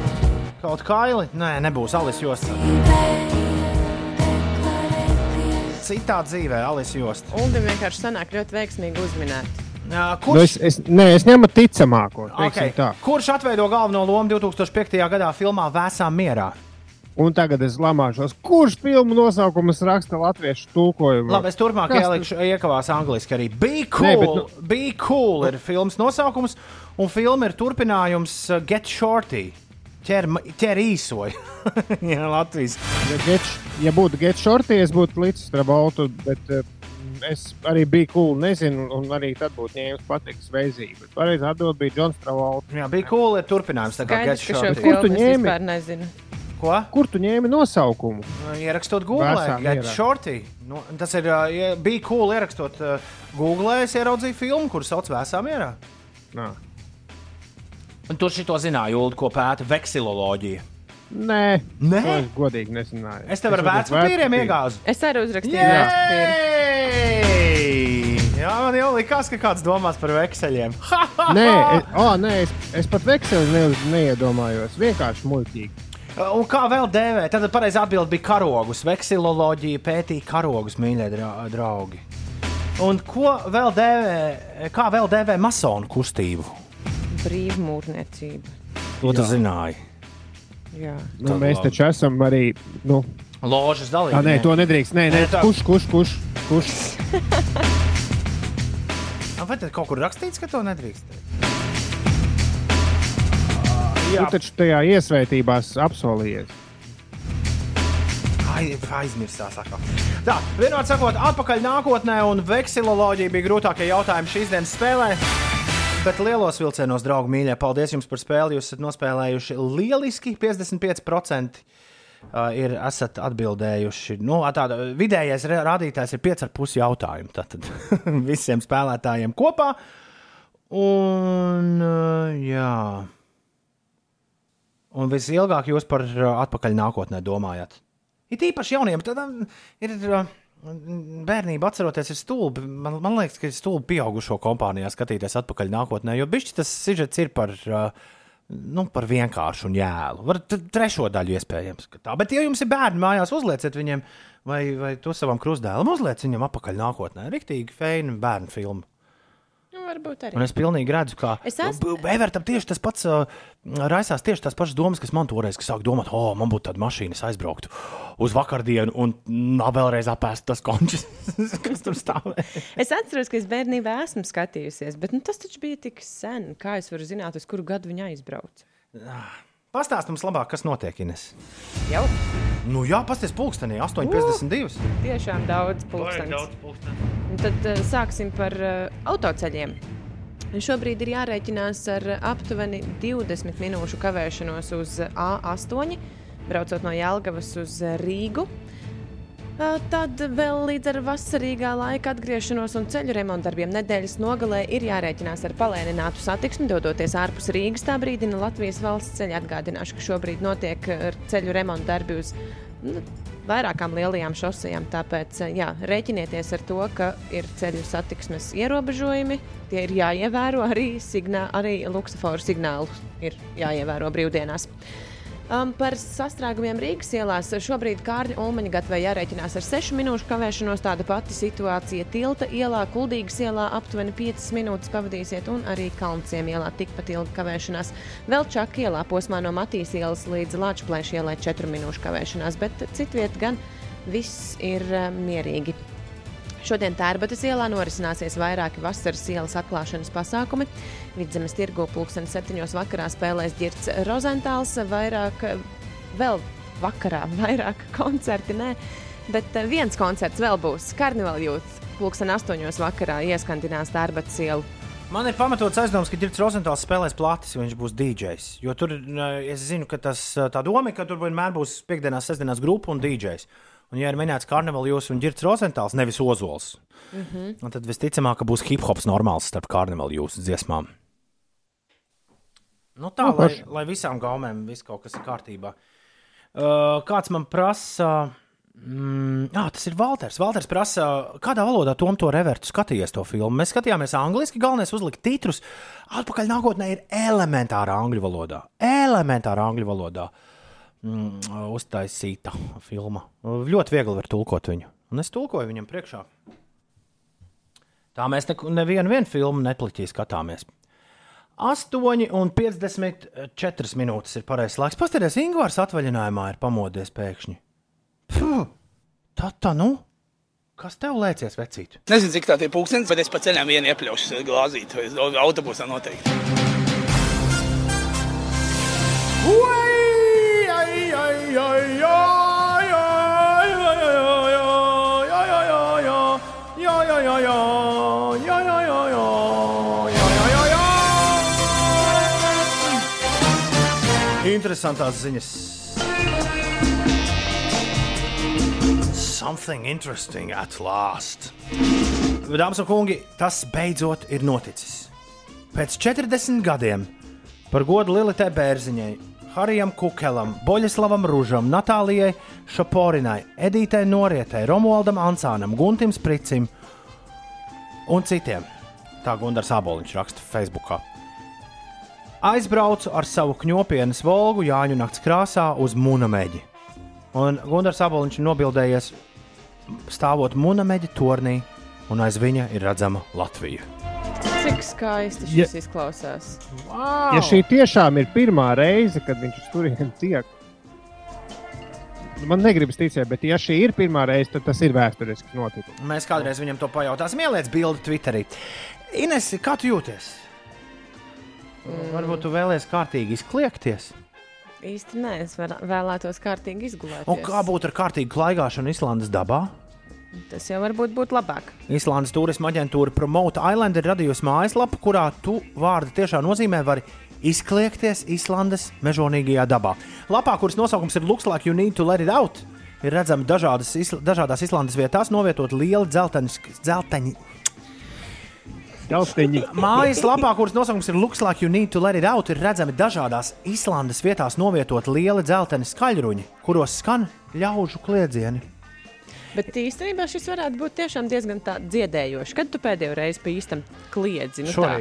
Kaut kaili, nē, nebūs Alis Josta. Citā dzīvē, Alis Josta. Uldim vienkārši sanāk ļoti veiksmīgi uzminēt. Nu, Kurš, es, es, nē, es ņemu ticamāko. okay. Okay. Kurš atveido galveno lomu 2005. gadā filmā Vēsā mierā? Un tagad es lamāšos, kurš filmu nosaukumus raksta latviešu tulkojumu. Labi, es turpmāk Kas ielikšu, iekavās angliski arī. Be cool, Nē, bet nu... Be cool ir filmas nosaukums, un filma ir turpinājums uh, Get Shorty. Ķer, ķer īsoju. Jā, Latvijas. Ja, get, ja būtu Get Shorty, es būtu līdz Travoltu, bet uh, es arī biju cool, nezinu, un arī tad būtu ņēmis patiks veizību. Bet pareizi atbild bija Džons Travolta. Jā, Be cool ir turpinājums. tā kā Get Skaidrs, ka šo Shorty. Kur tu filmu es vispār nezinu. Ko? Kur tu ņēmi nosaukumu? Ierakstot Google, mierā. Shorty. Nu, tas ir ja bija cool. Ierakstot uh, Google, es ieraudzīju filmu, kuras sauc Vēsā mierā. Nā. Un tur šito zināju, Ulu, ko pēta veksiloloģija. Nē, Nē? es godīgi nezināju. Es tev ar vērtspapīriem vērtspapīru. iegāzu. Es arī uzrakstīju. Jej! Jā, man jau likās, ka kāds domās par vekseļiem. Nē, es, oh, nē es, es pat vekseli ne, neiedomājos. Vienkārši muļķīgi. Un kā vēl dēvē? Tad pareizā atbilde bija karogus. Veksiloloģija pētīja karogus, mīļie dra draugi. Un ko vēl dēvē, kā vēl dēvē masonu kustību? Brīvmūrniecība. To tu zināji. Jā. Nu, mēs taču esam arī. Nu, Ložas dalībnieki. nē, to nedrīkst. Nē, nē, Nē, tā- kurš, kurš, kurš? kurš? Vai tad kaut kur rakstīts, ka to nedrīkst? Tu taču tajā iesvētībās apsolījies. Ai, aizmirsās. atkal. Tā, vienot sakot, atpakaļ nākotnē un veksiloloģija bija grūtākie jautājumi šīs dienas spēlē. Bet lielos vilcienos, draugi, mīļie, paldies jums par spēli. Jūs esat nospēlējuši lieliski. 55% uh, ir esat atbildējuši. Nu, tāda vidējais rādītājs ir 5,5 jautājumu. Tātad visiem spēlētājiem kopā. Un, jā. Un visilgāk jūs par uh, atpakaļ nākotnē domājat? Ir īpaši jauniem, tad um, ir uh, bērnība atceroties, ir stulbi. Man, man liekas, ka ir stulbi pieaugušo kompānijā skatīties atpakaļ nākotnē, jo bišķi tas sižets ir par. Uh, Nu, par vienkāršu un jēlu. Var trešo daļu iespējams. Tā. Bet, ja jums ir bērni mājās, uzlieciet viņiem, vai, vai to savam krustdēlam, uzlieciet viņam apakaļ nākotnē. Riktīgi feina bērnu filmu. Nu, varbūt arī. Un es pilnīgi redzu, ka Es esmu- Evertam tieši tas pats uh, raisās tieši tās pašas domas, kas man toreiz, sāk domāt, oh, man būtu tāda mašīna, aizbrauktu uz vakardienu un nā, vēlreiz apēst tas končus, kas tur stāvēja. Es atceros, ka es bērnībā esmu skatījusies, bet nu, tas taču bija tik sen. Kā es varu zināt, uz kuru gadu viņa aizbrauca? Pastāst mums labāk, kas notiek, Ines. Jau Nu jā, pasties pulkstenī, 8,52. tiešām daudz pulkstenis. Un Tad uh, sāksim par uh, autoceļiem. Šobrīd ir jārēķinās ar aptuveni 20 minūšu kavēšanos uz A8, braucot no Jālgavas uz Rīgu. Ā, Tad vēl līdz ar vasarīgā laika atgriešanos un ceļu remontdarbiem nedēļas nogalē ir jārēķinās ar palēninātu satiksmi, dodoties ārpus Rīgas. Tā brīdina Latvijas valsts ceļa atgādināšu, ka šobrīd notiek ceļu remontdarbi uz nu, vairākām lielajām šosejām. Tāpēc jā, rēķinieties ar to, ka ir ceļu satiksmes ierobežojumi. Tie ir jāievēro arī, signā, arī luksusforu signālu ir jāievēro brīvdienās. Um, par sastrēgumiem Rīgas ielās šobrīd Kārļa Ulmaņa gatavē jārēķinās ar 6 minūšu kavēšanos. Tāda pati situācija Tilta ielā, Kuldīgas ielā aptuveni 5 minūtes pavadīsiet, un arī Kalnciem ielā tikpat ilga kavēšanās. Vēl Čaka ielā posmā no Matīs ielas līdz Latvijas ielai 4 minūšu kavēšanās, bet citviet gan viss ir uh, mierīgi. Šodien Tērbatas ielā norisināsies vairāki vasaras ielas atklāšanas pasākumi. Vidzemes tirgu pulksten septiņos vakarā spēlēs Girts Rozentāls, vairāk vēl vakarā, vairāk koncerti, nē, bet eh, viens koncerts vēl būs Karnivāla jūtas. Pulksten astoņos vakarā ieskandinās Tērbatas ielu. Man ir pamatots aizdoms, ka Dirks Rozentāls spēlēs platis, jo viņš būs DJs. Jo tur eh, es zinu, ka tas, eh, tā doma ir, ka tur vienmēr būs piekdienās, sestdienās grupa un DJs. Un, ja ir minēts karnevāls jūs un Girts Rozentāls, nevis Ozols, Mhm. un tad visticamāk, ka būs hip hops normāls starp karnevālu jūsu dziesmām. Nu, tā, Nu, lai, lai visām gaumēm viss kaut kas ir kārtībā. Uh, kāds man prasa, mm, ah, tas ir Walters. Walters prasa, kādā valodā Tom to revertu skatījies to filmu. Mēs skatījāmies angliski, galvenais uzlikt titrus. Atpakaļ nākotnē ir elementāra angļu valodā. Elementāra angļu valodā mm, uztaisīta filma. Ļoti viegli var tulkot viņu. Un es tulkoju viņam priekšā. Tā mēs nevienu vienu filmu nepliķī skatāmies. 8,54 minūtes ir pareizais laiks. Pastāties, Ingūns atvaļinājumā ir pamodies pēkšņi. Puh, tā, tā, nu, kas tev lēcies, vecīt? Nezinu, cik tā ir pūkstens, bet es pa ceļam vienu iepļaušu glāzīt. vai Autobusā noteikti. Interesantās ziņas. Something interesting at last. Dāmas un kungi, tas beidzot ir noticis. Pēc 40 gadiem par godu Lilitē Bērziņai, Harijam Kukelam, Boļislavam Rūžam, Natālijai Šaporinai, Edītei Norietai, Romualdam Ansānam, Guntim Spricim un citiem. Tā Gunārs Aboliņš raksta Facebook. Aizbraucu ar savu kņopienas volgu Jāņu nakts krāsā uz Munameģi. Un Gunārs Aboliņš nobildējies stāvot Munameģa tornī, un aiz viņa ir redzama Latvija. Cik skaisti Ja- šis izklausās. Ja šī tiešām ir pirmā reize, kad viņš uz turieni tiek, man negribas ticēt, bet ja šī ir pirmā reize, tad tas ir vēsturisks notikums. Mēs kādreiz viņam to pajautāsim. Ieliec bildi Twitterī. Ines, kā tu jūties? Mm. Varbūt tu vēlēsies kārtīgi izkliegties. Īsti nē, es vēl- vēlētos kārtīgi izgulēt. Un kā būtu ar kārtīgu klaigāšanu Islandes dabā? Tas jau varbūt būtu labāk. Islandes turisma aģentūra Promote Island ir radījusi mājaslapu, kurā tu vārdu tiešā nozīmē vari izkliegties Islandes mežonīgajā dabā. Lapā, kuras nosaukums ir Looks like you need to let it out, ir redzami dažādas, isla, dažādās Islandes vietās novietot lieli dzelteņi, dzelteņi Galstiņi. Mājas lapā, kuras nosaukums ir Looks like you need to let it out, ir redzami dažādās Īslandes vietās novietot lieli dzelteni skaļruņi, kuros skan ļaužu kliedzieni. Bet īstenībā šis varētu būt tiešām diezgan tā dziedējošs. Kad tu pēdējo reizi pa īstam kliedzi? Nu, tā.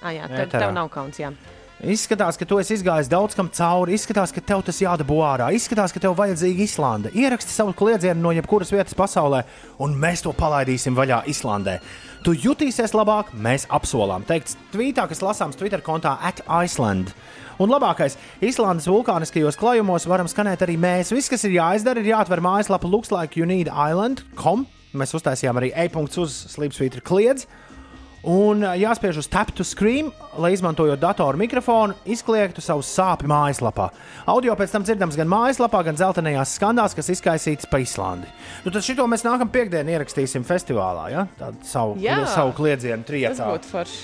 Ah, jā, Ēterā. tev nav kauns. Jā. Izskatās, ka tu esi izgājis daudz kam cauri, izskatās, ka tev tas jādabū ārā, izskatās, ka tev vajadzīga Islande. Ieraksti savu kliedzienu no jebkuras vietas pasaulē, un mēs to palaidīsim vaļā Islandē. Tu jutīsies labāk, mēs apsolām. Teikts tvītā, kas lasāms Twitter kontā at Iceland. Un labākais, Islandes vulkāniskajos klājumos varam skanēt arī mēs. Viss, kas ir jāizdara, ir jāatver mājaslapa Looks like you need island.com. Mēs uztaisījām arī e-punktu uz Slipsvītra kliedzi. Un jāspiež uz tap to scream, lai izmantojot datoru mikrofonu, izkliegtu savu sāpju mājaslapā. Audio pēc tam dzirdams gan mājaslapā, gan dzeltenajās skandās, kas izkaisītas pa Islandi. Nu, tad šito mēs nākamā piekdienā ierakstīsim festivālā. Ja? Tādu savu, Jā. savu kliedzienu Tas triecā. būtu forši.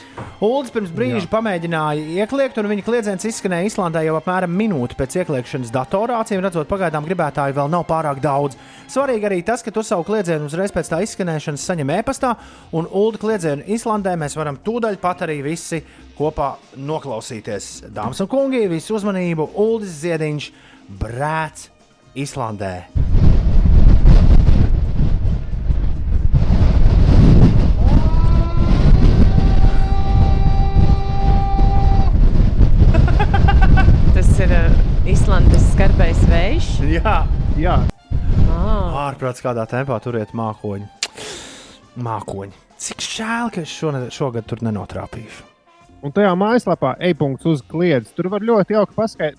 Uldis pirms brīža pamēģināja iekliegt, un viņa kliedziens izskanēja Islandē jau apmēram minūti pēc iekliegšanas datorā. Acīm redzot, pagaidām gribētāji vēl nav pārāk daudz. Svarīgi arī tas, ka tu savu kliedzienu uzreiz pēc tā izskanēšanas saņem e-pastā, un Ulda kliedzienu Islandē mēs varam tūdaļ pat arī visi kopā noklausīties. Dāmas un kungi, visu uzmanību! Uldis Ziediņš, brāts Islandē! Tas ir uh, Islandes skarbais vējš. Jā, Jā. Ah. ārprāts kādā tempā turiet mākoņi. Mākoņi. Cik žēl, ka es šoned, šogad tur nenotrāpīšu. Un tajā mājaslapā e-punkts uz kliedzi. Tur var ļoti jauki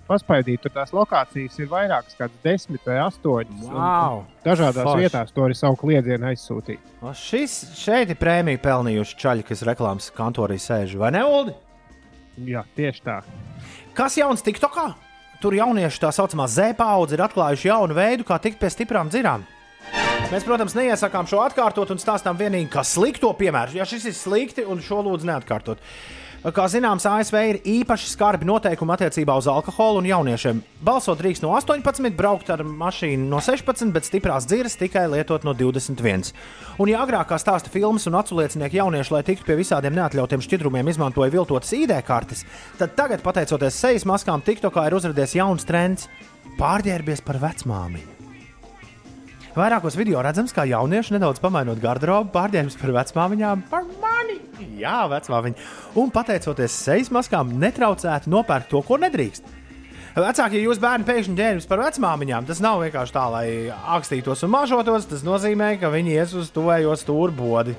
paspaidīt. Tur tās lokācijas ir vairākas, kādas desmit vai astoņas. Wow! Dažādās Forši. vietās to arī savu kliedzienu aizsūtīt. O, Šis šeit ir prēmija pelnījuši čaļi, kas reklāmas kantorī sēž, vai ne, Ulu? Jā, tieši tā. Kas jauns TikTokā? Tur jaunieši tā saucamā Z-paudze ir atklājuši jaunu veidu, kā tikt pie stiprām dzirām. Mēs, protams, neiesakām šo atkārtot un stāstām tikai kā slikto piemēru. Ja šis ir slikti, un šo lūdzu neatkārtot. Kā zināms, ASV ir īpaši skarbi noteikumi attiecībā uz alkoholu un jauniešiem. Balsot drīkst no 18, braukt ar mašīnu no 16, bet stiprās dziras tikai lietot no 21. Un, ja agrāk, kā stāsta filmas un aculiecinieki jaunieši, lai tiktu pie visādiem neatļautiem šķidrumiem, izmantoja viltotas ID kartes, tad tagad, pateicoties sejas maskām, TikTokā ir uzrādījies jauns trends - pārģērbies par vecmāmiņu. Vairākos video redzams, kā jaunieši nedaudz pamainot garderobu, pārģērbjas par vecmāmiņām, par mani. Jā, vecmāmiņa. Un pateicoties sejas maskām, netraucētu nopērkt to, ko nedrīkst. Vecāki, ja jūs bērni pēkšņi ģērbjas par vecmāmiņām, tas nav vienkārši tā, lai akstītos un mažotos. Tas nozīmē, ka viņi ies uz tuvējo stūri bodi.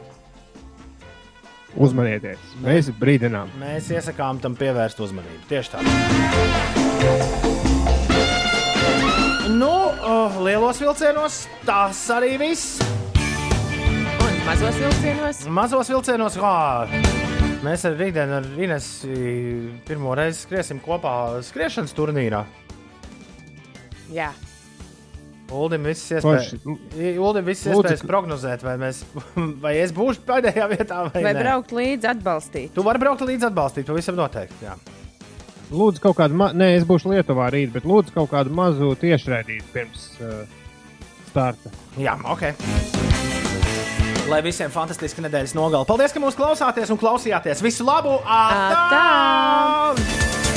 Uzmanieties! Mēs brīdinām! Mēs iesakām tam pievērst uzmanību. Tieši tā. Nu, uh, lielos vilcienos tas arī viss. Un mazos vilcienos. Mazos vilcienos, kā mēs ar rītdienu ar Inesu pirmo reizi skriesim kopā skriešanas turnīrā. Jā. Uldim viss iespējas, Uldim viss iespējas prognozēt, vai, mēs, vai es būšu pēdējā vietā vai, Vai nē. braukt līdzi atbalstīt? Tu vari braukt līdzi atbalstīt, pavisam noteikti. Jā. Lūdzu, kaut kādu, ma- nē, es būšu Lietuvā rīt, bet lūdzu kaut kādu mazu tiešraidīti pirms uh, starta. Jā, ok. Lai visiem fantastiski nedēļas nogali. Paldies, ka mūs klausāties un klausījāties. Visu labu! Atā! Atā!